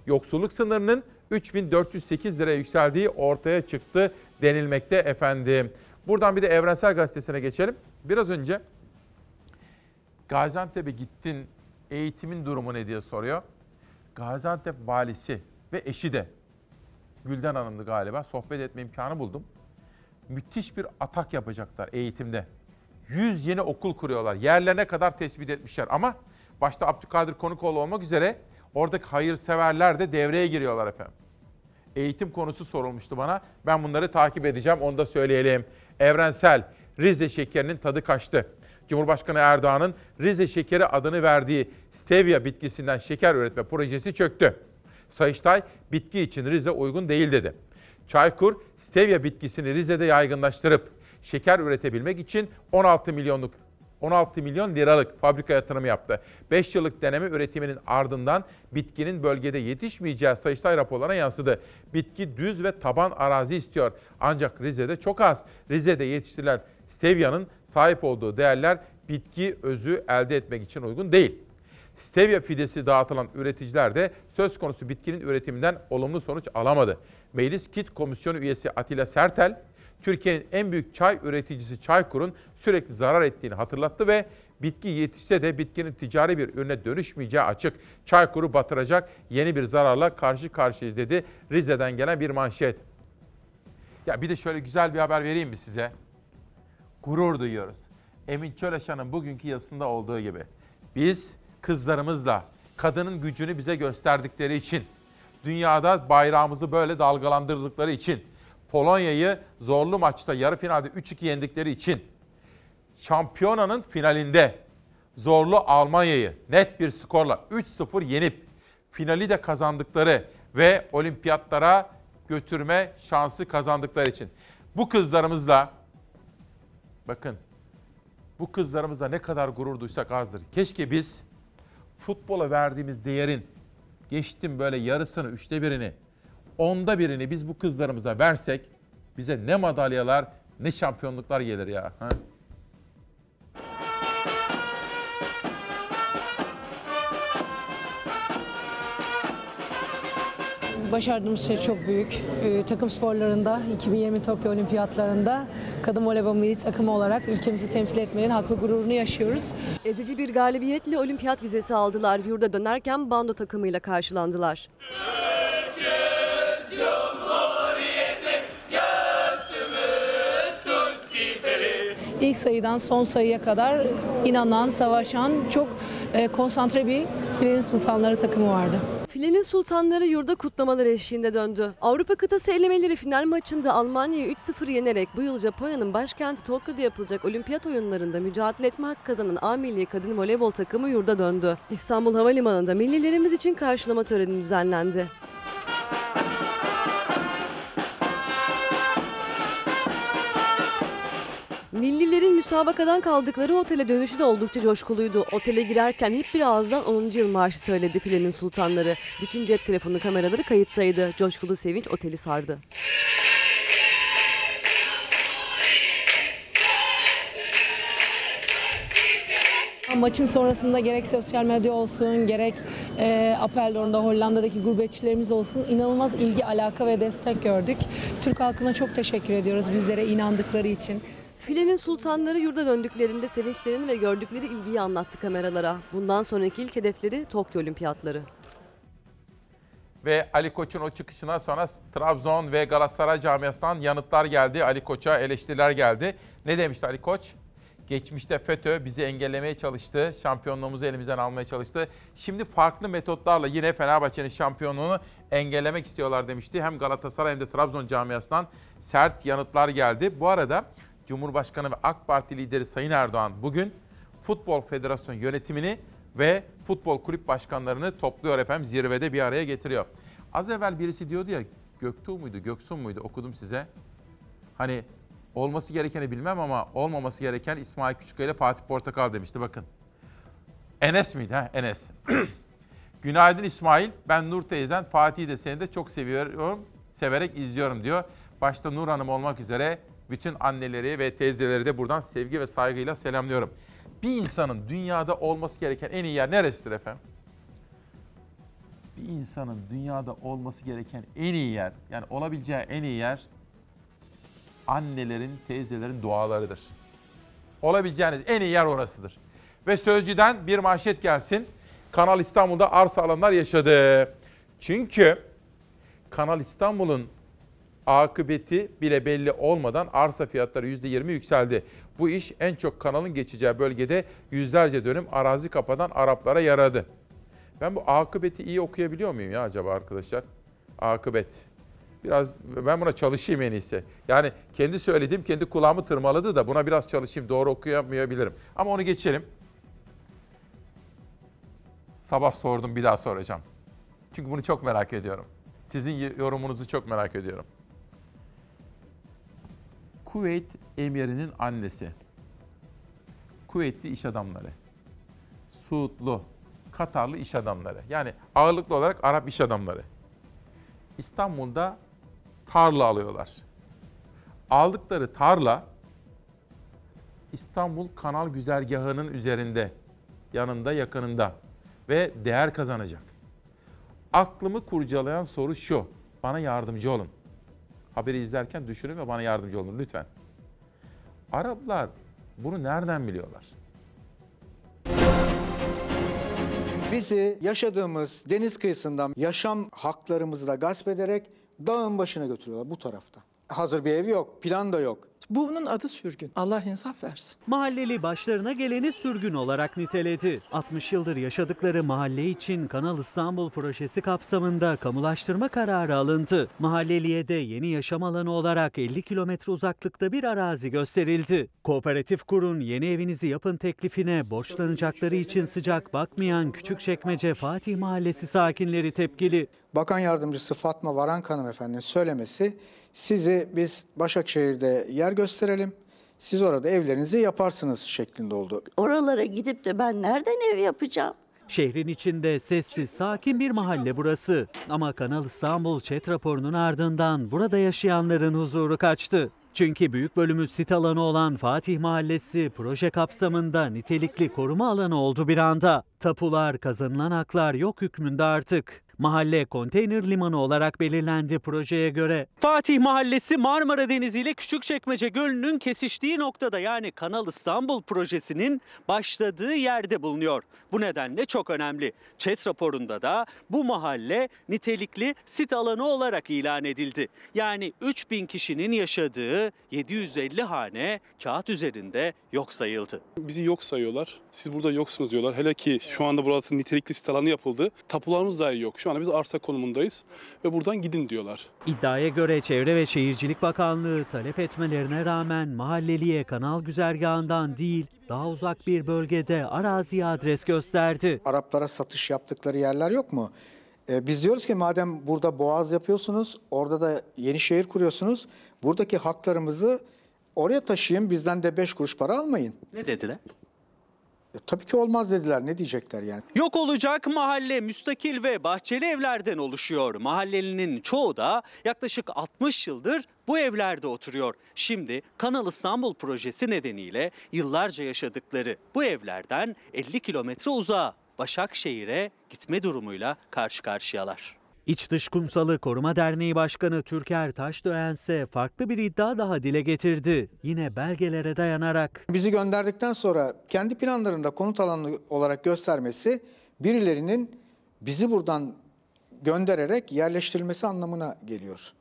yoksulluk sınırının 3408 liraya yükseldiği ortaya çıktı denilmekte efendim. Buradan bir de Evrensel Gazetesi'ne geçelim. Biraz önce Gaziantep'e gittin, eğitimin durumu ne diye soruyor. Gaziantep valisi ve eşi de Gülden Hanım'dı galiba. Sohbet etme imkanı buldum. Müthiş bir atak yapacaklar eğitimde. 100 yeni okul kuruyorlar. Yerlerine kadar tespit etmişler ama başta Abdülkadir Konukoğlu olmak üzere oradaki hayırseverler de devreye giriyorlar efendim. Eğitim konusu sorulmuştu bana. Ben bunları takip edeceğim onu da söyleyelim. Evrensel Rize şekerinin tadı kaçtı. Cumhurbaşkanı Erdoğan'ın Rize şekeri adını verdiği stevia bitkisinden şeker üretme projesi çöktü. Sayıştay bitki için Rize uygun değil dedi. Çaykur stevia bitkisini Rize'de yaygınlaştırıp şeker üretebilmek için 16 milyonluk 16 milyon liralık fabrika yatırımı yaptı. 5 yıllık deneme üretiminin ardından bitkinin bölgede yetişmeyeceği Sayıştay raporlarına yansıdı. Bitki düz ve taban arazi istiyor. Ancak Rize'de çok az. Rize'de yetiştirilen stevia'nın sahip olduğu değerler bitki özü elde etmek için uygun değil. Stevia fidesi dağıtılan üreticiler de söz konusu bitkinin üretiminden olumlu sonuç alamadı. Meclis Kit Komisyonu üyesi Atilla Sertel, Türkiye'nin en büyük çay üreticisi Çaykur'un sürekli zarar ettiğini hatırlattı ve bitki yetişse de bitkinin ticari bir ürüne dönüşmeyeceği açık. Çaykur'u batıracak yeni bir zararla karşı karşıyayız dedi Rize'den gelen bir manşet. Ya bir de şöyle güzel bir haber vereyim mi size? Gurur duyuyoruz. Emin Çöleşan'ın bugünkü yazısında olduğu gibi. Biz kızlarımızla kadının gücünü bize gösterdikleri için, dünyada bayrağımızı böyle dalgalandırdıkları için, Polonya'yı zorlu maçta yarı finalde 3-2 yendikleri için şampiyonanın finalinde zorlu Almanya'yı net bir skorla 3-0 yenip finali de kazandıkları ve olimpiyatlara götürme şansı kazandıkları için. Bu kızlarımızla bakın bu kızlarımızla ne kadar gurur duysak azdır. Keşke biz futbola verdiğimiz değerin geçtim böyle yarısını, üçte birini onda birini biz bu kızlarımıza versek bize ne madalyalar ne şampiyonluklar gelir ya. Ha? Başardığımız şey çok büyük. Ee, takım sporlarında 2020 Tokyo Olimpiyatlarında kadın voleybol milli takımı olarak ülkemizi temsil etmenin haklı gururunu yaşıyoruz. Ezici bir galibiyetle olimpiyat vizesi aldılar. Yurda dönerken bando takımıyla karşılandılar. İlk sayıdan son sayıya kadar inanan, savaşan, çok e, konsantre bir Filenin Sultanları takımı vardı. Filenin sultanları yurda kutlamalar eşliğinde döndü. Avrupa kıtası elemeleri final maçında Almanya'yı 3-0 yenerek bu yıl Japonya'nın başkenti Tokyo'da yapılacak olimpiyat oyunlarında mücadele etme hakkı kazanan A milli kadın voleybol takımı yurda döndü. İstanbul Havalimanı'nda millilerimiz için karşılama töreni düzenlendi. Millilerin müsabakadan kaldıkları otele dönüşü de oldukça coşkuluydu. Otele girerken hep bir ağızdan 10. yıl marşı söyledi Filenin Sultanları. Bütün cep telefonu kameraları kayıttaydı. Coşkulu sevinç oteli sardı. Maçın sonrasında gerek sosyal medya olsun, gerek e, Apeldoorn'da Hollanda'daki gurbetçilerimiz olsun inanılmaz ilgi, alaka ve destek gördük. Türk halkına çok teşekkür ediyoruz bizlere inandıkları için. Filenin sultanları yurda döndüklerinde sevinçlerini ve gördükleri ilgiyi anlattı kameralara. Bundan sonraki ilk hedefleri Tokyo Olimpiyatları. Ve Ali Koç'un o çıkışına sonra Trabzon ve Galatasaray camiasından yanıtlar geldi. Ali Koç'a eleştiriler geldi. Ne demişti Ali Koç? Geçmişte FETÖ bizi engellemeye çalıştı. Şampiyonluğumuzu elimizden almaya çalıştı. Şimdi farklı metotlarla yine Fenerbahçe'nin şampiyonluğunu engellemek istiyorlar demişti. Hem Galatasaray hem de Trabzon camiasından sert yanıtlar geldi. Bu arada Cumhurbaşkanı ve AK Parti lideri Sayın Erdoğan bugün Futbol Federasyonu yönetimini ve futbol kulüp başkanlarını topluyor efendim zirvede bir araya getiriyor. Az evvel birisi diyordu ya Göktuğ muydu Göksun muydu okudum size. Hani olması gerekeni bilmem ama olmaması gereken İsmail Küçükkaya ile Fatih Portakal demişti bakın. Enes miydi? Ha, Enes. Günaydın İsmail. Ben Nur teyzen Fatih'i de seni de çok seviyorum. Severek izliyorum diyor. Başta Nur Hanım olmak üzere bütün anneleri ve teyzeleri de buradan sevgi ve saygıyla selamlıyorum. Bir insanın dünyada olması gereken en iyi yer neresidir efendim? Bir insanın dünyada olması gereken en iyi yer, yani olabileceği en iyi yer annelerin, teyzelerin dualarıdır. Olabileceğiniz en iyi yer orasıdır. Ve Sözcü'den bir manşet gelsin. Kanal İstanbul'da arsa alanlar yaşadı. Çünkü Kanal İstanbul'un akıbeti bile belli olmadan arsa fiyatları %20 yükseldi. Bu iş en çok kanalın geçeceği bölgede yüzlerce dönüm arazi kapadan Araplara yaradı. Ben bu akıbeti iyi okuyabiliyor muyum ya acaba arkadaşlar? Akıbet. Biraz ben buna çalışayım en iyisi. Yani kendi söylediğim kendi kulağımı tırmaladı da buna biraz çalışayım. Doğru okuyamayabilirim. Ama onu geçelim. Sabah sordum bir daha soracağım. Çünkü bunu çok merak ediyorum. Sizin yorumunuzu çok merak ediyorum. Kuveyt emirinin annesi. Kuveytli iş adamları. Suudlu, Katarlı iş adamları. Yani ağırlıklı olarak Arap iş adamları. İstanbul'da tarla alıyorlar. Aldıkları tarla İstanbul Kanal Güzergahı'nın üzerinde, yanında, yakınında ve değer kazanacak. Aklımı kurcalayan soru şu. Bana yardımcı olun. Haberi izlerken düşünün ve bana yardımcı olun lütfen. Araplar bunu nereden biliyorlar? Bizi yaşadığımız deniz kıyısından yaşam haklarımızı da gasp ederek dağın başına götürüyorlar bu tarafta. Hazır bir ev yok, plan da yok. Bunun adı sürgün. Allah insaf versin. Mahalleli başlarına geleni sürgün olarak niteledi. 60 yıldır yaşadıkları mahalle için Kanal İstanbul projesi kapsamında kamulaştırma kararı alındı. Mahalleliye de yeni yaşam alanı olarak 50 kilometre uzaklıkta bir arazi gösterildi. Kooperatif kurun yeni evinizi yapın teklifine borçlanacakları için sıcak bakmayan Küçükçekmece Fatih Mahallesi sakinleri tepkili. Bakan Yardımcısı Fatma Varank hanımefendinin söylemesi sizi biz Başakşehir'de yer gösterelim. Siz orada evlerinizi yaparsınız şeklinde oldu. Oralara gidip de ben nereden ev yapacağım? Şehrin içinde sessiz, sakin bir mahalle burası. Ama Kanal İstanbul chat raporunun ardından burada yaşayanların huzuru kaçtı. Çünkü büyük bölümü sit alanı olan Fatih Mahallesi proje kapsamında nitelikli koruma alanı oldu bir anda. Tapular, kazanılan haklar yok hükmünde artık. Mahalle konteyner limanı olarak belirlendi projeye göre. Fatih Mahallesi Marmara Denizi ile Küçükçekmece Gölü'nün kesiştiği noktada yani Kanal İstanbul projesinin başladığı yerde bulunuyor. Bu nedenle çok önemli. ÇED raporunda da bu mahalle nitelikli sit alanı olarak ilan edildi. Yani 3000 kişinin yaşadığı 750 hane kağıt üzerinde yok sayıldı. Bizi yok sayıyorlar. Siz burada yoksunuz diyorlar. Hele ki şu anda burası nitelikli sit alanı yapıldı. Tapularımız dahi yok. Şu anda biz arsa konumundayız ve buradan gidin diyorlar. İddiaya göre Çevre ve Şehircilik Bakanlığı talep etmelerine rağmen mahalleliye kanal güzergahından değil daha uzak bir bölgede araziye adres gösterdi. Araplara satış yaptıkları yerler yok mu? Ee, biz diyoruz ki madem burada boğaz yapıyorsunuz, orada da yeni şehir kuruyorsunuz, buradaki haklarımızı oraya taşıyın, bizden de 5 kuruş para almayın. Ne dediler? E, tabii ki olmaz dediler, ne diyecekler yani? Yok olacak mahalle müstakil ve bahçeli evlerden oluşuyor. Mahallelinin çoğu da yaklaşık 60 yıldır bu evlerde oturuyor. Şimdi Kanal İstanbul projesi nedeniyle yıllarca yaşadıkları bu evlerden 50 kilometre uzağa Başakşehir'e gitme durumuyla karşı karşıyalar. İç Dış Kumsalı Koruma Derneği Başkanı Türker Taşdöğen ise farklı bir iddia daha dile getirdi. Yine belgelere dayanarak. Bizi gönderdikten sonra kendi planlarında konut alanı olarak göstermesi birilerinin bizi buradan göndererek yerleştirilmesi anlamına geliyor.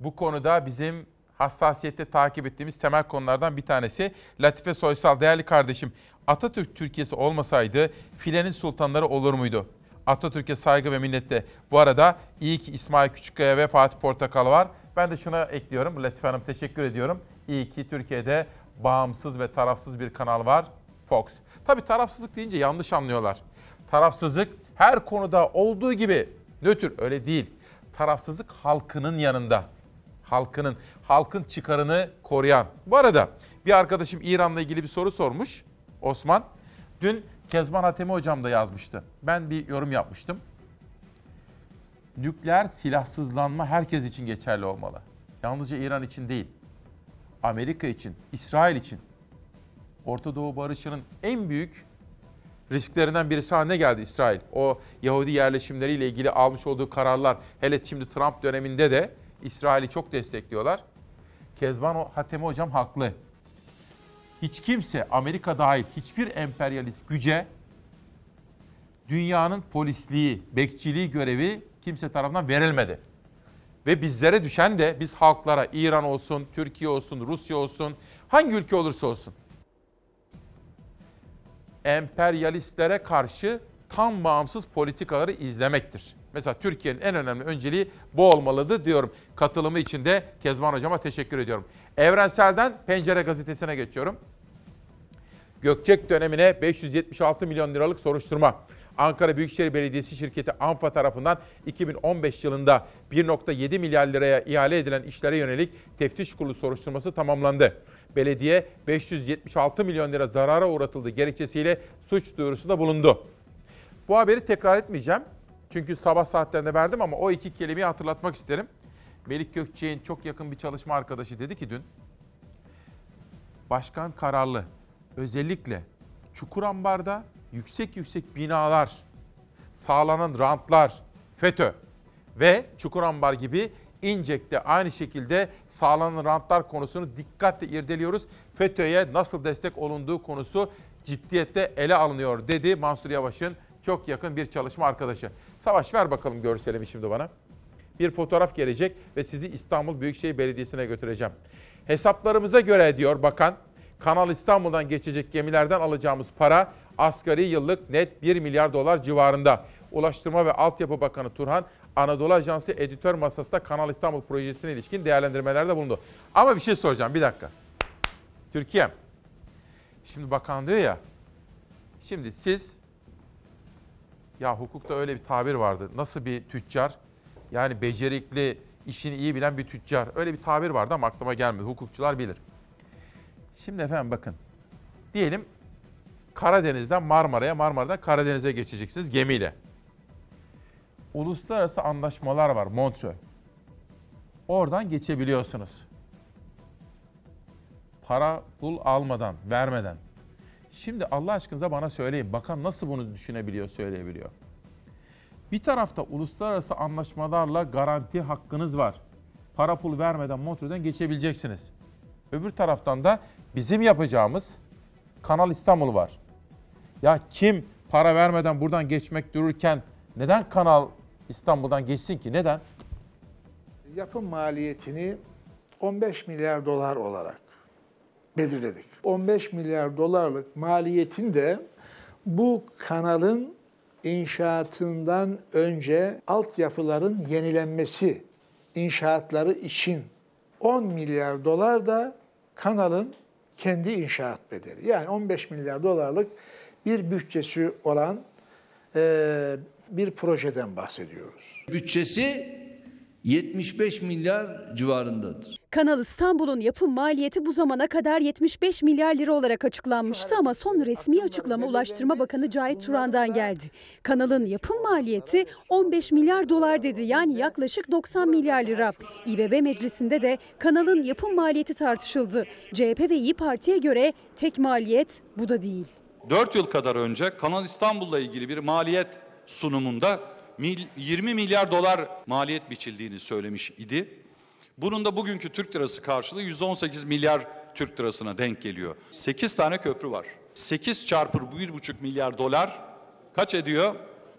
Bu konuda bizim hassasiyette takip ettiğimiz temel konulardan bir tanesi. Latife Soysal değerli kardeşim Atatürk Türkiye'si olmasaydı filenin sultanları olur muydu? Atatürk'e saygı ve minnetle. Bu arada iyi ki İsmail Küçükkaya ve Fatih Portakal var. Ben de şuna ekliyorum. Latife Hanım teşekkür ediyorum. İyi ki Türkiye'de bağımsız ve tarafsız bir kanal var. Fox. Tabii tarafsızlık deyince yanlış anlıyorlar. Tarafsızlık her konuda olduğu gibi nötr öyle değil. Tarafsızlık halkının yanında. Halkının, halkın çıkarını koruyan. Bu arada bir arkadaşım İran'la ilgili bir soru sormuş. Osman. Dün Kezban Hatemi hocam da yazmıştı. Ben bir yorum yapmıştım. Nükleer silahsızlanma herkes için geçerli olmalı. Yalnızca İran için değil. Amerika için, İsrail için. Orta Doğu barışının en büyük risklerinden birisi haline geldi İsrail. O Yahudi yerleşimleriyle ilgili almış olduğu kararlar, hele şimdi Trump döneminde de İsrail'i çok destekliyorlar. Kezban Hatemi hocam haklı hiç kimse Amerika dahil hiçbir emperyalist güce dünyanın polisliği, bekçiliği görevi kimse tarafından verilmedi. Ve bizlere düşen de biz halklara İran olsun, Türkiye olsun, Rusya olsun, hangi ülke olursa olsun emperyalistlere karşı tam bağımsız politikaları izlemektir. Mesela Türkiye'nin en önemli önceliği bu olmalıdır diyorum. Katılımı için de Kezban Hocama teşekkür ediyorum. Evrensel'den Pencere Gazetesi'ne geçiyorum. Gökçek dönemine 576 milyon liralık soruşturma. Ankara Büyükşehir Belediyesi şirketi ANFA tarafından 2015 yılında 1.7 milyar liraya ihale edilen işlere yönelik teftiş kurulu soruşturması tamamlandı. Belediye 576 milyon lira zarara uğratıldığı gerekçesiyle suç duyurusunda bulundu. Bu haberi tekrar etmeyeceğim. Çünkü sabah saatlerinde verdim ama o iki kelimeyi hatırlatmak isterim. Melik Gökçek'in çok yakın bir çalışma arkadaşı dedi ki dün, Başkan kararlı özellikle Çukurambar'da yüksek yüksek binalar, sağlanan rantlar, FETÖ ve Çukurambar gibi İncek'te aynı şekilde sağlanan rantlar konusunu dikkatle irdeliyoruz. FETÖ'ye nasıl destek olunduğu konusu ciddiyetle ele alınıyor dedi Mansur Yavaş'ın çok yakın bir çalışma arkadaşı. Savaş ver bakalım görselimi şimdi bana. Bir fotoğraf gelecek ve sizi İstanbul Büyükşehir Belediyesi'ne götüreceğim. Hesaplarımıza göre diyor bakan, Kanal İstanbul'dan geçecek gemilerden alacağımız para asgari yıllık net 1 milyar dolar civarında. Ulaştırma ve Altyapı Bakanı Turhan Anadolu Ajansı editör masasında Kanal İstanbul projesine ilişkin değerlendirmelerde bulundu. Ama bir şey soracağım bir dakika. Türkiye. Şimdi bakan diyor ya. Şimdi siz ya hukukta öyle bir tabir vardı. Nasıl bir tüccar? Yani becerikli, işini iyi bilen bir tüccar. Öyle bir tabir vardı ama aklıma gelmedi. Hukukçular bilir. Şimdi efendim bakın. Diyelim Karadeniz'den Marmara'ya, Marmara'dan Karadeniz'e geçeceksiniz gemiyle. Uluslararası anlaşmalar var Montreux. Oradan geçebiliyorsunuz. Para pul almadan, vermeden. Şimdi Allah aşkınıza bana söyleyin. Bakan nasıl bunu düşünebiliyor, söyleyebiliyor? Bir tarafta uluslararası anlaşmalarla garanti hakkınız var. Para pul vermeden Montreux'den geçebileceksiniz. Öbür taraftan da bizim yapacağımız Kanal İstanbul var. Ya kim para vermeden buradan geçmek dururken neden Kanal İstanbul'dan geçsin ki? Neden? Yapım maliyetini 15 milyar dolar olarak belirledik. 15 milyar dolarlık maliyetin de bu kanalın inşaatından önce altyapıların yenilenmesi inşaatları için 10 milyar dolar da kanalın kendi inşaat bedeli. Yani 15 milyar dolarlık bir bütçesi olan eee, bir projeden bahsediyoruz. Bütçesi 75 milyar civarındadır. Kanal İstanbul'un yapım maliyeti bu zamana kadar 75 milyar lira olarak açıklanmıştı ama son resmi açıklama Ulaştırma Bakanı Cahit Turan'dan geldi. Kanalın yapım maliyeti 15 milyar dolar dedi yani yaklaşık 90 milyar lira. İBB meclisinde de kanalın yapım maliyeti tartışıldı. CHP ve İyi Parti'ye göre tek maliyet bu da değil. 4 yıl kadar önce Kanal İstanbul'la ilgili bir maliyet sunumunda 20 milyar dolar maliyet biçildiğini söylemiş idi. Bunun da bugünkü Türk lirası karşılığı 118 milyar Türk lirasına denk geliyor. 8 tane köprü var. 8 çarpı 1,5 milyar dolar kaç ediyor?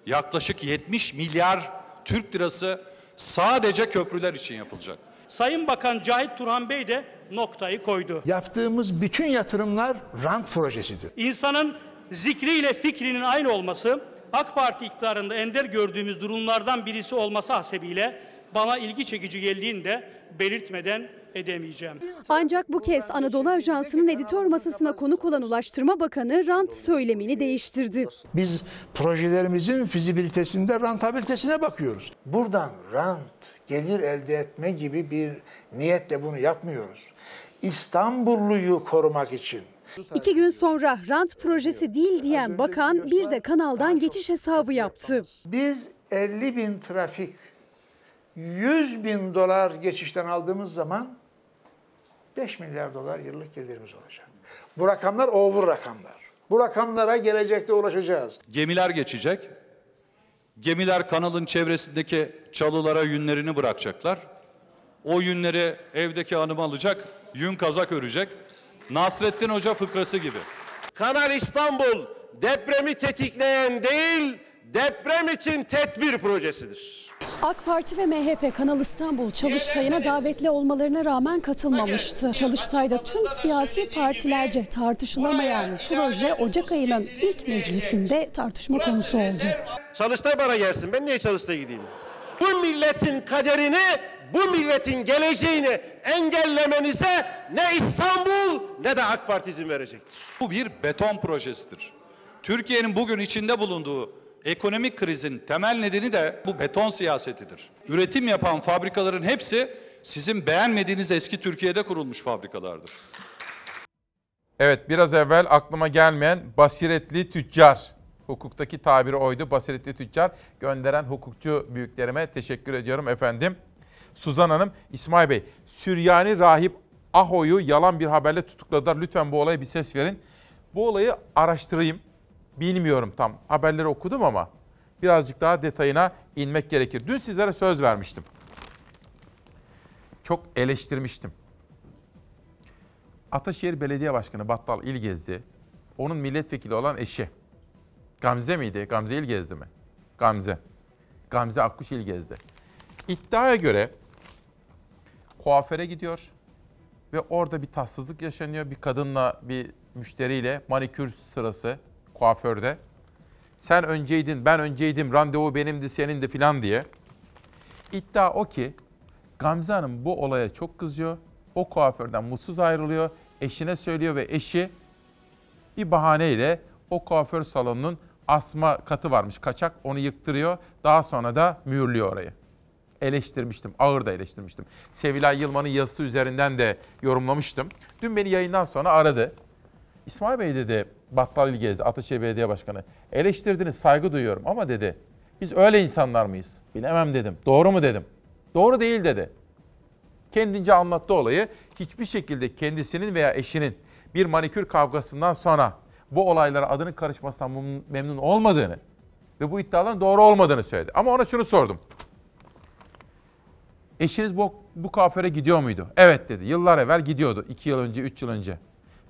Yaklaşık 70 milyar Türk lirası sadece köprüler için yapılacak. Sayın Bakan Cahit Turhan Bey de noktayı koydu. Yaptığımız bütün yatırımlar rant projesidir. İnsanın zikriyle fikrinin aynı olması, AK Parti iktidarında ender gördüğümüz durumlardan birisi olması hasebiyle bana ilgi çekici geldiğini de belirtmeden edemeyeceğim. Ancak bu kez Anadolu Ajansı'nın editör masasına konuk olan Ulaştırma Bakanı rant söylemini değiştirdi. Biz projelerimizin fizibilitesinde rentabilitesine bakıyoruz. Buradan rant, gelir elde etme gibi bir niyetle bunu yapmıyoruz. İstanbulluyu korumak için. İki gün sonra rant projesi değil diyen bakan bir de kanaldan geçiş hesabı yaptı. Biz 50 bin trafik, 100 bin dolar geçişten aldığımız zaman 5 milyar dolar yıllık gelirimiz olacak. Bu rakamlar over rakamlar. Bu rakamlara gelecekte ulaşacağız. Gemiler geçecek. Gemiler kanalın çevresindeki çalılara yünlerini bırakacaklar. O yünleri evdeki hanım alacak, yün kazak örecek. Nasrettin Hoca fıkrası gibi. Kanal İstanbul depremi tetikleyen değil, deprem için tedbir projesidir. AK Parti ve MHP Kanal İstanbul Çalıştay'ına davetli olmalarına rağmen katılmamıştı. Çalıştay'da tüm siyasi partilerce tartışılamayan proje Ocak ayının ilk meclisinde tartışma konusu oldu. Çalıştay bana gelsin. Ben niye Çalıştay'a gideyim? Bu milletin kaderini, bu milletin geleceğini engellemenize ne İstanbul ne de AK Parti izin verecektir. Bu bir beton projesidir. Türkiye'nin bugün içinde bulunduğu ekonomik krizin temel nedeni de bu beton siyasetidir. Üretim yapan fabrikaların hepsi sizin beğenmediğiniz eski Türkiye'de kurulmuş fabrikalardır. Evet biraz evvel aklıma gelmeyen basiretli tüccar. Hukuktaki tabiri oydu. Basiretli tüccar gönderen hukukçu büyüklerime teşekkür ediyorum efendim. Suzan Hanım, İsmail Bey, Süryani rahip Aho'yu yalan bir haberle tutukladılar. Lütfen bu olaya bir ses verin. Bu olayı araştırayım. Bilmiyorum tam. Haberleri okudum ama birazcık daha detayına inmek gerekir. Dün sizlere söz vermiştim. Çok eleştirmiştim. Ataşehir Belediye Başkanı Battal İlgezdi, onun milletvekili olan eşi. Gamze miydi? Gamze İlgezdi mi? Gamze. Gamze Akkuş İlgezdi. İddiaya göre kuaföre gidiyor ve orada bir tatsızlık yaşanıyor. Bir kadınla bir müşteriyle manikür sırası kuaförde. Sen önceydin, ben önceydim, randevu benimdi, senindi filan diye. İddia o ki Gamze Hanım bu olaya çok kızıyor. O kuaförden mutsuz ayrılıyor. Eşine söylüyor ve eşi bir bahaneyle o kuaför salonunun asma katı varmış kaçak onu yıktırıyor. Daha sonra da mühürlüyor orayı. Eleştirmiştim, ağır da eleştirmiştim. Sevilay Yılmaz'ın yazısı üzerinden de yorumlamıştım. Dün beni yayından sonra aradı. İsmail Bey dedi, Battal İlgezdi, Ataşehir Belediye Başkanı. Eleştirdiniz, saygı duyuyorum ama dedi, biz öyle insanlar mıyız? Bilemem dedim. Doğru mu dedim. Doğru değil dedi. Kendince anlattı olayı. Hiçbir şekilde kendisinin veya eşinin bir manikür kavgasından sonra bu olaylara adının karışmasından memnun olmadığını, Ve bu iddiaların doğru olmadığını söyledi. Ama ona şunu sordum. Eşiniz bu, bu kuaföre gidiyor muydu? Evet dedi. Yıllar evvel gidiyordu. 2 yıl önce, 3 yıl önce.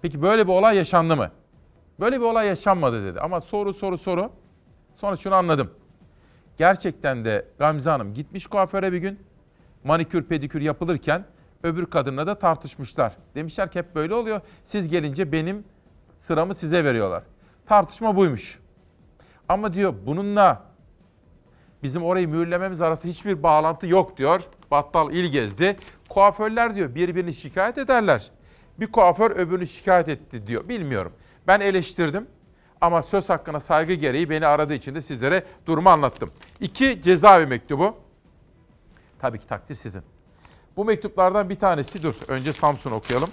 Peki böyle bir olay yaşandı mı? Böyle bir olay yaşanmadı dedi. Ama soru soru soru. Sonra şunu anladım. Gerçekten de Gamze Hanım gitmiş kuaföre bir gün. Manikür pedikür yapılırken öbür kadınla da tartışmışlar. Demişler ki hep böyle oluyor. Siz gelince benim sıramı size veriyorlar. Tartışma buymuş. Ama diyor bununla bizim orayı mühürlememiz arasında hiçbir bağlantı yok diyor. Battal il gezdi. Kuaförler diyor birbirini şikayet ederler. Bir kuaför öbürünü şikayet etti diyor. Bilmiyorum. Ben eleştirdim. Ama söz hakkına saygı gereği beni aradığı için de sizlere durumu anlattım. İki cezaevi mektubu. Tabii ki takdir sizin. Bu mektuplardan bir tanesi dur. Önce Samsun okuyalım.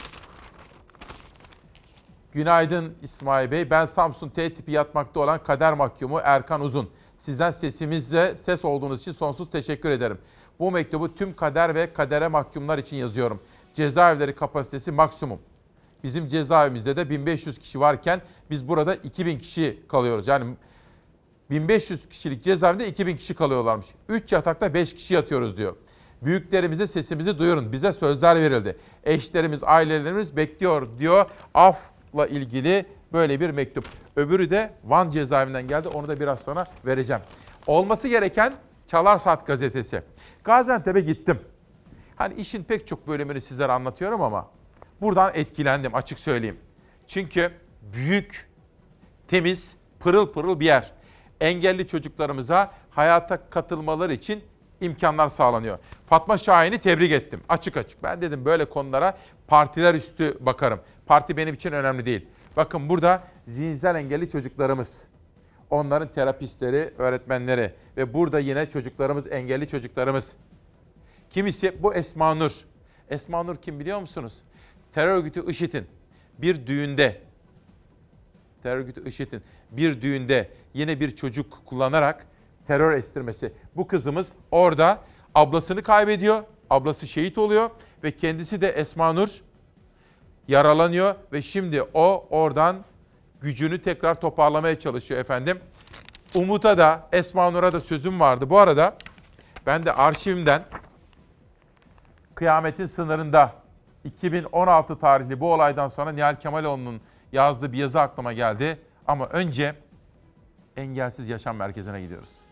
Günaydın İsmail Bey. Ben Samsun T tipi yatmakta olan kader mahkumu Erkan Uzun. Sizden sesimizle ses olduğunuz için sonsuz teşekkür ederim. Bu mektubu tüm kader ve kadere mahkumlar için yazıyorum. Cezaevleri kapasitesi maksimum. Bizim cezaevimizde de 1500 kişi varken biz burada 2000 kişi kalıyoruz. Yani 1500 kişilik cezaevinde 2000 kişi kalıyorlarmış. 3 yatakta 5 kişi yatıyoruz diyor. Büyüklerimize sesimizi duyurun. Bize sözler verildi. Eşlerimiz, ailelerimiz bekliyor diyor. Afla ilgili böyle bir mektup. Öbürü de Van cezaevinden geldi. Onu da biraz sonra vereceğim. Olması gereken Çalar Saat gazetesi. Gaziantep'e gittim. Hani işin pek çok bölümünü sizlere anlatıyorum ama buradan etkilendim açık söyleyeyim. Çünkü büyük, temiz, pırıl pırıl bir yer. Engelli çocuklarımıza hayata katılmaları için imkanlar sağlanıyor. Fatma Şahin'i tebrik ettim açık açık. Ben dedim böyle konulara partiler üstü bakarım. Parti benim için önemli değil. Bakın burada zihinsel engelli çocuklarımız, onların terapistleri, öğretmenleri ve burada yine çocuklarımız, engelli çocuklarımız. Kimisi bu Esma Nur. Esma Nur kim biliyor musunuz? Terör örgütü IŞİD'in bir düğünde, terör örgütü IŞİD'in bir düğünde yine bir çocuk kullanarak terör estirmesi. Bu kızımız orada ablasını kaybediyor, ablası şehit oluyor ve kendisi de Esma Nur yaralanıyor ve şimdi o oradan gücünü tekrar toparlamaya çalışıyor efendim. Umut'a da Esma Nur'a da sözüm vardı. Bu arada ben de arşivimden kıyametin sınırında 2016 tarihli bu olaydan sonra Nihal Kemaloğlu'nun yazdığı bir yazı aklıma geldi. Ama önce Engelsiz Yaşam Merkezi'ne gidiyoruz.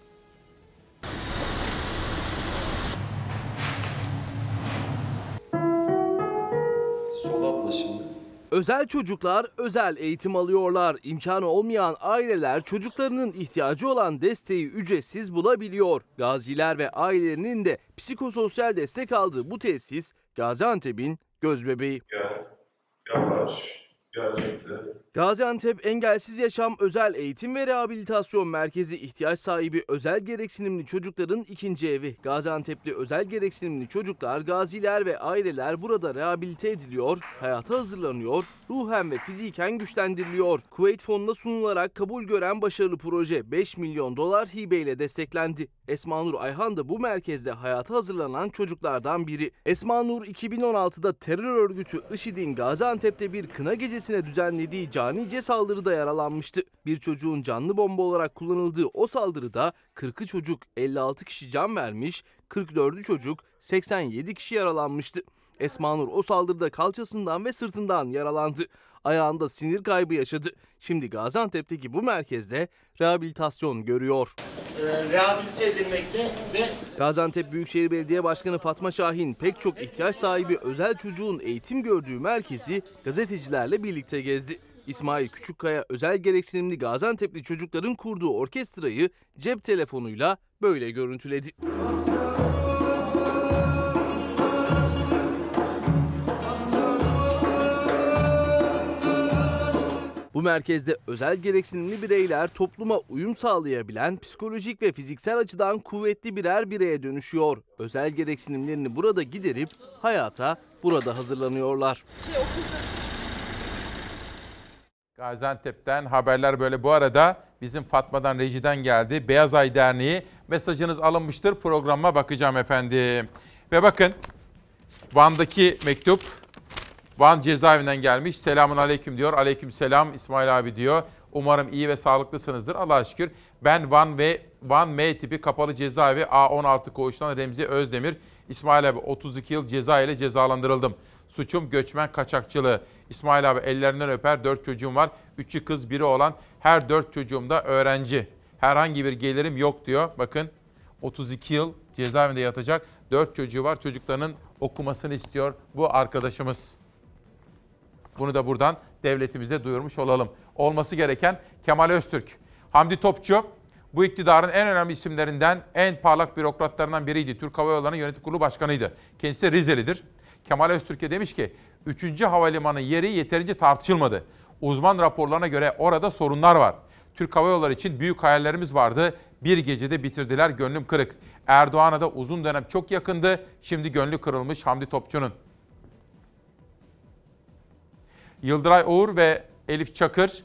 Özel çocuklar özel eğitim alıyorlar. İmkanı olmayan aileler çocuklarının ihtiyacı olan desteği ücretsiz bulabiliyor. Gaziler ve ailelerinin de psikososyal destek aldığı bu tesis Gaziantep'in gözbebeği. Gel. Yaklaş. Gaziantep Engelsiz Yaşam Özel Eğitim ve Rehabilitasyon Merkezi ihtiyaç sahibi özel gereksinimli çocukların ikinci evi. Gaziantep'li özel gereksinimli çocuklar, gaziler ve aileler burada rehabilite ediliyor, hayata hazırlanıyor, ruhen ve fiziken güçlendiriliyor. Kuveyt fonuna sunularak kabul gören başarılı proje 5 milyon dolar hibeyle desteklendi. Esma Nur Ayhan da bu merkezde hayata hazırlanan çocuklardan biri. Esma Nur 2016'da terör örgütü IŞİD'in Gaziantep'te bir kına gecesine düzenlediği canice saldırıda yaralanmıştı. Bir çocuğun canlı bomba olarak kullanıldığı o saldırıda 40'ı çocuk 56 kişi can vermiş, 44'ü çocuk 87 kişi yaralanmıştı. Esma Nur o saldırıda kalçasından ve sırtından yaralandı. Ayağında sinir kaybı yaşadı. Şimdi Gaziantep'teki bu merkezde rehabilitasyon görüyor. rehabilite edilmekte ve Gaziantep Büyükşehir Belediye Başkanı Fatma Şahin pek çok ihtiyaç sahibi özel çocuğun eğitim gördüğü merkezi gazetecilerle birlikte gezdi. İsmail Küçükkaya özel gereksinimli Gaziantep'li çocukların kurduğu orkestrayı cep telefonuyla böyle görüntüledi. Merkezde özel gereksinimli bireyler topluma uyum sağlayabilen, psikolojik ve fiziksel açıdan kuvvetli birer bireye dönüşüyor. Özel gereksinimlerini burada giderip hayata burada hazırlanıyorlar. Gaziantep'ten haberler böyle. Bu arada bizim Fatma'dan rejiden geldi. Beyaz Ay Derneği mesajınız alınmıştır. Programa bakacağım efendim. Ve bakın Van'daki mektup Van cezaevinden gelmiş. Selamun aleyküm diyor. Aleyküm selam İsmail abi diyor. Umarım iyi ve sağlıklısınızdır. Allah'a şükür. Ben Van ve Van M tipi kapalı cezaevi A16 koğuştan Remzi Özdemir. İsmail abi 32 yıl ceza ile cezalandırıldım. Suçum göçmen kaçakçılığı. İsmail abi ellerinden öper. 4 çocuğum var. 3'ü kız biri olan her 4 çocuğum da öğrenci. Herhangi bir gelirim yok diyor. Bakın 32 yıl cezaevinde yatacak. 4 çocuğu var. Çocuklarının okumasını istiyor bu arkadaşımız. Bunu da buradan devletimize duyurmuş olalım. Olması gereken Kemal Öztürk. Hamdi Topçu bu iktidarın en önemli isimlerinden, en parlak bürokratlarından biriydi. Türk Hava Yolları'nın yönetim kurulu başkanıydı. Kendisi de Rizelidir. Kemal Öztürk'e demiş ki 3. havalimanı yeri yeterince tartışılmadı. Uzman raporlarına göre orada sorunlar var. Türk Hava Yolları için büyük hayallerimiz vardı. Bir gecede bitirdiler gönlüm kırık. Erdoğan'a da uzun dönem çok yakındı. Şimdi gönlü kırılmış Hamdi Topçu'nun. Yıldıray Oğur ve Elif Çakır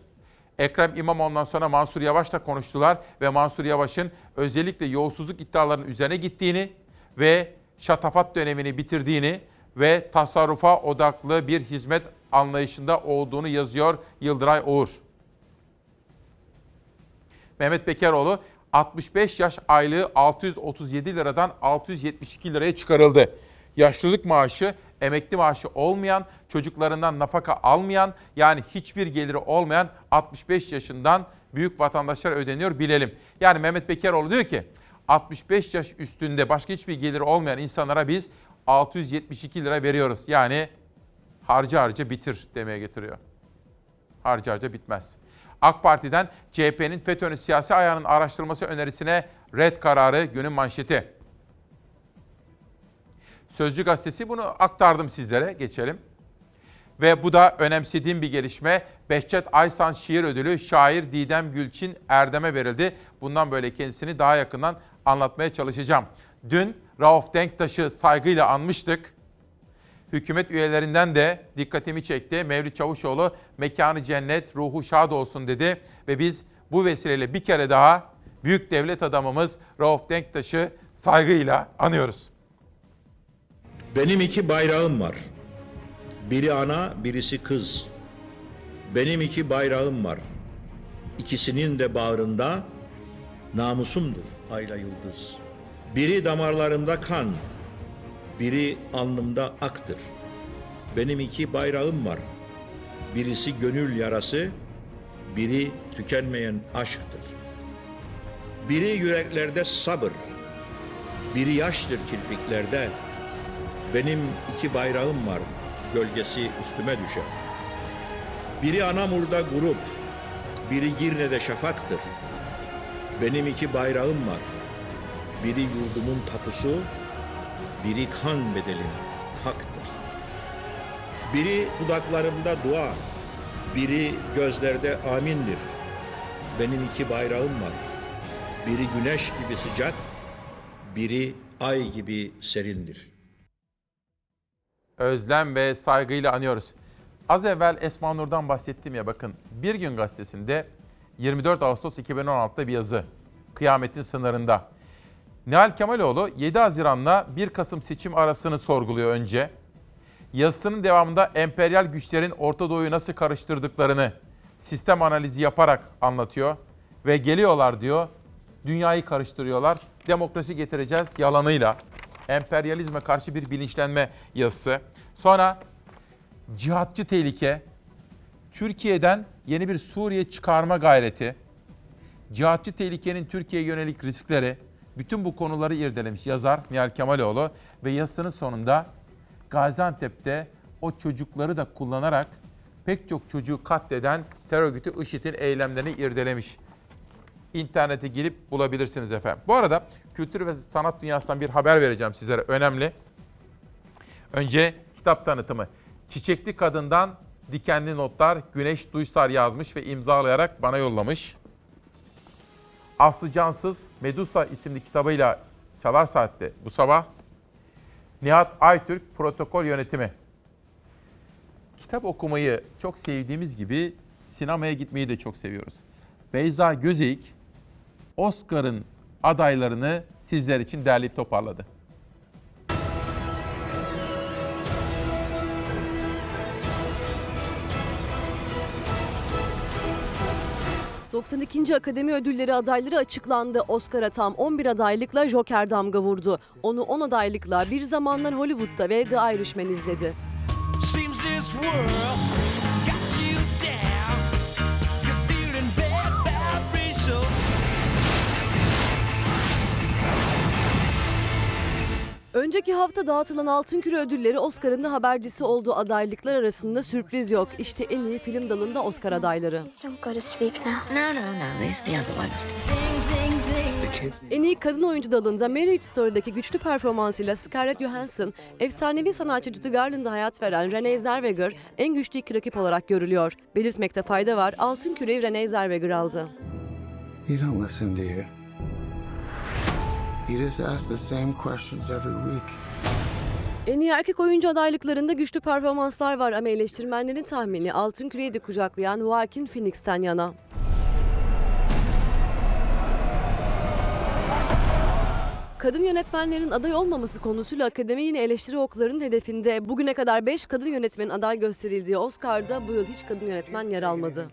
Ekrem İmamoğlu'ndan sonra Mansur Yavaş'la konuştular ve Mansur Yavaş'ın özellikle yolsuzluk iddialarının üzerine gittiğini ve şatafat dönemini bitirdiğini ve tasarrufa odaklı bir hizmet anlayışında olduğunu yazıyor Yıldıray Oğur. Mehmet Bekeroğlu 65 yaş aylığı 637 liradan 672 liraya çıkarıldı. Yaşlılık maaşı emekli maaşı olmayan, çocuklarından nafaka almayan yani hiçbir geliri olmayan 65 yaşından büyük vatandaşlar ödeniyor bilelim. Yani Mehmet Bekeroğlu diyor ki 65 yaş üstünde başka hiçbir geliri olmayan insanlara biz 672 lira veriyoruz. Yani harca harca bitir demeye getiriyor. Harca harca bitmez. AK Parti'den CHP'nin FETÖ'nün siyasi ayağının araştırılması önerisine red kararı günün manşeti. Sözcü gazetesi bunu aktardım sizlere. Geçelim. Ve bu da önemsediğim bir gelişme. Behçet Aysan Şiir Ödülü şair Didem Gülçin Erdem'e verildi. Bundan böyle kendisini daha yakından anlatmaya çalışacağım. Dün Rauf Denktaş'ı saygıyla anmıştık. Hükümet üyelerinden de dikkatimi çekti. Mevlüt Çavuşoğlu mekanı cennet, ruhu şad olsun dedi. Ve biz bu vesileyle bir kere daha büyük devlet adamımız Rauf Denktaş'ı saygıyla anıyoruz. Benim iki bayrağım var. Biri ana, birisi kız. Benim iki bayrağım var. İkisinin de bağrında namusumdur ayla yıldız. Biri damarlarımda kan, biri alnımda aktır. Benim iki bayrağım var. Birisi gönül yarası, biri tükenmeyen aşktır. Biri yüreklerde sabır, biri yaştır kirpiklerde. Benim iki bayrağım var, gölgesi üstüme düşer. Biri Anamur'da grup, biri Girne'de şafaktır. Benim iki bayrağım var. Biri yurdumun tapusu, biri kan bedelim haktır. Biri dudaklarımda dua, biri gözlerde amindir. Benim iki bayrağım var. Biri güneş gibi sıcak, biri ay gibi serindir. Özlem ve saygıyla anıyoruz. Az evvel Esma Nur'dan bahsettim ya bakın. Bir gün gazetesinde 24 Ağustos 2016'da bir yazı. Kıyametin sınırında. Nihal Kemaloğlu 7 Haziran'la 1 Kasım seçim arasını sorguluyor önce. Yazısının devamında emperyal güçlerin Orta Doğu'yu nasıl karıştırdıklarını sistem analizi yaparak anlatıyor. Ve geliyorlar diyor, dünyayı karıştırıyorlar, demokrasi getireceğiz yalanıyla. Emperyalizme karşı bir bilinçlenme yazısı. Sonra cihatçı tehlike, Türkiye'den yeni bir Suriye çıkarma gayreti, cihatçı tehlikenin Türkiye'ye yönelik riskleri, bütün bu konuları irdelemiş yazar Nihal Kemaloğlu ve yazısının sonunda Gaziantep'te o çocukları da kullanarak pek çok çocuğu katleden terör örgütü IŞİD'in eylemlerini irdelemiş. İnternete girip bulabilirsiniz efendim. Bu arada kültür ve sanat dünyasından bir haber vereceğim sizlere. Önemli. Önce kitap tanıtımı. Çiçekli Kadın'dan Dikenli Notlar Güneş Duysar yazmış ve imzalayarak bana yollamış. Aslı Cansız Medusa isimli kitabıyla Çalar Saat'te bu sabah. Nihat Aytürk Protokol Yönetimi. Kitap okumayı çok sevdiğimiz gibi sinemaya gitmeyi de çok seviyoruz. Beyza Gözeyik Oscar'ın adaylarını sizler için derleyip toparladı. ...92. Akademi Ödülleri adayları açıklandı. Oscar'a tam 11 adaylıkla Joker damga vurdu. Onu 10 adaylıkla Bir Zamanlar Hollywood'da ve The Irishman izledi. Seems this world... Önceki hafta dağıtılan Altın Küre ödülleri Oscar'ın da habercisi olduğu adaylıklar arasında sürpriz yok. İşte en iyi film dalında Oscar adayları. En iyi kadın oyuncu dalında Marriage Story'daki güçlü performansıyla Scarlett Johansson, efsanevi sanatçı Judy Garland'a hayat veren Renee Zellweger en güçlü iki rakip olarak görülüyor. Belirtmekte fayda var, Altın Küre'yi Renee Zellweger aldı. You don't listen, do you? You just ask the same questions every week. En iyi erkek oyuncu adaylıklarında güçlü performanslar var ama eleştirmenlerin tahmini Altın Küre'yi de kucaklayan Joaquin Phoenix'ten yana. Kadın yönetmenlerin aday olmaması konusuyla akademi yine eleştiri oklarının hedefinde. Bugüne kadar 5 kadın yönetmenin aday gösterildiği Oscar'da bu yıl hiç kadın yönetmen yer almadı.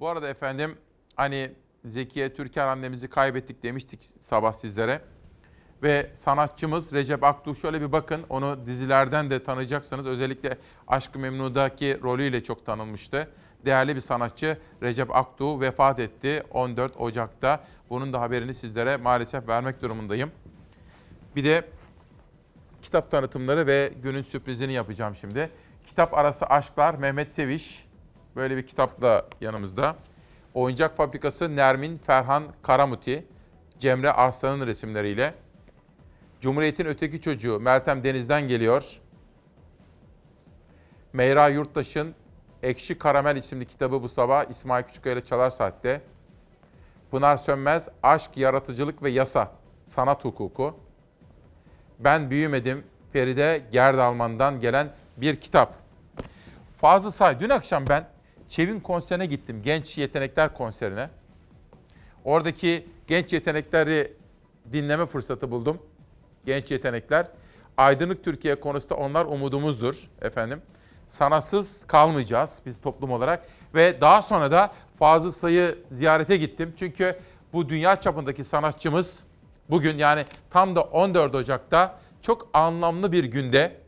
Bu arada efendim hani Zekiye Türker annemizi kaybettik demiştik sabah sizlere. Ve sanatçımız Recep Aktuğ şöyle bir bakın onu dizilerden de tanıyacaksınız. Özellikle Aşk-ı Memnu'daki rolüyle çok tanınmıştı. Değerli bir sanatçı Recep Aktuğ vefat etti 14 Ocak'ta. Bunun da haberini sizlere maalesef vermek durumundayım. Bir de kitap tanıtımları ve günün sürprizini yapacağım şimdi. Kitap arası aşklar Mehmet Seviş böyle bir kitapla yanımızda. Oyuncak Fabrikası Nermin Ferhan Karamuti, Cemre Arslan'ın resimleriyle. Cumhuriyet'in Öteki Çocuğu Meltem Deniz'den geliyor. Meyra Yurttaş'ın Ekşi Karamel isimli kitabı bu sabah İsmail Küçükkaya ile Çalar Saat'te. Pınar Sönmez, Aşk, Yaratıcılık ve Yasa, Sanat Hukuku. Ben Büyümedim, Feride Gerdalman'dan gelen bir kitap. Fazıl Say, dün akşam ben Çevin konserine gittim, Genç Yetenekler konserine. Oradaki genç yetenekleri dinleme fırsatı buldum. Genç yetenekler. Aydınlık Türkiye konusunda onlar umudumuzdur efendim. Sanatsız kalmayacağız biz toplum olarak. Ve daha sonra da Fazıl Say'ı ziyarete gittim. Çünkü bu dünya çapındaki sanatçımız bugün yani tam da 14 Ocak'ta çok anlamlı bir günde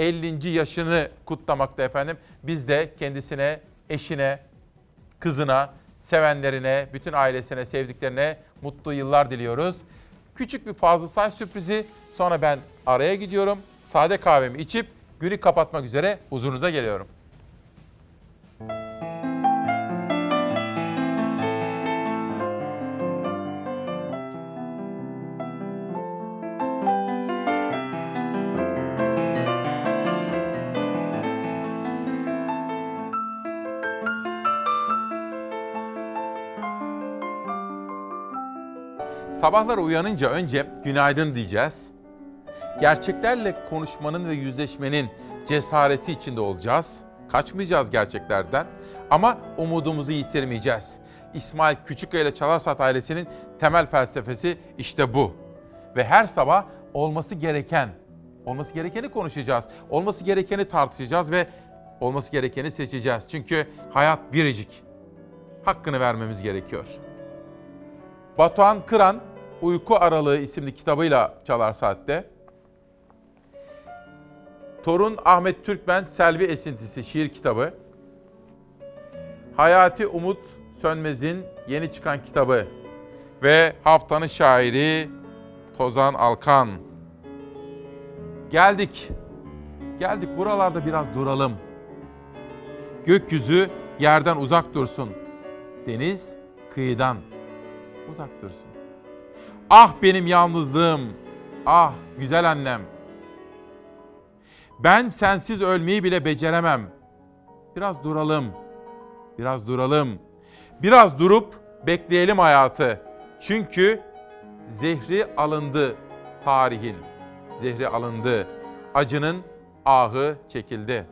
50. yaşını kutlamakta efendim. Biz de kendisine, eşine, kızına, sevenlerine, bütün ailesine, sevdiklerine mutlu yıllar diliyoruz. Küçük bir Fazıl Say sürprizi. Sonra ben araya gidiyorum. Sade kahvemi içip günü kapatmak üzere huzurunuza geliyorum. Sabahları uyanınca önce günaydın diyeceğiz. Gerçeklerle konuşmanın ve yüzleşmenin cesareti içinde olacağız. Kaçmayacağız gerçeklerden ama umudumuzu yitirmeyeceğiz. İsmail Küçükkaya ile Çalarsat ailesinin temel felsefesi işte bu. Ve her sabah olması gereken, olması gerekeni konuşacağız. Olması gerekeni tartışacağız ve olması gerekeni seçeceğiz. Çünkü hayat biricik. Hakkını vermemiz gerekiyor. Batuhan Kıran Uyku Aralığı isimli kitabıyla Çalar Saat'te. Torun Ahmet Türkmen Selvi Esintisi şiir kitabı. Hayati Umut Sönmez'in yeni çıkan kitabı. Ve haftanın şairi Tozan Alkan. Geldik. Geldik buralarda biraz duralım. Gökyüzü yerden uzak dursun. Deniz kıyıdan uzak dursun. Ah benim yalnızlığım. Ah güzel annem. Ben sensiz ölmeyi bile beceremem. Biraz duralım. Biraz duralım. Biraz durup bekleyelim hayatı. Çünkü zehri alındı tarihin. Zehri alındı. Acının ahı çekildi.